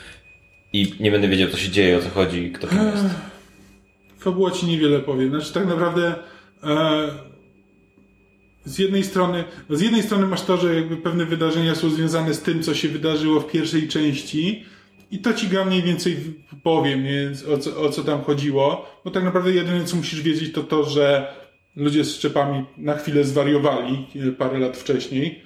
i nie będę wiedział, co się dzieje, o co chodzi, kto kim jest? Fabuła ci niewiele powie. Znaczy tak naprawdę e, z jednej strony, z jednej strony masz to, że jakby pewne wydarzenia są związane z tym, co się wydarzyło w pierwszej części i to ci gra mniej więcej w- powie, nie, o, co, o co tam chodziło, bo tak naprawdę jedyne, co musisz wiedzieć, to to, że ludzie z szczepami na chwilę zwariowali e, parę lat wcześniej.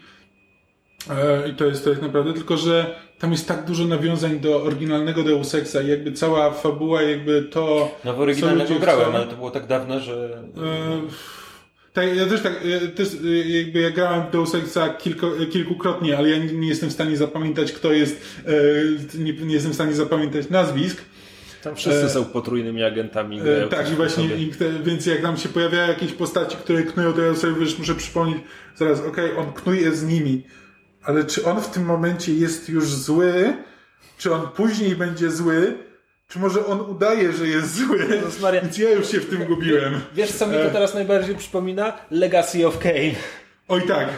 E, I to jest tak naprawdę, tylko że tam jest tak dużo nawiązań do oryginalnego Deus Exa i jakby cała fabuła, jakby to... No w oryginalnego grałem, chcą- ale to było tak dawno, że... Tak, ja też tak, też e, jakby ja grałem w Deus Exa e, kilkukrotnie, ale ja nie, nie jestem w stanie zapamiętać, kto jest, e, nie, nie jestem w stanie zapamiętać nazwisk. tam wszyscy E, są potrójnymi agentami. E, tak, i właśnie, i więc jak tam się pojawiają jakieś postaci, które knują, to ja sobie wiesz, muszę przypomnieć, zaraz, okej, on knuje z nimi, ale czy on w tym momencie jest już zły, czy on później będzie zły, czy może on udaje, że jest zły, Maria. więc ja już się w tym gubiłem. Wiesz, co mi to E. teraz najbardziej przypomina? Legacy of Kane. Oj tak.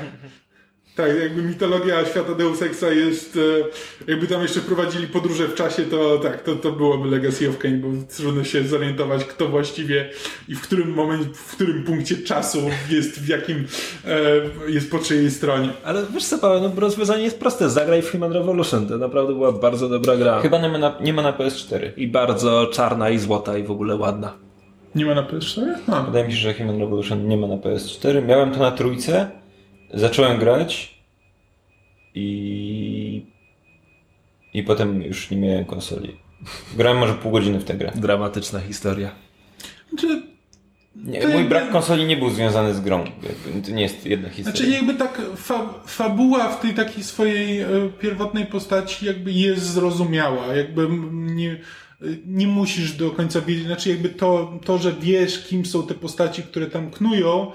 Tak, jakby mitologia świata Deus Exa jest, e, jakby tam jeszcze prowadzili podróże w czasie, to tak, to, to byłoby Legacy of Kain, bo trudno się zorientować, kto właściwie i w którym momencie, w którym punkcie czasu jest, w jakim e, jest po czyjej stronie. Ale wiesz co, Paweł, no rozwiązanie jest proste. Zagraj w Human Revolution. To naprawdę była bardzo dobra gra. Chyba nie ma na, nie ma na PS4. I bardzo czarna i złota i w ogóle ładna. Nie ma na PS4? A. Wydaje mi się, że Human Revolution nie ma na PS4. Miałem to na trójce, zacząłem grać i... i potem już nie miałem konsoli. Grałem może pół godziny w tę grę. Dramatyczna historia. Znaczy, Nie, mój jakby- brak konsoli nie był związany z grą. To nie jest jedna historia. Znaczy jakby tak fa fabuła w tej takiej swojej e, pierwotnej postaci jakby jest zrozumiała, jakby nie, nie musisz do końca wiedzieć, znaczy jakby to, to, że wiesz kim są te postaci, które tam knują,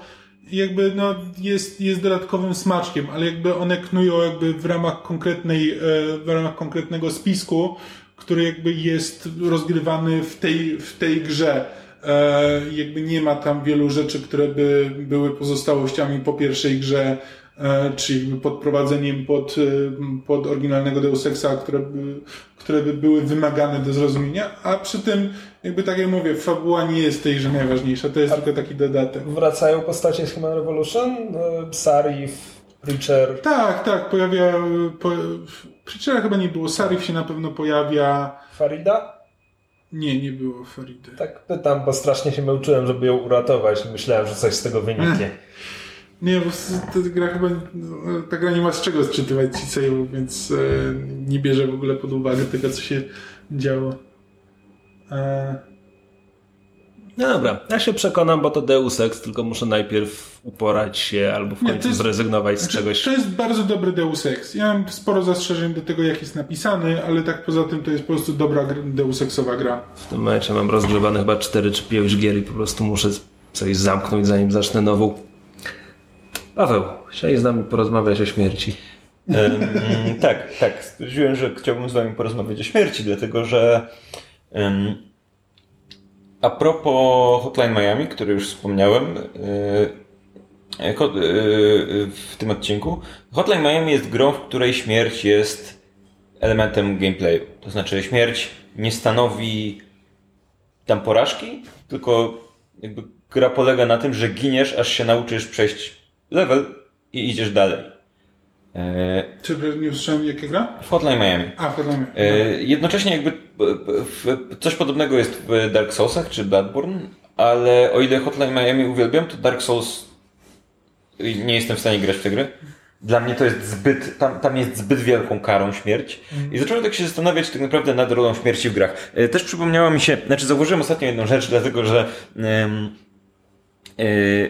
jakby no jest, jest dodatkowym smaczkiem, ale jakby one knują jakby w ramach konkretnej, e, w ramach konkretnego spisku, który jakby jest rozgrywany w tej, w tej grze. E, jakby nie ma tam wielu rzeczy, które by były pozostałościami po pierwszej grze, e, czy jakby podprowadzeniem pod, pod oryginalnego Deus Exa, które by, które by były wymagane do zrozumienia, a przy tym, jakby tak jak mówię, fabuła nie jest tej grze najważniejsza, to jest tylko taki dodatek. Wracają postacie z Human Revolution? E, Sarif, Preacher. Tak, tak, pojawia, po, Preachera chyba nie było, Sarif się na pewno pojawia, Farida? nie, nie było Faridy. Tak pytam, bo strasznie się męczyłem, żeby ją uratować. Myślałem, że coś z tego wyniknie. Nie, bo ta gra chyba, ta gra nie ma z czego sczytywać ci save'ów, więc e, nie bierze w ogóle pod uwagę tego, co się działo. E, No dobra, ja się przekonam, bo to Deus Ex, tylko muszę najpierw uporać się albo w końcu jest- zrezygnować z znaczy, czegoś. To jest bardzo dobry Deus Ex. Ja mam sporo zastrzeżeń do tego, jak jest napisany, ale tak poza tym to jest po prostu dobra Deus Exowa gra. W tym momencie mam rozgrzewane chyba 4 czy 5 gier i po prostu muszę coś zamknąć, zanim zacznę nową. Paweł, chciałeś z nami porozmawiać o śmierci. Em, tak, tak. Stwierdziłem, że chciałbym z wami porozmawiać o śmierci, dlatego że em, a propos Hotline Miami, który już wspomniałem e, e, e, e, w tym odcinku, Hotline Miami jest grą, w której śmierć jest elementem gameplayu. To znaczy śmierć nie stanowi tam porażki, tylko jakby gra polega na tym, że giniesz, aż się nauczysz przejść level i idziesz dalej. E, Czy nie usłyszałem, jakie gra? w Hotline Miami. A, wiadomo. E, jednocześnie jakby e, coś podobnego jest w Dark Soulsach czy Bloodborne, ale o ile Hotline Miami uwielbiam, to Dark Souls nie jestem w stanie grać w tę grę. Dla mnie to jest zbyt, tam, tam jest zbyt wielką karą śmierć. I zacząłem tak się zastanawiać tak naprawdę nad rolą śmierci w grach. E, Też przypomniała mi się, znaczy zauważyłem ostatnio jedną rzecz, dlatego że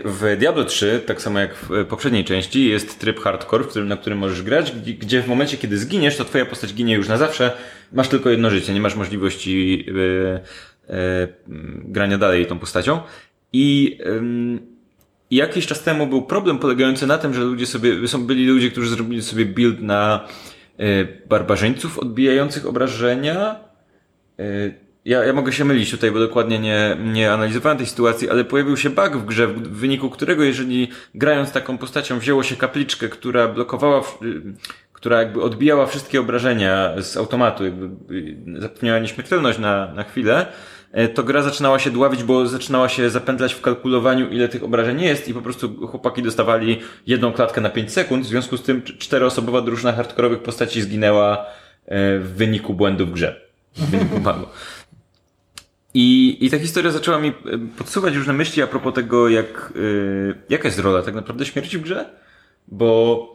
w Diablo 3, tak samo jak w poprzedniej części, jest tryb hardcore, na którym możesz grać, gdzie, w momencie, kiedy zginiesz, to twoja postać ginie już na zawsze. Masz tylko jedno życie, nie masz możliwości e, e, grania dalej tą postacią. I jakiś czas temu był problem polegający na tym, że ludzie sobie, są, byli ludzie, którzy zrobili sobie build na e, barbarzyńców odbijających obrażenia. Ja, ja mogę się mylić tutaj, bo dokładnie nie, nie analizowałem tej sytuacji, ale pojawił się bug w grze, w, wyniku którego, jeżeli grając taką postacią wzięło się kapliczkę, która blokowała, y, która jakby odbijała wszystkie obrażenia z automatu, jakby y, zapewniała nieśmiertelność na, na chwilę, e, to gra zaczynała się dławić, bo zaczynała się zapętlać w kalkulowaniu, ile tych obrażeń jest i po prostu chłopaki dostawali jedną klatkę na 5 sekund, w związku z tym cz- czteroosobowa drużyna hardkorowych postaci zginęła e, w wyniku błędu w grze. W wyniku bugu. I, I ta historia zaczęła mi e, podsuwać różne myśli a propos tego, jak, y, jaka jest rola tak naprawdę śmierci w grze, bo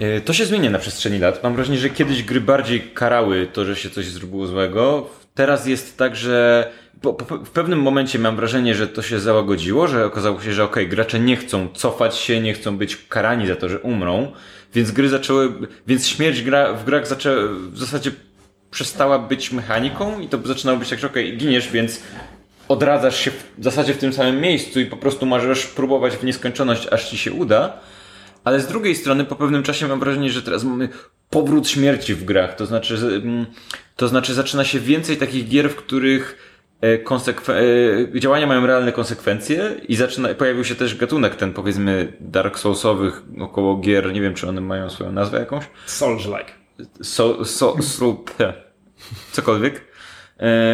y, to się zmienia na przestrzeni lat. Mam wrażenie, że kiedyś gry bardziej karały to, że się coś zrobiło złego. Teraz jest tak, że po, po, w pewnym momencie mam wrażenie, że to się załagodziło, że okazało się, że okej, gracze nie chcą cofać się, nie chcą być karani za to, że umrą, więc gry zaczęły, więc śmierć gra, w grach zaczęła, w zasadzie przestała być mechaniką i to zaczynało być tak, że okej, giniesz, więc odradzasz się w zasadzie w tym samym miejscu i po prostu możesz próbować w nieskończoność, aż ci się uda. Ale z drugiej strony po pewnym czasie mam wrażenie, że teraz mamy powrót śmierci w grach. To znaczy, mm, to znaczy zaczyna się więcej takich gier, w których e, e, działania mają realne konsekwencje i zaczyna, pojawił się też gatunek ten powiedzmy Dark Soulsowych około gier, nie wiem czy one mają swoją nazwę jakąś, Souls-like. So, so, so, cokolwiek, e,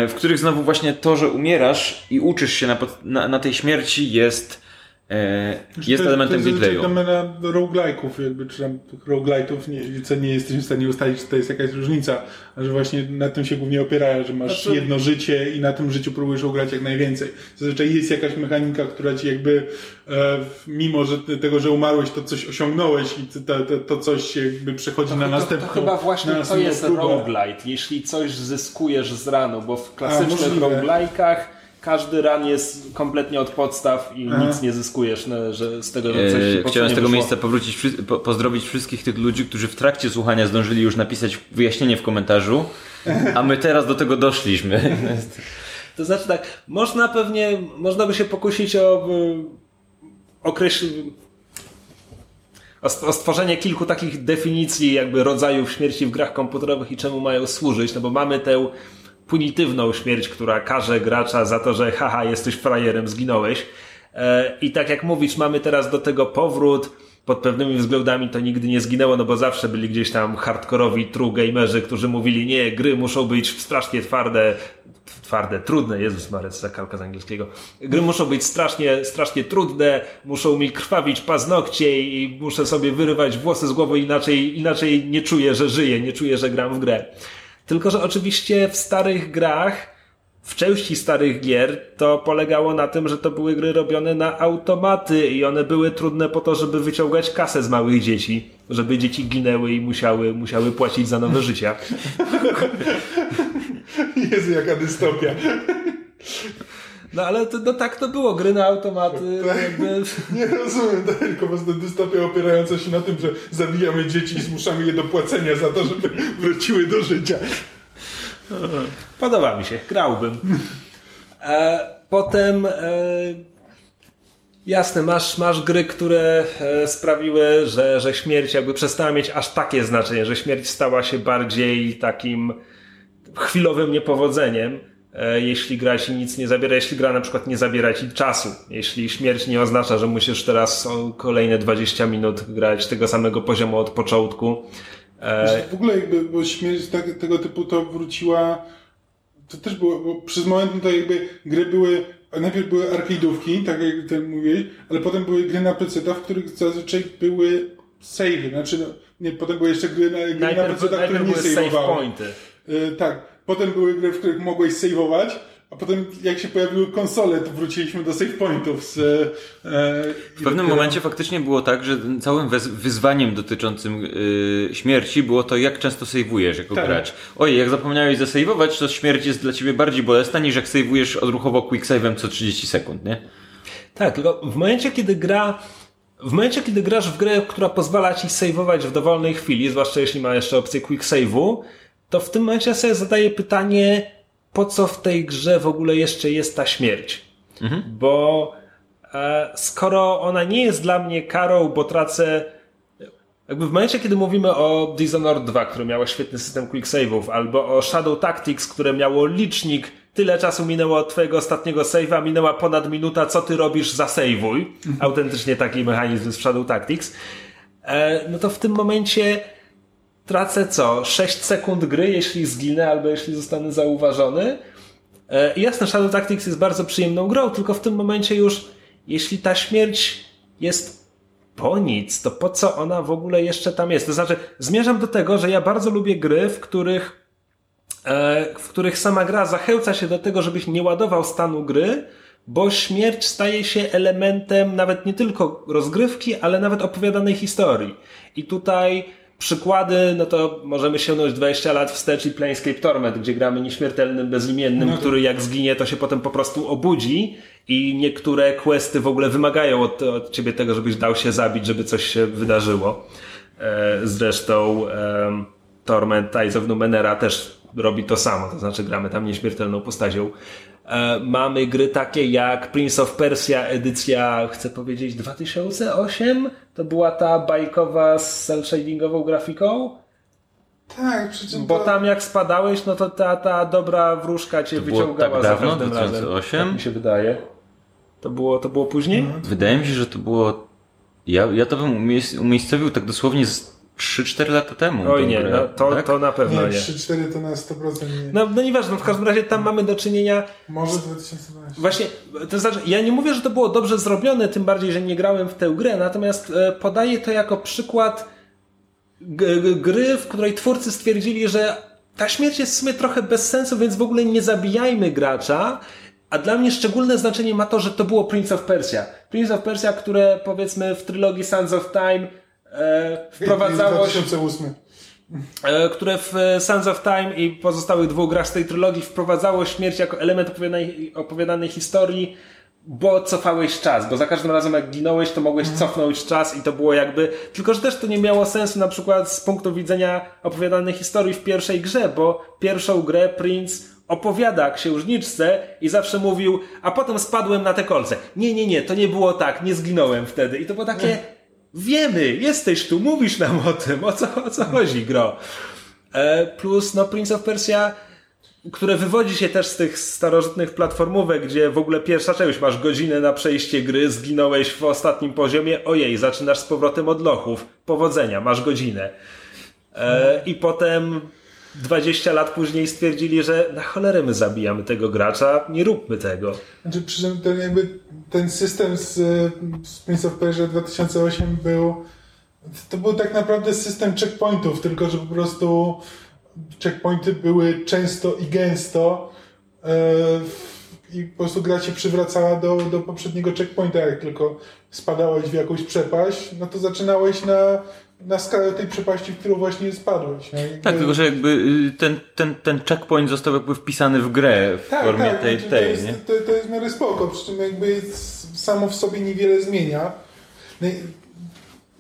w których znowu właśnie to, że umierasz i uczysz się na, na, na tej śmierci jest, e, jest to, elementem to jest gameplayu. domena roguelike'ów, jakby, czy tam tych roguelite'ów, nie, co nie jesteśmy w stanie ustalić, czy to jest jakaś różnica, a że właśnie na tym się głównie opierają, że masz Znaczy- jedno życie i na tym życiu próbujesz ugrać jak najwięcej. Zazwyczaj jest jakaś mechanika, która ci jakby, e, mimo że tego, że umarłeś, to coś osiągnąłeś i to, to, to coś jakby przechodzi na to, następną to chyba właśnie na to jest próbę. roguelite. Jeśli coś zyskujesz z ranu, bo w klasycznych roguelike'ach każdy ran jest kompletnie od podstaw i nic nie zyskujesz no, że z tego, że coś ci E, po Chciałem z tego nie miejsca wyszło. powrócić, po, pozdrowić wszystkich tych ludzi, którzy w trakcie słuchania zdążyli już napisać wyjaśnienie w komentarzu, a my teraz do tego doszliśmy. To znaczy tak, można pewnie, można by się pokusić o określ... O, st- o stworzenie kilku takich definicji jakby rodzajów śmierci w grach komputerowych i czemu mają służyć, no bo mamy tę punitywną śmierć, która karze gracza za to, że haha, jesteś frajerem, zginąłeś. E, I tak jak mówisz, mamy teraz do tego powrót, pod pewnymi względami to nigdy nie zginęło, no bo zawsze byli gdzieś tam hardkorowi true gamerzy, którzy mówili, nie, gry muszą być strasznie twarde, twarde, trudne, Jezus Maria, co za kalka z angielskiego. Gry muszą być strasznie, strasznie trudne, muszą mi krwawić paznokcie i muszę sobie wyrywać włosy z głowy, inaczej, inaczej nie czuję, że żyję, nie czuję, że gram w grę. Tylko, że oczywiście w starych grach w części starych gier to polegało na tym, że to były gry robione na automaty i one były trudne po to, żeby wyciągać kasę z małych dzieci, żeby dzieci ginęły i musiały, musiały płacić za nowe życia. Jezu, jaka dystopia. No ale to, no tak to było, gry na automaty jakby... Nie rozumiem, to tylko po prostu dystopia opierająca się na tym, że zabijamy dzieci i zmuszamy je do płacenia za to, żeby wróciły do życia. Podoba mi się, grałbym. E, potem e, jasne, masz, masz gry, które e, sprawiły, że, że śmierć jakby przestała mieć aż takie znaczenie, że śmierć stała się bardziej takim chwilowym niepowodzeniem. E, jeśli gra ci nic nie zabiera, jeśli gra na przykład nie zabiera ci czasu, jeśli śmierć nie oznacza, że musisz teraz kolejne 20 minut grać tego samego poziomu od początku. E, W ogóle jakby, bo śmierć tak, tego typu to wróciła, to też było, bo przez moment to jakby gry były, najpierw były arcade'ówki, tak jak ty mówiłeś, ale potem były gry na PC, w których zazwyczaj były savey, znaczy no, nie, potem były jeszcze gry na, gry na najpierw, PC, które nie były save save'owały. pointy. Y, tak, potem były gry, w których mogłeś save'ować, a potem jak się pojawiły konsole, to wróciliśmy do save pointów z... E, W pewnym momencie faktycznie było tak, że całym wyzwaniem dotyczącym yy, śmierci było to, jak często sejwujesz jako Tak. gracz. Ojej, jak zapomniałeś zasejwować, to śmierć jest dla ciebie bardziej bolesna niż jak sejwujesz odruchowo quicksave'em co 30 sekund, nie? Tak, tylko w momencie, kiedy gra. W momencie, kiedy grasz w grę, która pozwala ci saveować w dowolnej chwili, zwłaszcza jeśli ma jeszcze opcję quick save'u, to w tym momencie sobie zadaję pytanie, po co w tej grze w ogóle jeszcze jest ta śmierć? Bo e, skoro ona nie jest dla mnie karą, bo tracę jakby w momencie, kiedy mówimy o Dishonored 2, które miało świetny system quick save'ów, albo o Shadow Tactics, które miało licznik, tyle czasu minęło od twojego ostatniego save'a, minęła ponad minuta, co ty robisz, zasejwuj. Autentycznie taki mechanizm jest w Shadow Tactics. E, no to w tym momencie tracę co? 6 sekund gry, jeśli zginę, albo jeśli zostanę zauważony. E, i jasne, Shadow Tactics jest bardzo przyjemną grą, tylko w tym momencie już, jeśli ta śmierć jest po nic, to po co ona w ogóle jeszcze tam jest? To znaczy, zmierzam do tego, że ja bardzo lubię gry, w których, e, w których sama gra zachęca się do tego, żebyś nie ładował stanu gry, bo śmierć staje się elementem nawet nie tylko rozgrywki, ale nawet opowiadanej historii. I tutaj przykłady, no to możemy sięgnąć 20 lat wstecz i Planescape Torment, gdzie gramy nieśmiertelnym, bezimiennym, który jak zginie, to się potem po prostu obudzi i niektóre questy w ogóle wymagają od, od ciebie tego, żebyś dał się zabić, żeby coś się wydarzyło. E, zresztą em, Torment Ties of Numenera też robi to samo, to znaczy gramy tam nieśmiertelną postacią. E, mamy gry takie jak Prince of Persia edycja, chcę powiedzieć 2008? To była ta bajkowa z cel shadingową grafiką? Tak, przy czym Bo to... tam jak spadałeś, no to ta, ta dobra wróżka cię było wyciągała tak za dawno? każdym razem. 2008? Tak mi się wydaje. To było, to było później? Wydaje mi się, że to było... Ja, ja to bym umiejscowił tak dosłownie z 3-4 lata temu. Oj nie, grę, no, to, tak? to na pewno Nie, nie. 3-4 to na 100% nie. No, no nieważne, w każdym razie tam mamy do czynienia Może 2012. Właśnie, to znaczy, ja nie mówię, że to było dobrze zrobione, tym bardziej, że nie grałem w tę grę, natomiast e, podaję to jako przykład g- g- gry, w której twórcy stwierdzili, że ta śmierć jest w sumie trochę bez sensu, więc w ogóle nie zabijajmy gracza. A dla mnie szczególne znaczenie ma to, że to było Prince of Persia. Prince of Persia, które powiedzmy w trylogii Sands of Time wprowadzało się 2008. e, które w e, Sons of Time i pozostałych dwóch grach z tej trylogii wprowadzało śmierć jako element opowiadanej, opowiadanej historii, bo cofałeś czas, bo za każdym razem jak ginąłeś, to mogłeś cofnąć czas i to było jakby... Tylko, że też to nie miało sensu na przykład z punktu widzenia opowiadanej historii w pierwszej grze, bo pierwszą grę Prince opowiada księżniczce i zawsze mówił, a potem spadłem na te kolce. Nie, nie, nie, to nie było tak, nie zginąłem wtedy. I to było takie, wiemy, jesteś tu, mówisz nam o tym, o co, o co chodzi, gro. E, plus, no, Prince of Persia, które wywodzi się też z tych starożytnych platformówek, gdzie w ogóle pierwsza część, masz godzinę na przejście gry, zginąłeś w ostatnim poziomie, ojej, zaczynasz z powrotem od lochów, powodzenia, masz godzinę. E, I potem 20 lat później stwierdzili, że na cholerę my zabijamy tego gracza, nie róbmy tego. Znaczy, przy czym ten, jakby, ten system z, z Prince of Persia 2008 był. To był tak naprawdę system checkpointów, tylko że po prostu checkpointy były często i gęsto. E, I po prostu gra się przywracała do, do poprzedniego checkpointa. Jak tylko spadałeś w jakąś przepaść, no to zaczynałeś na, na skalę tej przepaści, w którą właśnie spadłeś. No, jakby- Tak, tylko że jakby y, ten, ten, ten checkpoint został jakby wpisany w grę w formie tej, znaczy, tej to, jest, nie? To, to jest w miarę spoko, przy czym jakby samo w sobie niewiele zmienia. No i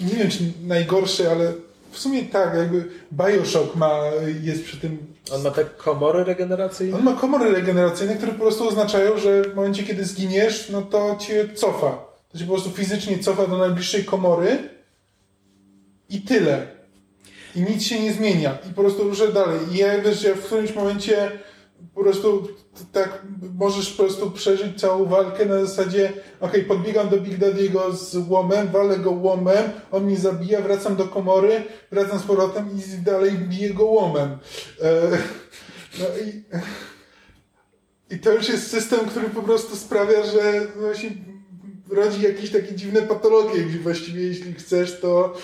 Nie wiem, czy najgorsze, ale w sumie tak, jakby Bioshock ma, jest przy tym... On ma te komory regeneracyjne? On ma komory regeneracyjne, które po prostu oznaczają, że w momencie, kiedy zginiesz, no to cię cofa. To cię po prostu fizycznie cofa do najbliższej komory i tyle. I nic się nie zmienia. I po prostu ruszę dalej. I ja wiesz, że w którymś momencie po prostu tak możesz po prostu przeżyć całą walkę na zasadzie okej, podbiegam do Big Daddy'ego z łomem, walę go łomem, on mnie zabija, wracam do komory, wracam z powrotem i dalej biję go łomem. E, no i, i to już jest system, który po prostu sprawia, że właśnie rodzi jakieś takie dziwne patologie, gdzie właściwie jeśli chcesz, to,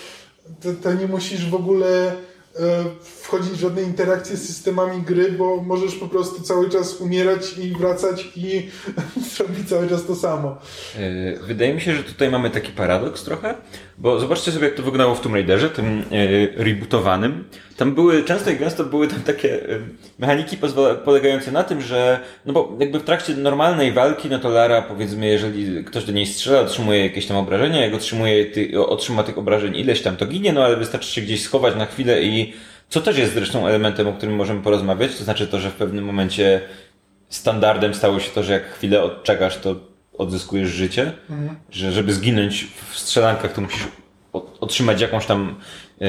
to, to nie musisz w ogóle e, wchodzić w żadne interakcje z systemami gry, bo możesz po prostu cały czas umierać i wracać i robić cały czas to samo. E, Wydaje mi się, że tutaj mamy taki paradoks trochę, bo zobaczcie sobie, jak to wyglądało w Tomb Raiderze, tym e, rebootowanym. Tam były, często i gęsto były tam takie e, mechaniki polegające na tym, że, no bo jakby w trakcie normalnej walki, no to Lara, powiedzmy, jeżeli ktoś do niej strzela, otrzymuje jakieś tam obrażenia, jak otrzymuje ty, otrzyma tych obrażeń ileś tam, to ginie, no ale wystarczy się gdzieś schować na chwilę i co też jest zresztą elementem, o którym możemy porozmawiać, to znaczy to, że w pewnym momencie standardem stało się to, że jak chwilę odczekasz, to odzyskujesz życie, że żeby zginąć w strzelankach, to musisz otrzymać jakąś tam y,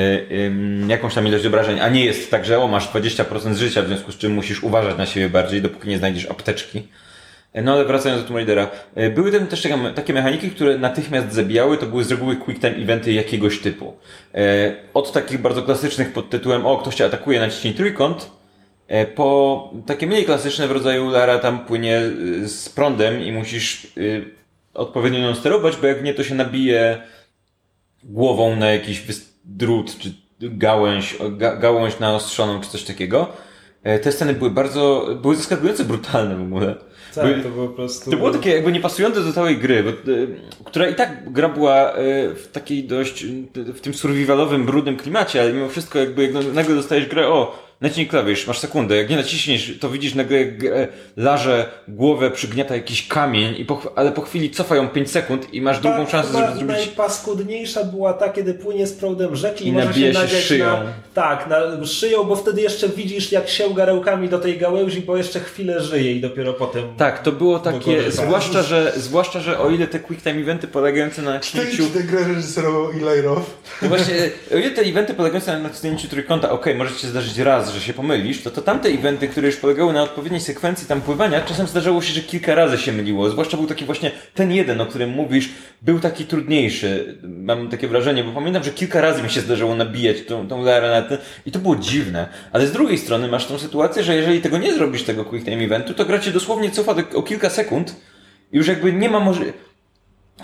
ym, jakąś tam ilość obrażeń, a nie jest tak, że o, masz 20% życia, w związku z czym musisz uważać na siebie bardziej, dopóki nie znajdziesz apteczki. E, No ale wracając do Tomb Raidera, e, były tam też takie, mechaniki, które natychmiast zabijały, to były z reguły quick time eventy jakiegoś typu. Od takich bardzo klasycznych pod tytułem o, ktoś cię atakuje, naciśnij trójkąt, Po takie mniej klasyczne w rodzaju Lara tam płynie y, z prądem i musisz y, odpowiednio nią sterować, bo jak nie to się nabije głową na jakiś drut czy gałęź, ga, gałąź naostrzoną czy coś takiego. E, Te sceny były bardzo, były zaskakująco brutalne w ogóle. Tak, Były- to było po prostu... to było takie jakby niepasujące do całej gry, bo, która i tak gra była w takiej dość, w tym survivalowym, brudnym klimacie, ale mimo wszystko jakby jak nagle dostajesz grę, o, naciśnij klawisz, masz sekundę, jak nie naciśniesz, to widzisz nagle jak grę, larze, głowę przygniata jakiś kamień, i po, ale po chwili cofa ją 5 sekund i masz drugą Tak, szansę, żeby zrobić... Najpaskudniejsza była ta, kiedy płynie z prądem rzeki i, I może nabija się się szyją. Na, tak, na szyją, bo wtedy jeszcze widzisz, jak sięga rełkami do tej gałęzi, bo jeszcze chwilę żyje i dopiero potem Tak, to było takie, zwłaszcza że, zwłaszcza, że o ile te quick time eventy polegające na Ty, naciśnięciu czy tę grę reżyserował Eli Roth? No właśnie, o ile te eventy polegające na naciśnięciu trójkąta, okej, może ci się zdarzyć raz, że się pomylisz, to, to tamte eventy, które już polegały na odpowiedniej sekwencji tam pływania, czasem zdarzało się, że kilka razy się myliło. Zwłaszcza był taki właśnie ten jeden, o którym mówisz, był taki trudniejszy. Mam takie wrażenie, bo pamiętam, że kilka razy mi się zdarzało nabijać tą, tą larenetę i to było dziwne. Ale z drugiej strony masz tą sytuację, że jeżeli tego nie zrobisz, tego quick time eventu, to gra cię dosłownie cofa o kilka sekund i już jakby nie ma możliwości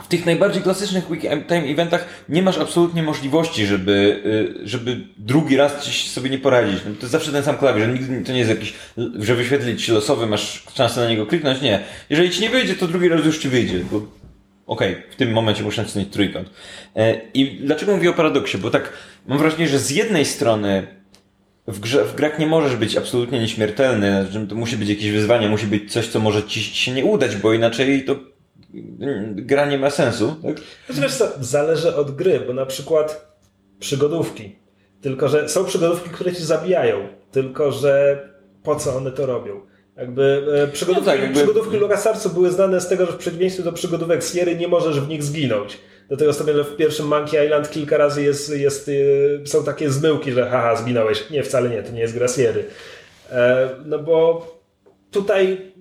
w tych najbardziej klasycznych time eventach nie masz absolutnie możliwości, żeby, y, żeby drugi raz ci sobie nie poradzić. No, to jest zawsze ten sam klawisz, nigdy to nie jest jakiś, że wyświetlić ci losowy, masz szansę na niego kliknąć. Nie. Jeżeli ci nie wyjdzie, to drugi raz już ci wyjdzie, bo okej, w tym momencie muszę nacisnąć trójkąt. E, I dlaczego mówię o paradoksie? Bo tak, mam wrażenie, że z jednej strony w, grze, w grach nie możesz być absolutnie nieśmiertelny, że to musi być jakieś wyzwanie, musi być coś, co może ci się nie udać, bo inaczej to gra nie ma sensu. Tak? Znaczy, wiesz co, zależy od gry, bo na przykład przygodówki. Tylko, że są przygodówki, które ci zabijają. Tylko, że po co one to robią? Jakby e, przygodówki, No tak, jakby- przygodówki LucasArtsu były znane z tego, że w przeciwieństwie do przygodówek Sierry nie możesz w nich zginąć. Do tego stopnia, że w pierwszym Monkey Island kilka razy jest, jest, e, są takie zmyłki, że haha, zginąłeś. Nie, wcale nie, to nie jest gra Sierry. E, no bo tutaj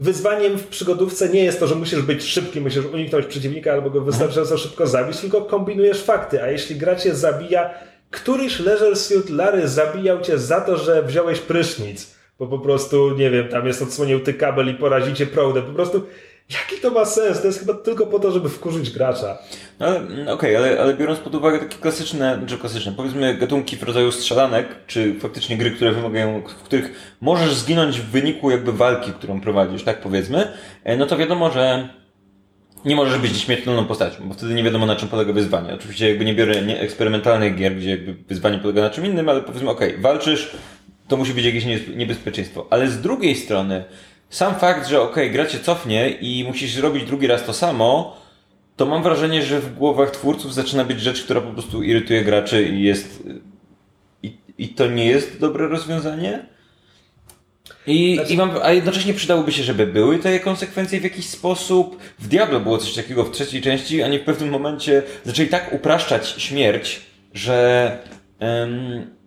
Wyzwaniem w przygodówce nie jest to, że musisz być szybki, musisz uniknąć przeciwnika albo go wystarczająco szybko zabić, tylko kombinujesz fakty. A jeśli gra cię zabija, któryś Leisure Suit Larry zabijał cię za to, że wziąłeś prysznic, bo po prostu, nie wiem, tam jest odsłonięty kabel i porazicie proudem. Po prostu, jaki to ma sens? To jest chyba tylko po to, żeby wkurzyć gracza. No, mm, Okej, ale, ale biorąc pod uwagę takie klasyczne, znaczy klasyczne, powiedzmy gatunki w rodzaju strzelanek, czy faktycznie gry, które wymagają, w których możesz zginąć w wyniku jakby walki, którą prowadzisz, tak powiedzmy, e, no to wiadomo, że nie możesz być śmiertelną postacią, bo wtedy nie wiadomo na czym polega wyzwanie. Oczywiście jakby nie biorę nie eksperymentalnych gier, gdzie jakby wyzwanie polega na czym innym, ale powiedzmy, okej, walczysz, to musi być jakieś niebez- niebezpieczeństwo. Ale z drugiej strony, sam fakt, że okej, gra cię cofnie i musisz zrobić drugi raz to samo, to mam wrażenie, że w głowach twórców zaczyna być rzecz, która po prostu irytuje graczy i jest. I, i to nie jest dobre rozwiązanie. I, Znaczy- i mam, a jednocześnie przydałoby się, żeby były te konsekwencje w jakiś sposób. W Diablo było coś takiego w trzeciej części, a nie w pewnym momencie zaczęli tak upraszczać śmierć, że. em,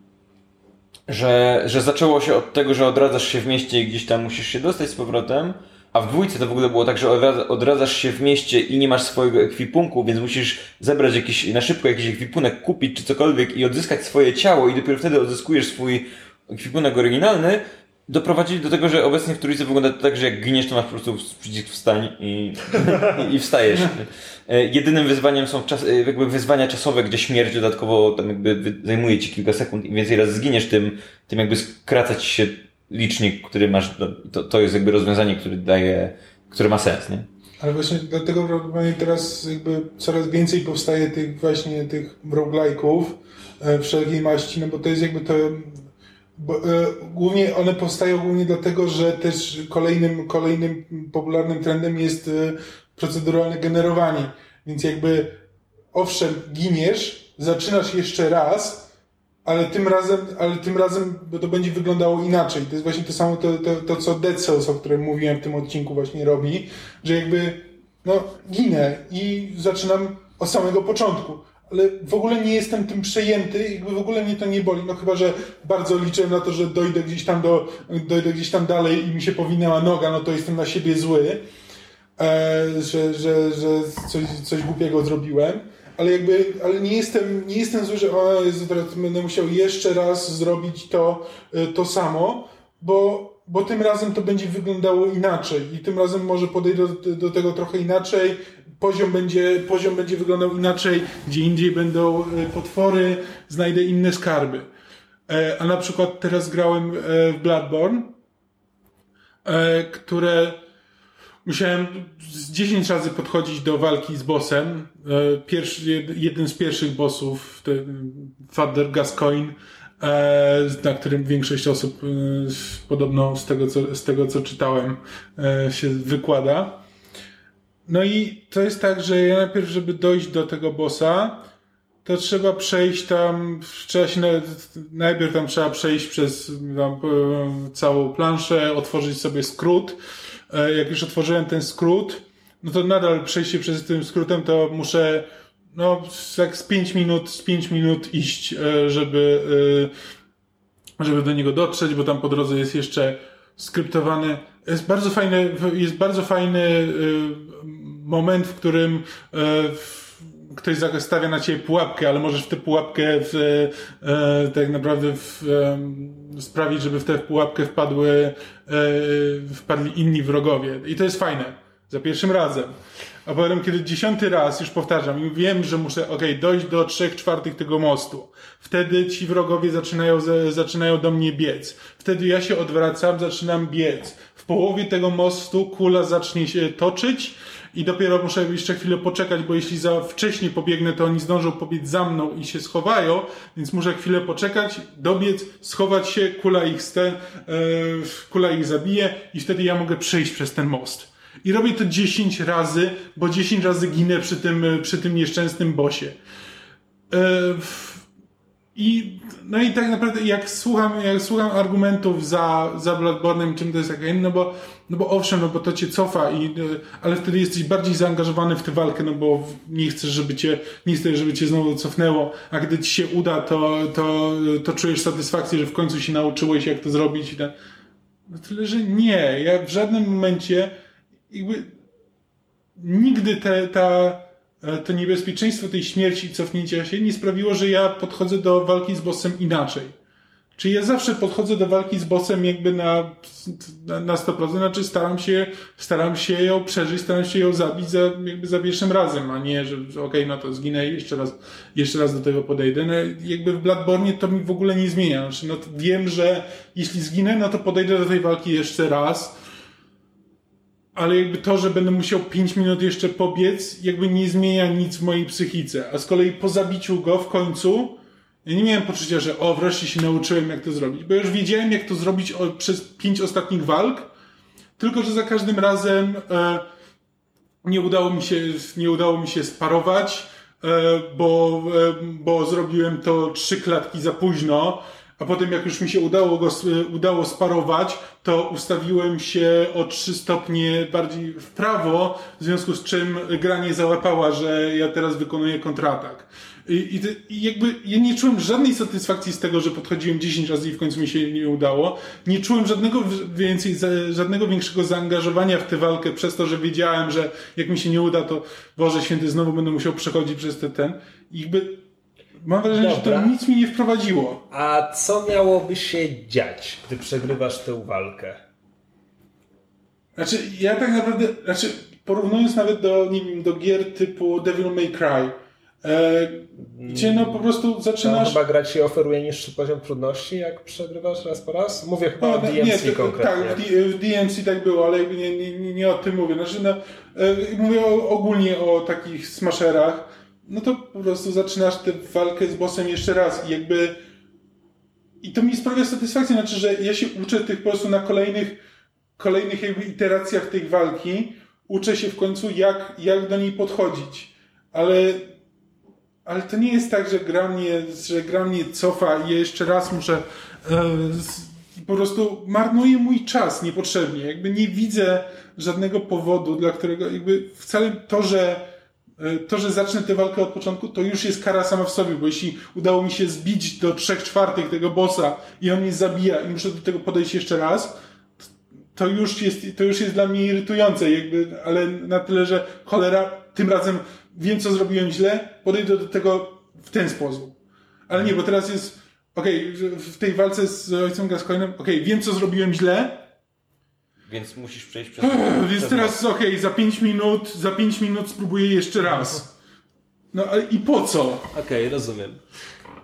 że, że zaczęło się od tego, że odradzasz się w mieście i gdzieś tam musisz się dostać z powrotem, a w dwójce to w ogóle było tak, że odradza- odradzasz się w mieście i nie masz swojego ekwipunku, więc musisz zebrać jakiś, na szybko jakiś ekwipunek, kupić czy cokolwiek i odzyskać swoje ciało i dopiero wtedy odzyskujesz swój ekwipunek oryginalny, doprowadzili do tego, że obecnie w trójce wygląda to tak, że jak giniesz, to masz po prostu przycisk wstań i, i, i wstajesz. E, Jedynym wyzwaniem są czas, e, jakby wyzwania czasowe, gdzie śmierć dodatkowo tam jakby zajmuje ci kilka sekund. Im więcej razy zginiesz, tym, tym jakby skraca ci się licznik, który masz. no, To, to jest jakby rozwiązanie, które daje, które ma sens, nie? Ale właśnie dlatego prawdopodobnie teraz jakby coraz więcej powstaje tych właśnie tych roguelike'ów e, wszelkiej maści, no bo to jest jakby to bo, e, głównie one powstają głównie dlatego, że też kolejnym, kolejnym popularnym trendem jest e, proceduralne generowanie. Więc jakby owszem, giniesz, zaczynasz jeszcze raz, ale tym razem, ale tym razem to będzie wyglądało inaczej. To jest właśnie to samo, to, to, to co Dead Cells, o którym mówiłem w tym odcinku właśnie robi, że jakby no ginę i zaczynam od samego początku. Ale w ogóle nie jestem tym przejęty, jakby w ogóle mnie to nie boli. No chyba, że bardzo liczę na to, że dojdę gdzieś tam do, dojdę gdzieś tam dalej i mi się powinęła noga, no to jestem na siebie zły, e, że, że, że coś, coś głupiego zrobiłem. Ale jakby, ale nie jestem, nie jestem zły, że o Jezu, teraz będę musiał jeszcze raz zrobić to, e, to samo, bo, bo tym razem to będzie wyglądało inaczej i tym razem może podejdę do, do tego trochę inaczej. Poziom będzie, poziom będzie wyglądał inaczej, gdzie indziej będą e, potwory, znajdę inne skarby. E, A na przykład teraz grałem e, w Bloodborne, które musiałem z 10 razy podchodzić do walki z bossem. Pierwszy, jed- jeden z pierwszych bossów, Father Gascoigne, na którym większość osób e, podobno z tego, co, z tego co czytałem e, się wykłada. No i to jest tak, że ja najpierw, żeby dojść do tego bossa, to trzeba przejść tam, trzeba się, najpierw tam trzeba przejść przez tam, e, całą planszę, otworzyć sobie skrót. E, jak już otworzyłem ten skrót, no to nadal przejście przez tym skrótem to muszę no, jak z 5 minut, z 5 minut iść, e, żeby, żeby do niego dotrzeć, bo tam po drodze jest jeszcze skryptowany. Jest bardzo fajny, jest bardzo fajny moment, w którym ktoś stawia na ciebie pułapkę, ale możesz w tę pułapkę w, e, tak naprawdę w, e, sprawić, żeby w tę pułapkę wpadły, e, wpadli inni wrogowie. I to jest fajne. Za pierwszym razem. A potem, kiedy dziesiąty raz już powtarzam i wiem, że muszę, ok, dojść do trzech czwartych tego mostu. Wtedy ci wrogowie zaczynają, zaczynają do mnie biec. Wtedy ja się odwracam, zaczynam biec. W połowie tego mostu kula zacznie się toczyć i dopiero muszę jeszcze chwilę poczekać, bo jeśli za wcześnie pobiegnę, to oni zdążą pobiec za mną i się schowają, więc muszę chwilę poczekać, dobiec, schować się, kula ich, ste, yy, kula ich zabije i wtedy ja mogę przejść przez ten most. I robię to 10 razy, bo 10 razy ginę przy tym, przy tym nieszczęsnym bosie. Yy, i, no i tak naprawdę jak słucham, jak słucham argumentów za, za Bloodborne'em, czym to jest takie, no bo, no bo owszem, no bo to cię cofa i, ale wtedy jesteś bardziej zaangażowany w tę walkę, no bo nie chcesz, żeby cię, nie chcesz, żeby cię znowu cofnęło, a gdy ci się uda, to, to, to czujesz satysfakcję, że w końcu się nauczyłeś, jak to zrobić i tak. No tyle, że nie, ja w żadnym momencie jakby nigdy te, ta, E, to niebezpieczeństwo tej śmierci i cofnięcia się nie sprawiło, że ja podchodzę do walki z bossem inaczej. Czyli ja zawsze podchodzę do walki z bossem jakby na, na 100%, znaczy staram się, staram się ją przeżyć, staram się ją zabić za, jakby za pierwszym razem, a nie, że okej, okay, no to zginę i jeszcze raz, jeszcze raz do tego podejdę. No, jakby w Bloodborne to mi w ogóle nie zmienia. Znaczy, no wiem, że jeśli zginę, no to podejdę do tej walki jeszcze raz, ale jakby to, że będę musiał 5 minut jeszcze pobiec, jakby nie zmienia nic w mojej psychice. A z kolei po zabiciu go w końcu, ja nie miałem poczucia, że o, wreszcie się nauczyłem, jak to zrobić, bo już wiedziałem, jak to zrobić o, przez pięć ostatnich walk, tylko, że za każdym razem e, nie udało mi się, nie udało mi się sparować, e, bo, e, bo zrobiłem to trzy klatki za późno, a potem jak już mi się udało go udało sparować, to ustawiłem się o 3 stopnie bardziej w prawo, w związku z czym gra nie załapała, że ja teraz wykonuję kontratak. I, i, I, jakby ja nie czułem żadnej satysfakcji z tego, że podchodziłem 10 razy i w końcu mi się nie udało. Nie czułem żadnego więcej, żadnego większego zaangażowania w tę walkę przez to, że wiedziałem, że jak mi się nie uda, to Boże Święty znowu będę musiał przechodzić przez ten ten. I jakby mam wrażenie, Dobra. że to nic mi nie wprowadziło. A co miałoby się dziać, gdy przegrywasz tę walkę? Znaczy, ja tak naprawdę, znaczy, porównując nawet do, nie wiem, do gier typu Devil May Cry, e, gdzie no po prostu zaczynasz... Tam chyba grać się oferuje niższy poziom trudności, jak przegrywasz raz po raz? Mówię chyba no, o DMC nie, to, konkretnie. Tak, w, DMC tak było, ale nie, nie, nie o tym mówię. Znaczy, no, e, mówię o, ogólnie o takich smasherach, no to po prostu zaczynasz tę walkę z bossem jeszcze raz i jakby i to mi sprawia satysfakcję, znaczy, że ja się uczę tych po prostu na kolejnych kolejnych jakby iteracjach tej walki, uczę się w końcu jak, jak do niej podchodzić, ale ale to nie jest tak, że gra mnie, że gra mnie cofa i ja jeszcze raz muszę e, po prostu marnuję mój czas niepotrzebnie. Jakby nie widzę żadnego powodu, dla którego jakby wcale to, że to, że zacznę tę walkę od początku, to już jest kara sama w sobie, bo jeśli udało mi się zbić do trzech czwartych tego bossa i on mnie zabija i muszę do tego podejść jeszcze raz, to już jest, to już jest dla mnie irytujące, jakby, ale na tyle, że cholera, tym razem wiem, co zrobiłem źle, podejdę do tego w ten sposób. Ale nie, bo teraz jest, okej, okay, w tej walce z ojcem Gascoinem, okej, okay, wiem, co zrobiłem źle, więc musisz przejść przez... Więc teraz okej, okay, za 5 minut, za 5 minut spróbuję jeszcze raz. No ale i po co? Okej, okay, rozumiem.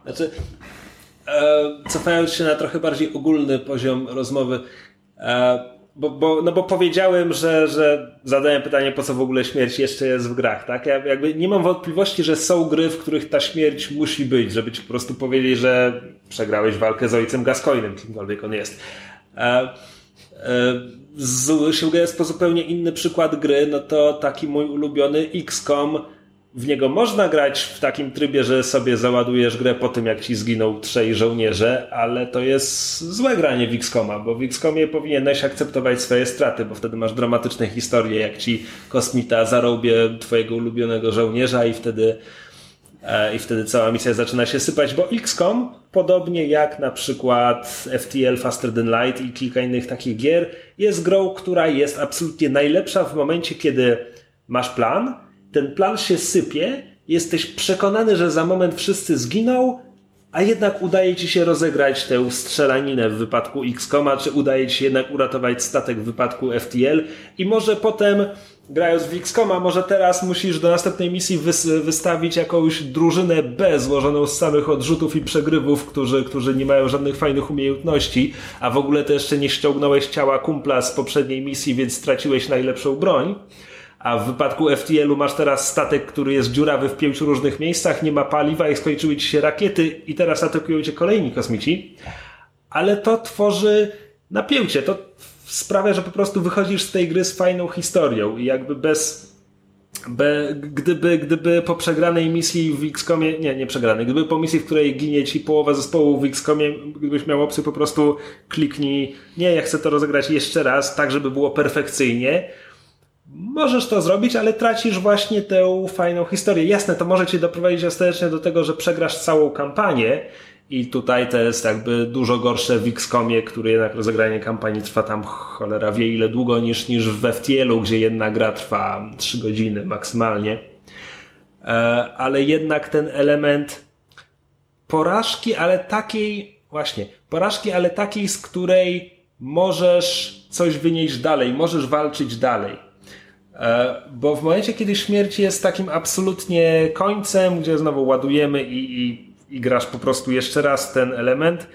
Znaczy, e, cofając się na trochę bardziej ogólny poziom rozmowy, e, bo, bo, no bo powiedziałem, że, że zadałem pytanie, po co w ogóle śmierć jeszcze jest w grach, tak? Ja jakby nie mam wątpliwości, że są gry, w których ta śmierć musi być, żeby ci po prostu powiedzieć, że przegrałeś walkę z ojcem Gascoinem, kimkolwiek on jest. E, sięgając po zupełnie inny przykład gry, no to taki mój ulubiony XCOM w niego można grać w takim trybie, że sobie załadujesz grę po tym, jak ci zginął trzej żołnierze, ale to jest złe granie w XCOMa, bo w XCOMie powinieneś akceptować swoje straty, bo wtedy masz dramatyczne historie, jak ci kosmita zarąbie twojego ulubionego żołnierza i wtedy e, i wtedy cała misja zaczyna się sypać, bo XCOM, podobnie jak na przykład FTL Faster Than Light i kilka innych takich gier, jest grą, która jest absolutnie najlepsza w momencie, kiedy masz plan, ten plan się sypie, jesteś przekonany, że za moment wszyscy zginą, a jednak udaje ci się rozegrać tę strzelaninę w wypadku X-Koma, czy udaje ci się jednak uratować statek w wypadku FTL i może potem grając w X-Koma, może teraz musisz do następnej misji wys- wystawić jakąś drużynę B złożoną z samych odrzutów i przegrywów, którzy, którzy nie mają żadnych fajnych umiejętności, a w ogóle to jeszcze nie ściągnąłeś ciała kumpla z poprzedniej misji, więc straciłeś najlepszą broń. A w wypadku FTL-u masz teraz statek, który jest dziurawy w pięciu różnych miejscach, nie ma paliwa i skończyły ci się rakiety i teraz atakują cię kolejni kosmici. Ale to tworzy napięcie. To sprawia, że po prostu wychodzisz z tej gry z fajną historią i jakby bez Be, gdyby, gdyby po przegranej misji w XCOMie, nie, nie przegranej, gdyby po misji, w której ginie ci połowa zespołu w XCOMie, gdybyś miał opcję po prostu kliknij, nie, ja chcę to rozegrać jeszcze raz, tak żeby było perfekcyjnie, Możesz to zrobić, ale tracisz właśnie tę fajną historię. Jasne, to może cię doprowadzić ostatecznie do tego, że przegrasz całą kampanię i tutaj to jest jakby dużo gorsze w XCOMie, który jednak rozegranie kampanii trwa tam cholera wie ile długo niż, niż w FTL-u, gdzie jedna gra trwa 3 godziny maksymalnie. E, ale jednak ten element porażki, ale takiej, właśnie, porażki, ale takiej, z której możesz coś wynieść dalej, możesz walczyć dalej. E, bo w momencie, kiedy śmierć jest takim absolutnie końcem, gdzie znowu ładujemy i, i, i grasz po prostu jeszcze raz ten element,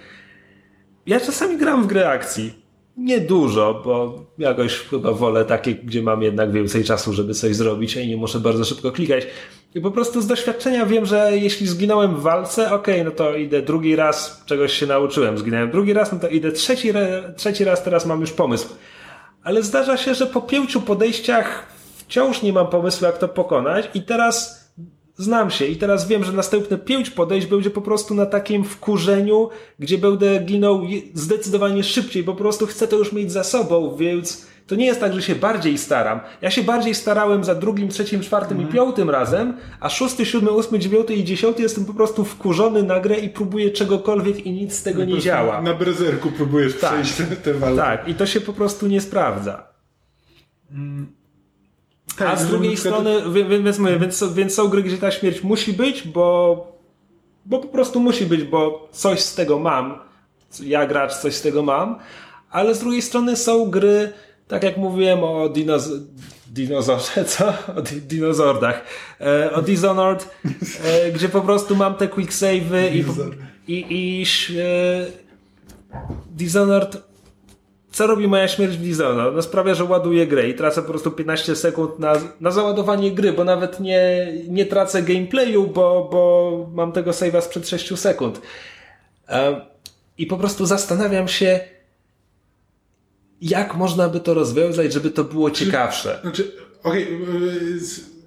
ja czasami gram w gry akcji. Nie dużo, bo jakoś chyba wolę takie, gdzie mam jednak więcej czasu, żeby coś zrobić, i nie muszę bardzo szybko klikać. I po prostu z doświadczenia wiem, że jeśli zginąłem w walce, okej, okay, no to idę drugi raz, czegoś się nauczyłem. Zginąłem drugi raz, no to idę trzeci, trzeci raz, teraz mam już pomysł. Ale zdarza się, że po pięciu podejściach wciąż nie mam pomysłu, jak to pokonać i teraz znam się i teraz wiem, że następne pięć podejść będzie po prostu na takim wkurzeniu, gdzie będę ginął zdecydowanie szybciej, po prostu chcę to już mieć za sobą, więc to nie jest tak, że się bardziej staram. Ja się bardziej starałem za drugim, trzecim, czwartym i piątym razem, a szósty, siódmy, ósmy, dziewiąty i dziesiąty jestem po prostu wkurzony na grę i próbuję czegokolwiek i nic z tego nie działa. Na brezerku próbujesz tak, przejść te, te walki. Tak, i to się po prostu nie sprawdza. Tak, A z drugiej strony, więc, mówię, więc, więc są gry, gdzie ta śmierć musi być, bo, bo po prostu musi być, bo coś z tego mam. Ja gracz coś z tego mam. Ale z drugiej strony są gry, tak jak mówiłem o dinoz dinozorze, co? O di dinozordach. E, o Dishonored, e, gdzie po prostu mam te quick save'y i, i, i e, Dishonored co robi moja śmierć w Dishonored? No sprawia, że ładuję grę i tracę po prostu 15 sekund na, na załadowanie gry, bo nawet nie, nie tracę gameplayu, bo, bo mam tego save'a sprzed 6 sekund. I po prostu zastanawiam się, jak można by to rozwiązać, żeby to było ciekawsze. Znaczy, okej, okay,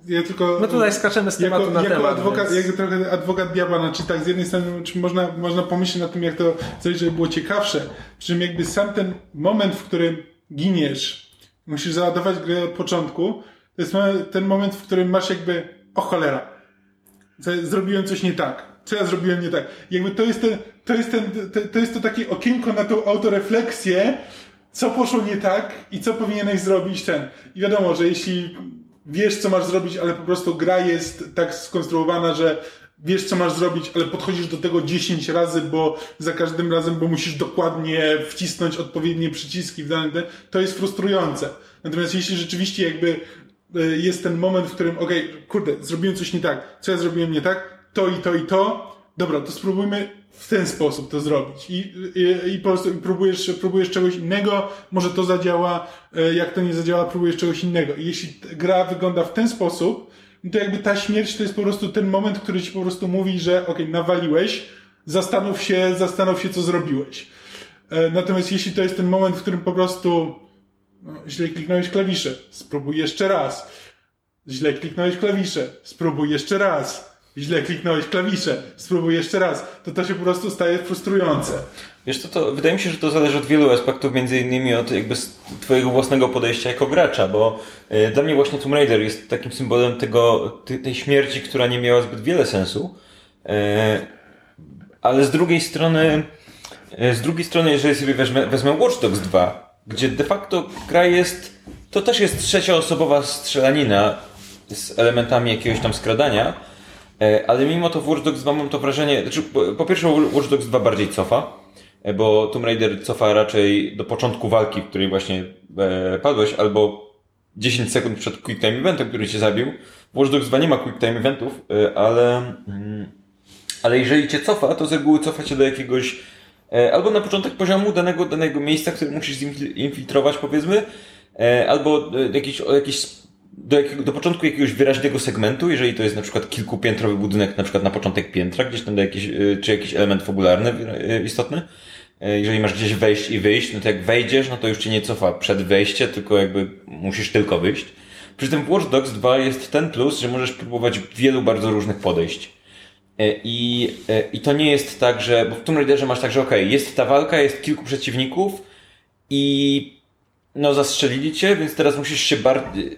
ja tylko... No tutaj skaczemy z tematu jako, na jako temat. Adwokat, więc... Jako trochę adwokat diabła, znaczy tak, z jednej strony czy można, można pomyśleć na tym, jak to coś, żeby było ciekawsze, przy czym jakby sam ten moment, w którym giniesz, musisz załadować grę od początku, to jest ten moment, w którym masz jakby, o cholera, zrobiłem coś nie tak, co ja zrobiłem nie tak. Jakby to jest ten, to jest ten, to, to jest to takie okienko na tą autorefleksję, co poszło nie tak i co powinieneś zrobić ten. I wiadomo, że jeśli wiesz, co masz zrobić, ale po prostu gra jest tak skonstruowana, że wiesz, co masz zrobić, ale podchodzisz do tego 10 razy, bo za każdym razem, bo musisz dokładnie wcisnąć odpowiednie przyciski w danym, to jest frustrujące. Natomiast jeśli rzeczywiście jakby e, jest ten moment, w którym, okej, okay, kurde, zrobiłem coś nie tak, co ja zrobiłem nie tak, to i to i to, dobra, to spróbujmy w ten sposób to zrobić. I, i, i po prostu próbujesz, próbujesz czegoś innego, może to zadziała, e, jak to nie zadziała, próbujesz czegoś innego. I jeśli gra wygląda w ten sposób, no to jakby ta śmierć to jest po prostu ten moment, który ci po prostu mówi, że ok, nawaliłeś, zastanów się, zastanów się, co zrobiłeś. E, natomiast jeśli to jest ten moment, w którym po prostu no, źle kliknąłeś klawisze, spróbuj jeszcze raz Źle kliknąłeś klawisze. Spróbuj jeszcze raz. Źle kliknąłeś klawisze. Spróbuj jeszcze raz. To to się po prostu staje frustrujące. Wiesz co, to wydaje mi się, że to zależy od wielu aspektów, między innymi od jakby twojego własnego podejścia jako gracza, bo y, dla mnie właśnie Tomb Raider jest takim symbolem tego, tej śmierci, która nie miała zbyt wiele sensu, y, ale z drugiej strony, y, z drugiej strony, jeżeli sobie wezmę, wezmę Watch Dogs 2, gdzie de facto gra jest, to też jest trzecioosobowa strzelanina z elementami jakiegoś tam skradania, Ale mimo to w Watch Dogs 2 mam to wrażenie, znaczy po, pierwsze Watch Dogs 2 bardziej cofa, e, bo Tomb Raider cofa raczej do początku walki, w której właśnie e, padłeś, albo 10 sekund przed Quick Time Eventem, który cię zabił. W Watch Dogs 2 nie ma Quick Time Eventów, e, ale, mm, ale jeżeli cię cofa, to z reguły cofa cię do jakiegoś e, albo na początek poziomu danego, danego miejsca, które musisz infiltrować powiedzmy, e, albo e, jakiś, jakiś do, jakiego, do początku jakiegoś wyraźnego segmentu, jeżeli to jest na przykład kilkupiętrowy budynek, na przykład na początek piętra, gdzieś tam jakiś, y, czy jakiś element fabularny y, istotny. Y, Jeżeli masz gdzieś wejść i wyjść, no to jak wejdziesz, no to już cię nie cofa przed wejściem, tylko jakby musisz tylko wyjść. Przy tym w Watch Dogs 2 jest ten plus, że możesz próbować wielu bardzo różnych podejść. E, I, e, I to nie jest tak, że, bo w Tomb Raiderze masz tak, że okej, jest ta walka, jest kilku przeciwników i no zastrzelili cię, więc teraz musisz się bardziej,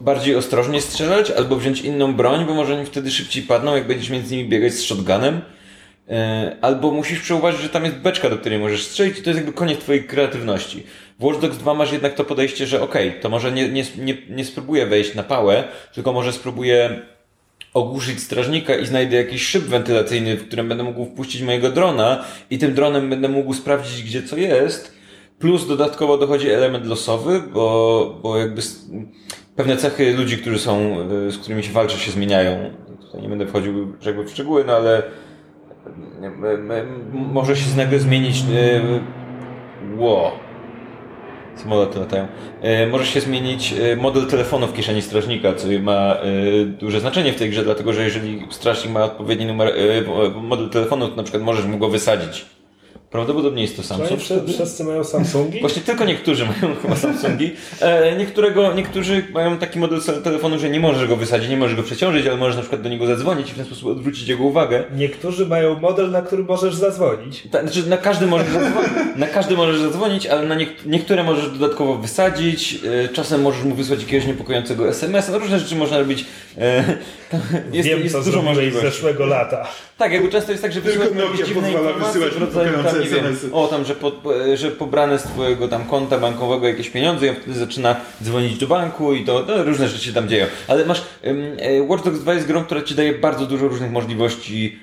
bardziej ostrożnie strzelać, albo wziąć inną broń, bo może oni wtedy szybciej padną, jak będziesz między nimi biegać z shotgunem. E, Albo musisz przeuważyć, że tam jest beczka, do której możesz strzelić i to jest jakby koniec twojej kreatywności. W Watch Dogs 2 masz jednak to podejście, że okej, to może nie, nie, nie, nie spróbuję wejść na pałę, tylko może spróbuję ogłuszyć strażnika i znajdę jakiś szyb wentylacyjny, w którym będę mógł wpuścić mojego drona i tym dronem będę mógł sprawdzić, gdzie co jest. Plus dodatkowo dochodzi element losowy, bo, bo jakby pewne cechy ludzi, którzy są, y, z którymi się walczy, się zmieniają. Tutaj nie będę wchodził jakby w szczegóły, no ale y, y, y, może się nagle zmienić. y, Ło. Samoloty latają. Może się zmienić model telefonu w kieszeni strażnika, co ma duże znaczenie w tej grze, dlatego że jeżeli strażnik ma odpowiedni numer, model telefonu, to na przykład możesz mu go wysadzić. Prawdopodobnie jest to Samsung. wszyscy, wszyscy mają Samsungi? Właśnie tylko niektórzy mają chyba Samsungi. E, niektórego, niektórzy mają taki model telefonu, że nie możesz go wysadzić, nie możesz go przeciążyć, ale możesz na przykład do niego zadzwonić i w ten sposób odwrócić jego uwagę. Niektórzy mają model, na który możesz zadzwonić. Ta, znaczy na każdy możesz zadzwonić, na każdy możesz zadzwonić, ale na niek- niektóre możesz dodatkowo wysadzić, e, czasem możesz mu wysłać jakiegoś niepokojącego SMS-a, no różne rzeczy można robić. E, jest Wiem, jest co dużo możliwości. zeszłego lata. Tak, jakby często jest tak, że Tylko wysyłają Nokia jakieś dziwne pozwala informacje wysyłać niepokojące nie wiem, o tam, że, po, że pobrane z twojego tam konta bankowego jakieś pieniądze i on wtedy zaczyna dzwonić do banku i to no, różne rzeczy się tam dzieją. Ale masz, e, Watch Dogs 2 jest grą, która ci daje bardzo dużo różnych możliwości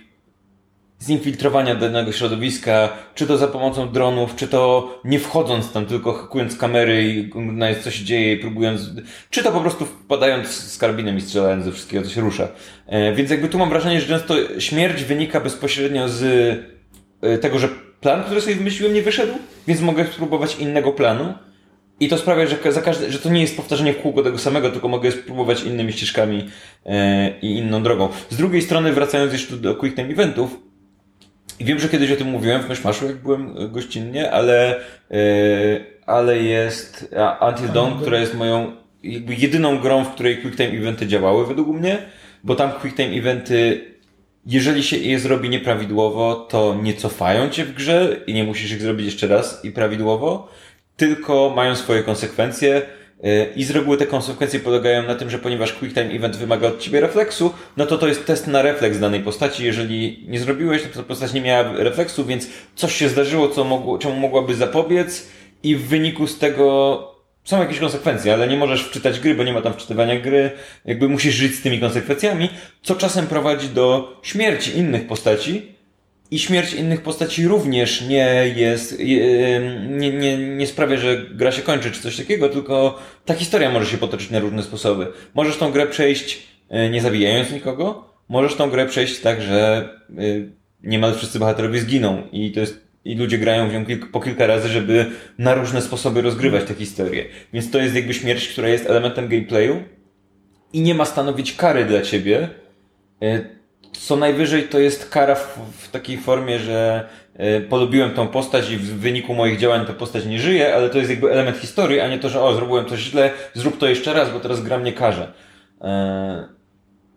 zinfiltrowania danego środowiska, czy to za pomocą dronów, czy to nie wchodząc tam, tylko hakując kamery i oglądając co się dzieje i próbując, czy to po prostu wpadając z karabinem i strzelając ze wszystkiego, co się rusza. E, więc jakby tu mam wrażenie, że często śmierć wynika bezpośrednio z e, tego, że plan, który sobie wymyśliłem nie wyszedł, więc mogę spróbować innego planu. I to sprawia, że, za każde, że to nie jest powtarzanie w kółko tego samego, tylko mogę spróbować innymi ścieżkami e, i inną drogą. Z drugiej strony, wracając jeszcze do Quick Time Eventów, wiem, że kiedyś o tym mówiłem w Myszmaszu, jak byłem e, gościnnie, ale, e, ale jest Until Dawn, która jest moją jakby jedyną grą, w której Quick Time Eventy działały według mnie, bo tam Quick Time Eventy jeżeli się je zrobi nieprawidłowo, to nie cofają cię w grze i nie musisz ich zrobić jeszcze raz i prawidłowo, tylko mają swoje konsekwencje yy, i z reguły te konsekwencje polegają na tym, że ponieważ Quick Time Event wymaga od ciebie refleksu, no to to jest test na refleks danej postaci. Jeżeli nie zrobiłeś, to ta postać nie miała refleksu, więc coś się zdarzyło, co mogło, czemu mogłaby zapobiec i w wyniku z tego są jakieś konsekwencje, ale nie możesz wczytać gry, bo nie ma tam wczytywania gry. Jakby musisz żyć z tymi konsekwencjami, co czasem prowadzi do śmierci innych postaci. I śmierć innych postaci również nie jest, je- nie, nie, nie sprawia, że gra się kończy czy coś takiego, tylko ta historia może się potoczyć na różne sposoby. Możesz tą grę przejść e, nie zabijając nikogo, możesz tą grę przejść tak, że e, niemal wszyscy bohaterowie zginą i to jest i ludzie grają w nią kilk, po kilka razy, żeby na różne sposoby rozgrywać tę historię. Więc to jest jakby śmierć, która jest elementem gameplayu i nie ma stanowić kary dla ciebie, e, co najwyżej to jest kara w, w takiej formie, że e, polubiłem tą postać i w wyniku moich działań ta postać nie żyje, ale to jest jakby element historii, a nie to, że o, zrobiłem coś źle, zrób to jeszcze raz, bo teraz gra mnie karze.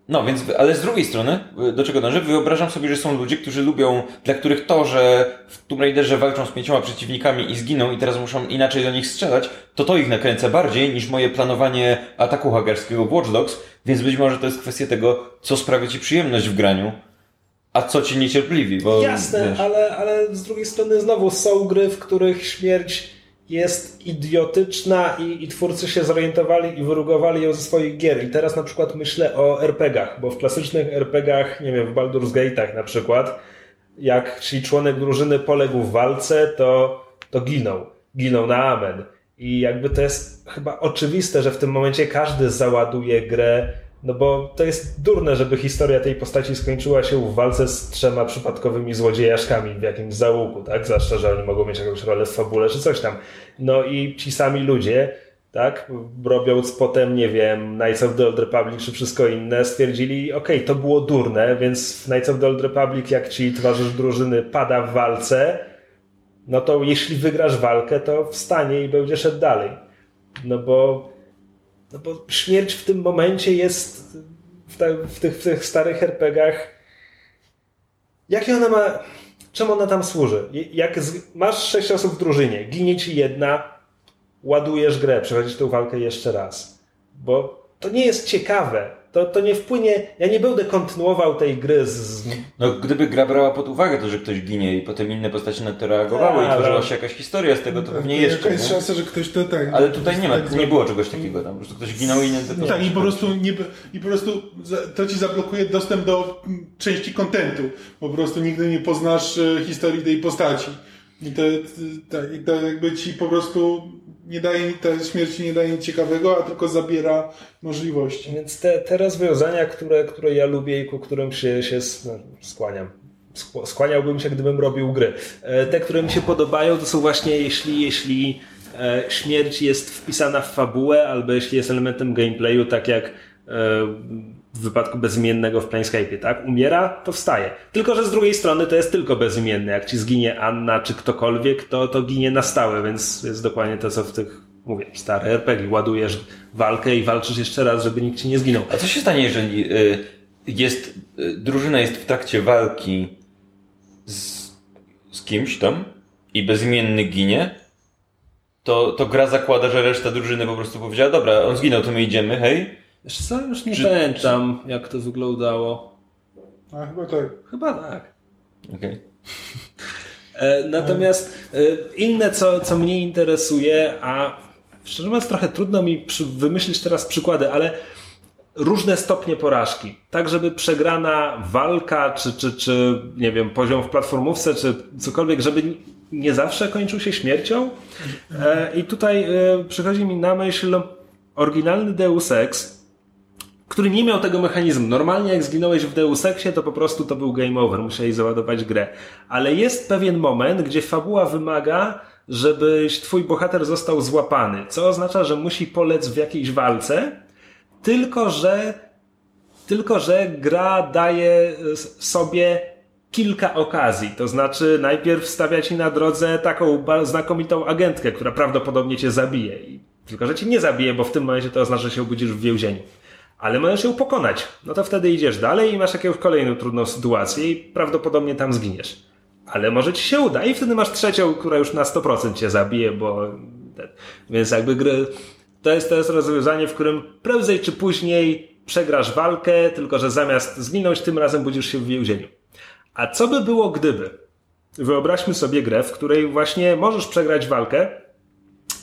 No, więc, ale z drugiej strony, do czego dążę? Wyobrażam sobie, że są ludzie, którzy lubią, dla których to, że w Tomb Raiderze walczą z pięcioma przeciwnikami i zginą i teraz muszą inaczej do nich strzelać, to to ich nakręca bardziej niż moje planowanie ataku hakerskiego w Watch Dogs, więc być może to jest kwestia tego, co sprawia ci przyjemność w graniu, a co ci niecierpliwi, bo Jasne, wiesz, ale, ale z drugiej strony znowu są gry, w których śmierć jest idiotyczna i, i twórcy się zorientowali i wyrugowali ją ze swoich gier. I teraz na przykład myślę o RPGach, bo w klasycznych RPGach, nie wiem, w Baldur's Gate'ach na przykład, jak ci członek drużyny poległ w walce, to, to ginął. Ginął na amen. I jakby to jest chyba oczywiste, że w tym momencie każdy załaduje grę, no bo to jest durne, żeby historia tej postaci skończyła się w walce z trzema przypadkowymi złodziejaszkami w jakimś załuku, tak? Zwłaszcza, że oni mogą mieć jakąś rolę w fabule czy coś tam. No i ci sami ludzie, tak? Robiąc potem, nie wiem, Knights of the Old Republic czy wszystko inne, stwierdzili, okej, to było durne, więc w Knights of the Old Republic, jak ci towarzysz drużyny pada w walce, no to jeśli wygrasz walkę, to wstanie i będzie szedł dalej. No bo, no bo śmierć w tym momencie jest w, te, w, tych, w tych starych RPGach. Jakie ona ma. Czemu ona tam służy? Jak z, masz sześć osób w drużynie, ginie ci jedna, ładujesz grę, przechodzisz tę walkę jeszcze raz. Bo to nie jest ciekawe. To, to nie wpłynie. Ja nie będę kontynuował tej gry z, no gdyby gra brała pod uwagę to, że ktoś ginie i potem inne postacie na to reagowały i Ale- tworzyła się jakaś historia z tego, to pewnie jeszcze, jest nie? szansa, że ktoś to tak... Ale tutaj nie ma, tak nie było czegoś takiego tam, po prostu ktoś ginął i nie... No tak, i po prostu, nie, i po prostu to ci zablokuje dostęp do mm, części kontentu. Po prostu nigdy nie poznasz e, historii tej postaci. I to, to, i to jakby ci po prostu nie daje, ta śmierć nie daje nic ciekawego, a tylko zabiera możliwości. Więc te, te rozwiązania, które, które ja lubię i ku którym się, się no, skłaniam. Skł- Skłaniałbym się, gdybym robił gry. E, Te, które mi się podobają, to są właśnie jeśli, jeśli e, śmierć jest wpisana w fabułę, albo jeśli jest elementem gameplayu, tak jak e, w wypadku bezimiennego w Planescape, tak? Umiera, to wstaje. Tylko, że z drugiej strony to jest tylko bezimienny. Jak ci zginie Anna czy ktokolwiek, to, to ginie na stałe, więc jest dokładnie to, co w tych, mówię, stare RPG. Ładujesz walkę i walczysz jeszcze raz, żeby nikt ci nie zginął. A co się stanie, jeżeli y, jest, y, drużyna jest w trakcie walki z, z kimś tam i bezimienny ginie, to, to gra zakłada, że reszta drużyny po prostu powiedziała, dobra, on zginął, to my idziemy, hej. Wiesz co, już nie Czy- pamiętam, jak to wyglądało. A chyba tak. Chyba tak. Okej. E, natomiast e, inne, co, co mnie interesuje, a szczerze mówiąc trochę trudno mi przy, wymyślić teraz przykłady, ale różne stopnie porażki. Tak, żeby przegrana walka, czy, czy, czy nie wiem, poziom w platformówce, czy cokolwiek, żeby nie zawsze kończył się śmiercią. E, I tutaj e, przychodzi mi na myśl oryginalny Deus Ex, który nie miał tego mechanizmu. Normalnie jak zginąłeś w Deus Exie, to po prostu to był game over, musieli załadować grę. Ale jest pewien moment, gdzie fabuła wymaga, żebyś twój bohater został złapany, co oznacza, że musi polec w jakiejś walce, tylko że tylko, że gra daje sobie kilka okazji. To znaczy, najpierw stawia ci na drodze taką znakomitą agentkę, która prawdopodobnie cię zabije. Tylko, że cię nie zabije, bo w tym momencie to oznacza, że się obudzisz w więzieniu. Ale możesz ją pokonać. No to wtedy idziesz dalej i masz jakąś kolejną trudną sytuację i prawdopodobnie tam zginiesz. Ale może ci się uda i wtedy masz trzecią, która już na 100% cię zabije, bo... Więc jakby gry... To jest, to jest rozwiązanie, w którym prędzej czy później przegrasz walkę, tylko że zamiast zginąć, tym razem budzisz się w więzieniu. A co by było gdyby? Wyobraźmy sobie grę, w której właśnie możesz przegrać walkę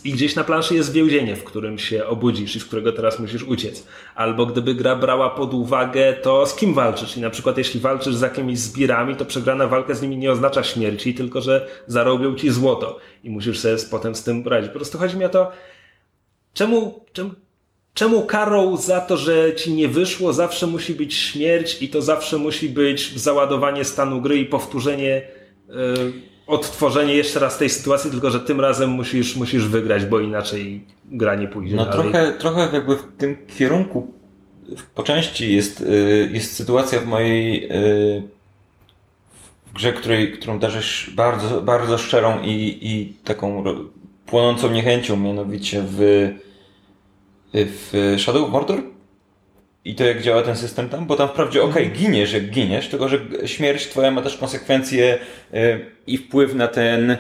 i gdzieś na planszy jest więzienie, w którym się obudzisz i z którego teraz musisz uciec. Albo gdyby gra brała pod uwagę to, z kim walczysz. I na przykład jeśli walczysz z jakimiś zbirami, to przegrana walka z nimi nie oznacza śmierci, tylko że zarobią ci złoto i musisz sobie potem z tym radzić. Po prostu chodzi mi o to, czemu, czemu, czemu karą za to, że ci nie wyszło, zawsze musi być śmierć i to zawsze musi być załadowanie stanu gry i powtórzenie, yy, odtworzenie jeszcze raz tej sytuacji, tylko że tym razem musisz, musisz wygrać, bo inaczej gra nie pójdzie No dalej. trochę, trochę jakby w tym kierunku po części jest, y, jest sytuacja w mojej y, w grze, której, którą darzysz bardzo, bardzo szczerą i, i taką płonącą niechęcią, mianowicie w, w Shadow of Mordor. I to jak działa ten system tam, bo tam wprawdzie okej, giniesz jak giniesz, tylko że śmierć twoja ma też konsekwencje y, i wpływ na ten, y,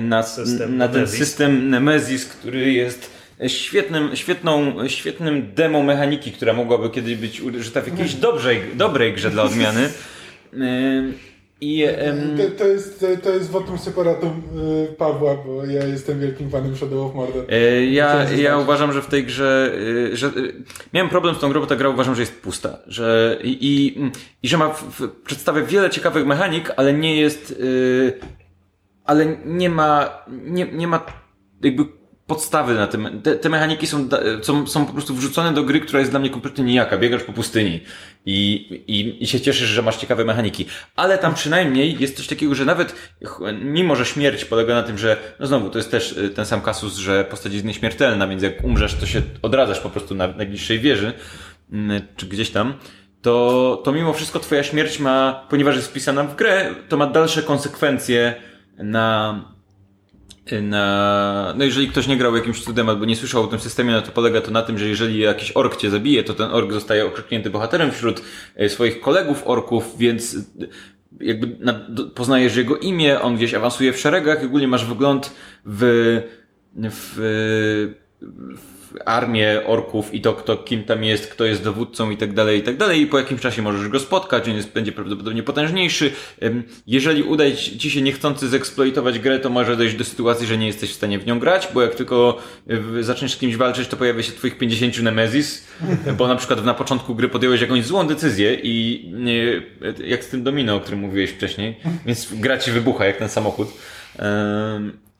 na, System na ten system Nemesis, który jest świetnym, świetną, świetnym demo mechaniki, która mogłaby kiedyś być użyta w jakiejś dobrej, dobrej grze dla odmiany. I em, To, to, jest, to, jest wotum separatum y, Pawła, bo ja jestem wielkim fanem Shadow of Mordor. E, Ja, ja uważam, że w tej grze, y, że y, miałem problem z tą grą, bo ta gra uważam, że jest pusta, że i, i, że ma, w, przedstawia wiele ciekawych mechanik, ale nie jest, ale nie ma, nie, nie ma jakby podstawy na tym. Te, te mechaniki są, są, są po prostu wrzucone do gry, która jest dla mnie kompletnie nijaka. Biegasz po pustyni i, i, i się cieszysz, że masz ciekawe mechaniki. Ale tam przynajmniej jest coś takiego, że nawet mimo, że śmierć polega na tym, że no znowu, to jest też y, ten sam kasus, że postać jest nieśmiertelna, więc jak umrzesz, to się odradzasz po prostu na najbliższej wieży, mm, czy gdzieś tam, to, to mimo wszystko twoja śmierć ma, ponieważ jest wpisana w grę, to ma dalsze konsekwencje na, na, no jeżeli ktoś nie grał jakimś cudem albo nie słyszał o tym systemie, no to polega to na tym, że jeżeli jakiś ork cię zabije, to ten ork zostaje okrzyknięty bohaterem wśród e, swoich kolegów orków, więc e, jakby na, poznajesz jego imię, on gdzieś awansuje w szeregach ogólnie masz wygląd w, w, w armię orków i to, kto, kim tam jest, kto jest dowódcą i tak dalej, i tak dalej. I po jakimś czasie możesz go spotkać, on jest, będzie prawdopodobnie potężniejszy. Jeżeli uda ci się niechcący zeksploitować grę, to może dojść do sytuacji, że nie jesteś w stanie w nią grać, bo jak tylko y, zaczniesz z kimś walczyć, to pojawia się twoich 50 Nemezis, bo na przykład na początku gry podjąłeś jakąś złą decyzję i y, jak z tym domino, o którym mówiłeś wcześniej, więc gra ci wybucha jak ten samochód.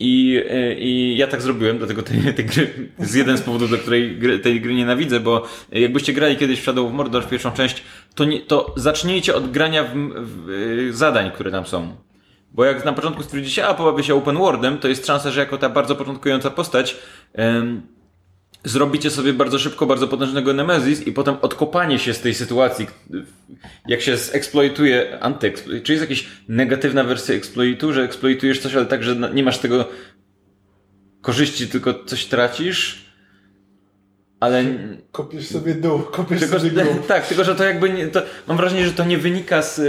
I, y, I ja tak zrobiłem, dlatego tej, tej gry, jest jeden z powodów, dla której gry, tej gry nienawidzę, bo jakbyście grali kiedyś w Shadow of Mordor w pierwszą część, to, nie, to zacznijcie od grania w, w, y, zadań, które tam są. Bo jak na początku stwierdzicie, a pobawię się open worldem, to jest szansa, że jako ta bardzo początkująca postać em, zrobicie sobie bardzo szybko bardzo potężnego Nemesis i potem odkopanie się z tej sytuacji, jak się zeksploituje, antyeksploit, czy jest jakaś negatywna wersja exploitu, że eksploitujesz coś, ale tak, że nie masz tego korzyści, tylko coś tracisz, ale... Kopiesz sobie dół, kopiesz Tylko, sobie dół. tak, tylko że to jakby nie, to, mam wrażenie, że to nie wynika z,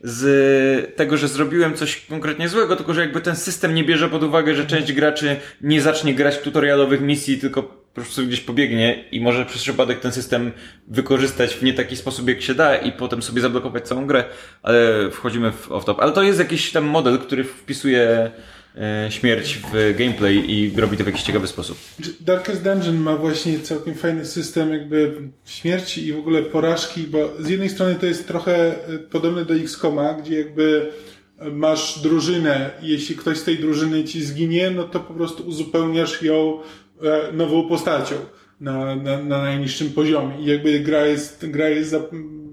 z tego, że zrobiłem coś konkretnie złego, tylko że jakby ten system nie bierze pod uwagę, że część graczy nie zacznie grać tutorialowych misji, tylko po prostu gdzieś pobiegnie i może przez przypadek ten system wykorzystać w nie taki sposób, jak się da i potem sobie zablokować całą grę, ale wchodzimy w off-top. Ale to jest jakiś tam model, który wpisuje e, śmierć w gameplay i robi to w jakiś ciekawy sposób. Darkest Dungeon ma właśnie całkiem fajny system jakby śmierci i w ogóle porażki, bo z jednej strony to jest trochę e, podobne do XCOMa, gdzie jakby e, masz drużynę jeśli ktoś z tej drużyny ci zginie, no to po prostu uzupełniasz ją nową postacią na, na, na najniższym poziomie. I jakby gra jest, gra jest za,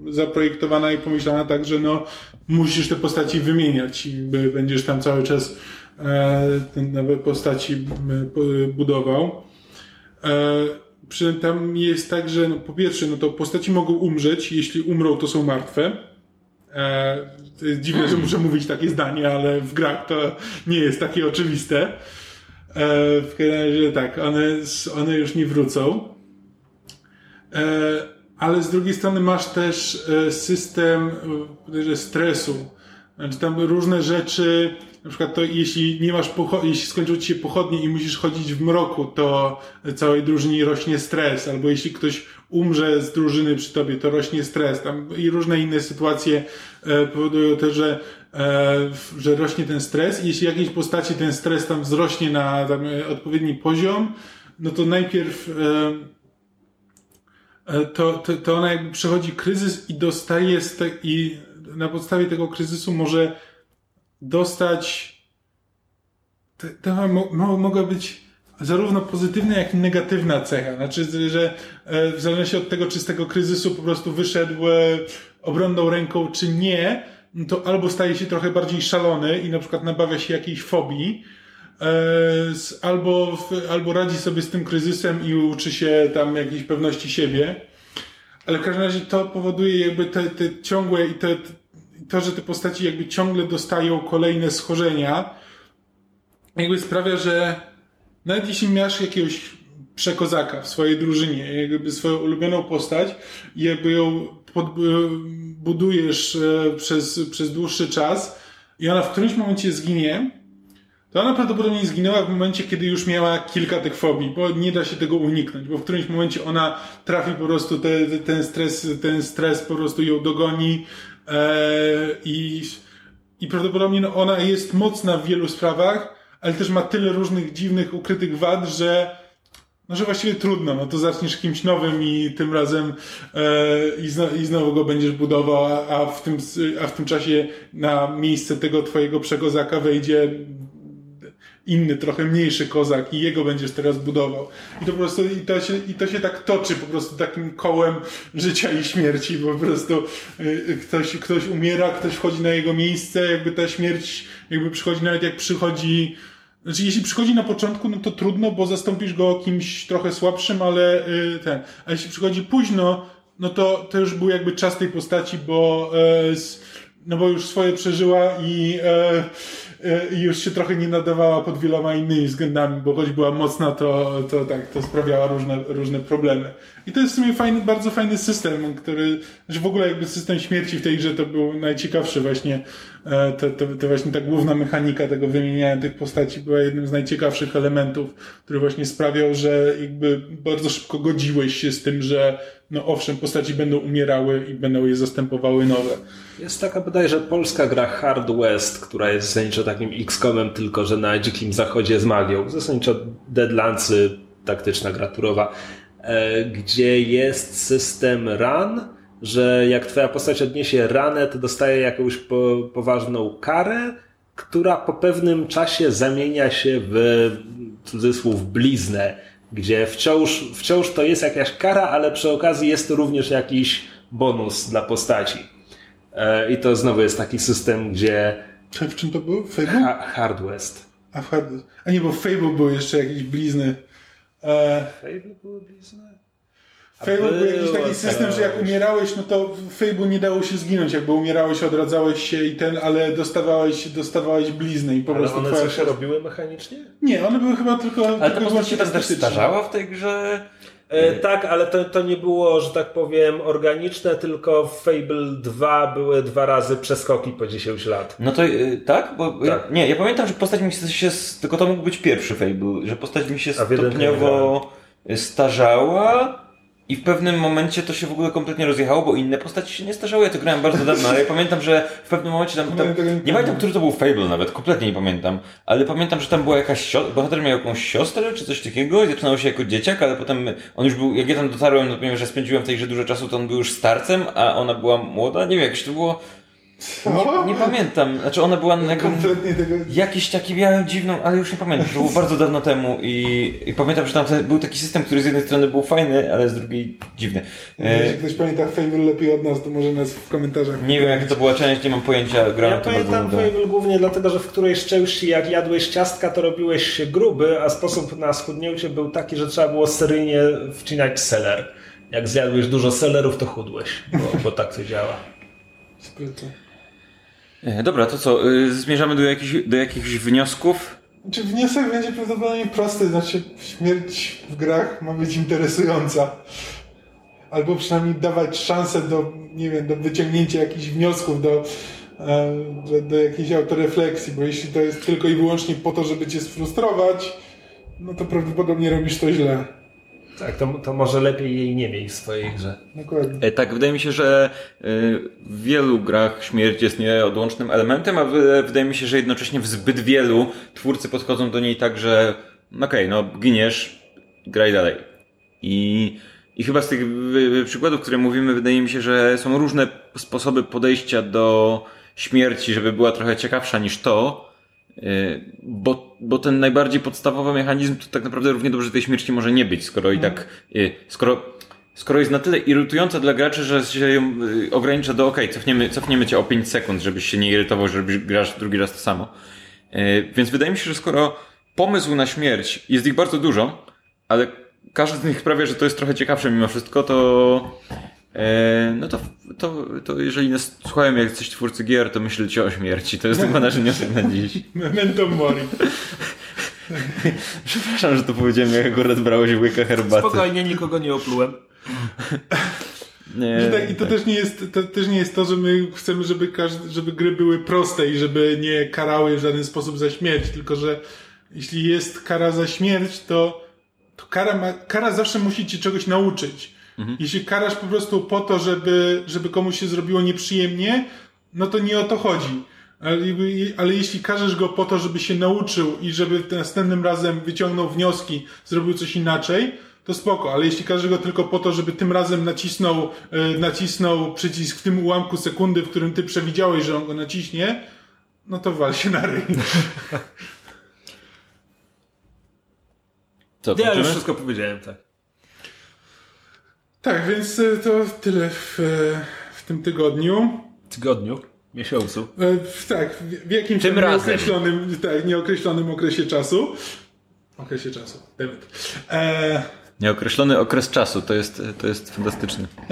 zaprojektowana i pomyślana tak, że no musisz te postaci wymieniać i będziesz tam cały czas e, te nowe postaci budował. E, przy tam jest tak, że no, po pierwsze, no to postaci mogą umrzeć, jeśli umrą, to są martwe. E, dziwne, że muszę mówić takie zdanie, ale w grach to nie jest takie oczywiste. E, w każdym razie tak, one, one już nie wrócą. E, ale z drugiej strony masz też e, system stresu. Znaczy tam różne rzeczy, na przykład to jeśli nie masz jeśli skończą ci się pochodnie i musisz chodzić w mroku, to całej drużynie rośnie stres, albo jeśli ktoś umrze z drużyny przy tobie, to rośnie stres. Tam i różne inne sytuacje powodują też, że, że rośnie ten stres. I jeśli jakiejś postaci ten stres tam wzrośnie na tam, e, odpowiedni poziom, no to najpierw e, e, to, to, to ona jakby przechodzi kryzys i dostaje z te, i na podstawie tego kryzysu może dostać to mo, mo, mogła być zarówno pozytywna, jak i negatywna cecha. Znaczy, że e, w zależności od tego, czy z tego kryzysu po prostu wyszedł e, obronną ręką, czy nie, to albo staje się trochę bardziej szalony i na przykład nabawia się jakiejś fobii, e, albo, albo radzi sobie z tym kryzysem i uczy się tam jakiejś pewności siebie. ale w każdym razie to powoduje jakby te, te ciągłe i te, to, że te postaci jakby ciągle dostają kolejne schorzenia, jakby sprawia, że nawet jeśli masz jakiegoś przekozaka w swojej drużynie, jakby swoją ulubioną postać i jakby ją pod, budujesz e, przez, przez dłuższy czas i ona w którymś momencie zginie, to ona prawdopodobnie zginęła w momencie, kiedy już miała kilka tych fobii, bo nie da się tego uniknąć, bo w którymś momencie ona trafi po prostu, te, te, ten, stres, ten stres po prostu ją dogoni e, i, i prawdopodobnie no, ona jest mocna w wielu sprawach, ale też ma tyle różnych dziwnych, ukrytych wad, że no, że właściwie trudno, no to zaczniesz kimś nowym i tym razem e, i, zno, i znowu go będziesz budował, a, a, w tym, a w tym czasie na miejsce tego twojego przekozaka wejdzie inny, trochę mniejszy kozak i jego będziesz teraz budował. I to po prostu, i to się, i to się tak toczy po prostu takim kołem życia i śmierci, bo po prostu y, ktoś, ktoś umiera, ktoś wchodzi na jego miejsce, jakby ta śmierć jakby przychodzi nawet jak przychodzi znaczy, jeśli przychodzi na początku, no to trudno, bo zastąpisz go kimś trochę słabszym, ale y, ten. A jeśli przychodzi późno, no to, to już był jakby czas tej postaci, bo, e, no bo już swoje przeżyła i, e, i już się trochę nie nadawała pod wieloma innymi względami, bo choć była mocna, to, to tak, to sprawiała różne, różne problemy. I to jest w sumie fajny, bardzo fajny system, który, że w ogóle jakby system śmierci w tej grze to był najciekawszy właśnie, to, to, to właśnie ta główna mechanika tego wymieniania tych postaci była jednym z najciekawszych elementów, który właśnie sprawiał, że jakby bardzo szybko godziłeś się z tym, że no owszem, postaci będą umierały i będą je zastępowały nowe. Jest taka bodajże polska gra Hard West, która jest zasadniczo takim X-Comem, tylko że na dzikim zachodzie z magią. Zasadniczo Deadlandsy, taktyczna gra turowa, gdzie jest system run, że jak twoja postać odniesie ranę, to dostaje jakąś po, poważną karę, która po pewnym czasie zamienia się w cudzysłów bliznę, gdzie wciąż, wciąż to jest jakaś kara, ale przy okazji jest to również jakiś bonus dla postaci. E, I to znowu jest taki system, gdzie Czy w czym to było? Fable? ha Hard West. A w Hard... A nie, bo w Fable były jeszcze jakieś blizny. E, Fable były blizny? w Fable był jakiś było taki system, że jak umierałeś, no to w Fable nie dało się zginąć. Jakby umierałeś, odradzałeś się i ten, ale dostawałeś, dostawałeś blizny i po Ale prostu one twoja coś robiły mechanicznie? Nie, one były chyba tylko. Ale ta tylko postać się tam też starzała w tej grze? E, tak, ale to, to nie było, że tak powiem, organiczne, tylko w Fable 2 były dwa razy przeskoki po 10 lat. No to y, tak? Bo Tak. Ja, nie, ja pamiętam, że postać mi się, tylko to mógł być pierwszy Fable, że postać mi się stopniowo starzała i w pewnym momencie to się w ogóle kompletnie rozjechało, bo inne postaci się nie starzały. Ja to grałem bardzo dawno, ale ja pamiętam, że w pewnym momencie tam, tam nie pamiętam, który to był Fable nawet, kompletnie nie pamiętam, ale pamiętam, że tam była jakaś siostra, bohater miał jakąś siostrę czy coś takiego i zaczynało się jako dzieciak, ale potem on już był, jak ja tam dotarłem, no ponieważ ja spędziłem w tej grze dużo czasu, to on był już starcem, a ona była młoda, nie wiem, jakieś to było... Nie, nie pamiętam. Znaczy ona była na Kompletnie tego. Jakiś taki miałem dziwną, ale już nie pamiętam, to było bardzo dawno temu i, i pamiętam, że tam był taki system, który z jednej strony był fajny, ale z drugiej dziwny. E, Jeśli ktoś pamięta Fable lepiej od nas, to może nas w komentarzach. nie wiem jak to była część, nie mam pojęcia, grałem Ja pamiętam. Fable głównie dlatego, że w którejś części jak jadłeś ciastka, to robiłeś się gruby, a sposób na schudnięcie był taki, że trzeba było seryjnie wcinać seler. Jak zjadłeś dużo selerów, to chudłeś, bo, bo tak to działa. Sprytnie. E, Dobra, to co, y, zmierzamy do, jakichś, do jakichś wniosków? Czy wniosek będzie prawdopodobnie prosty, znaczy śmierć w grach ma być interesująca. Albo przynajmniej dawać szansę do, nie wiem, do wyciągnięcia jakichś wniosków, do, e, do, do jakiejś autorefleksji, bo jeśli to jest tylko i wyłącznie po to, żeby cię sfrustrować, no to prawdopodobnie robisz to źle. Tak, to, to może lepiej jej nie mieć w swojej grze. Dokładnie. E, Tak, wydaje mi się, że y, w wielu grach śmierć jest nieodłącznym elementem, a wy- wydaje mi się, że jednocześnie w zbyt wielu twórcy podchodzą do niej tak, że okej, no giniesz, graj dalej. I, I chyba z tych przykładów, które mówimy, wydaje mi się, że są różne sposoby podejścia do śmierci, żeby była trochę ciekawsza niż to, bo, bo ten najbardziej podstawowy mechanizm to tak naprawdę równie dobrze tej śmierci może nie być, skoro i tak, y, skoro skoro jest na tyle irytująca dla graczy, że się ją y, ogranicza do ok, cofniemy, cofniemy cię o 5 sekund, żebyś się nie irytował, żebyś grasz drugi raz to samo. Więc wydaje mi się, że skoro pomysł na śmierć, jest ich bardzo dużo, ale każdy z nich sprawia, że to jest trochę ciekawsze mimo wszystko, to, no to, to, to jeżeli nas słuchają jak coś twórcy gier, to myślcie o śmierci. To jest chyba nasz wniosek na dziś. Memento mori. Przepraszam, że to powiedziałem, jak akurat brałeś łyka herbaty. Spokojnie, nikogo nie oplułem. Nie, tak, I to też nie jest to też nie jest to, że my chcemy, żeby, każdy, żeby gry były proste i żeby nie karały w żaden sposób za śmierć, tylko że jeśli jest kara za śmierć, to, to kara, ma, kara zawsze musi ci czegoś nauczyć. Jeśli karasz po prostu po to, żeby, żeby komuś się zrobiło nieprzyjemnie, no to nie o to chodzi. Ale, ale jeśli karzesz go po to, żeby się nauczył i żeby następnym razem wyciągnął wnioski, zrobił coś inaczej, to spoko, ale jeśli każe go tylko po to, żeby tym razem nacisnął, e, nacisnął przycisk w tym ułamku sekundy, w którym ty przewidziałeś, że on go naciśnie, no to wal się na ryj. Co, Ja już wszystko powiedziałem, tak. Tak, więc e, to tyle w, e, w tym tygodniu. Tygodniu, miesiącu. E, w- Tak, w, w jakimś Tym nieokreślonym, tak, nieokreślonym okresie czasu. Okresie czasu, David. E, Nieokreślony okres czasu, to jest, to jest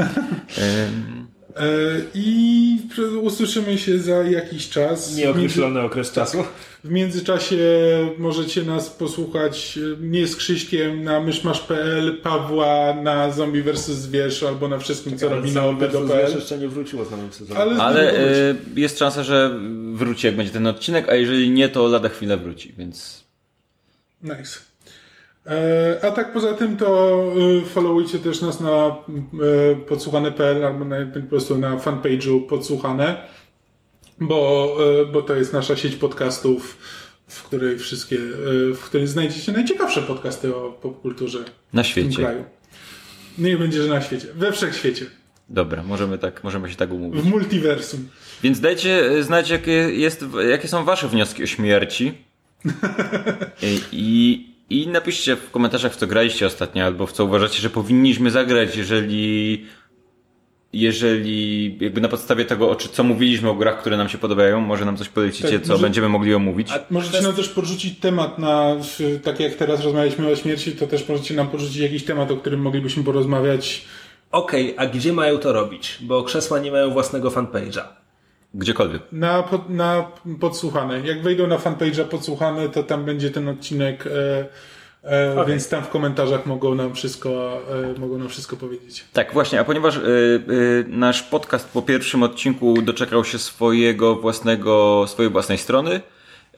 e, I usłyszymy się za jakiś czas. Nieokreślony okres czasu. W międzyczasie możecie nas posłuchać e, nie z Krzyśkiem na myszmasz.pl, Pawła na Zombie vs. Zwierz albo na wszystkim, co robi na obedo.pl. jeszcze nie wróciło z nowym sezonem. Ale, Ale ale e, jest szansa, że wróci jak będzie ten odcinek, a jeżeli nie, to lada chwilę wróci, więc Nice. E, A tak poza tym to followujcie też nas na podsłuchane.pl albo na, po prostu na fanpage'u podsłuchane, bo, e, bo to jest nasza sieć podcastów, w której wszystkie, e, w której znajdziecie najciekawsze podcasty o popkulturze na w tym świecie. kraju. Niech będzie, że na świecie. We wszechświecie. Dobra, możemy, tak, możemy się tak umówić. W multiversum. Więc dajcie e, znać, jakie, jest, jakie są wasze wnioski o śmierci. I, i, I napiszcie w komentarzach, w co graliście ostatnio, albo w co uważacie, że powinniśmy zagrać, jeżeli jeżeli jakby na podstawie tego, o czy, co mówiliśmy o grach, które nam się podobają, może nam coś polecicie, Tak, co może- będziemy mogli omówić. Możecie nam też podrzucić temat na, tak jak teraz rozmawialiśmy o śmierci, to też możecie nam podrzucić jakiś temat, o którym moglibyśmy porozmawiać. Okej, a gdzie mają to robić? Bo krzesła nie mają własnego fanpage'a. Gdziekolwiek. Na, pod, na podsłuchane. Jak wejdą na fanpage'a podsłuchane, to tam będzie ten odcinek, e, e, Okej. więc tam w komentarzach mogą nam wszystko, e, mogą nam wszystko powiedzieć. Tak, właśnie, a ponieważ y, y, nasz podcast po pierwszym odcinku doczekał się swojego własnego, swojej własnej strony,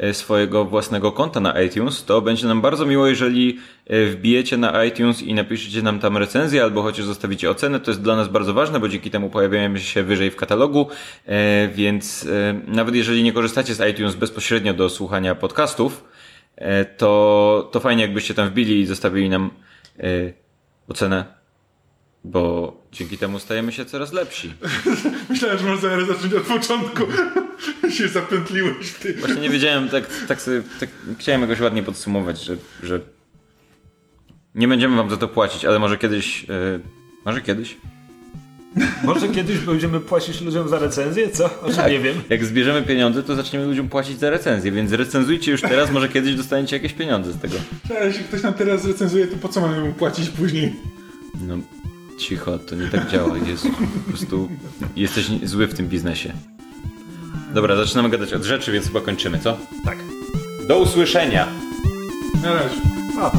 y, swojego własnego konta na iTunes, to będzie nam bardzo miło, jeżeli wbijecie na iTunes i napiszecie nam tam recenzję, albo chociaż zostawicie ocenę. To jest dla nas bardzo ważne, bo dzięki temu pojawiamy się wyżej w katalogu, więc nawet jeżeli nie korzystacie z iTunes bezpośrednio do słuchania podcastów, to, to fajnie jakbyście tam wbili i zostawili nam y, ocenę bo dzięki temu stajemy się coraz lepsi. Myślałem, że można zacząć od początku. się zapętliłeś w tym. Właśnie nie wiedziałem, tak, tak sobie, tak, chciałem jakoś ładnie podsumować, że, że nie będziemy wam za to płacić, ale może kiedyś, yy, może kiedyś. Może kiedyś będziemy płacić ludziom za recenzję, co? O czym nie wiem. Jak zbierzemy pieniądze, to zaczniemy ludziom płacić za recenzję, więc recenzujcie już teraz, może kiedyś dostaniecie jakieś pieniądze z tego. A jeśli ktoś nam teraz recenzuje, to po co mamy mu płacić później? No, cicho, to nie tak działa, jest po prostu, jesteś zły w tym biznesie. Dobra, zaczynamy gadać od rzeczy, więc chyba kończymy, co? Tak. Do usłyszenia! Na razie. A.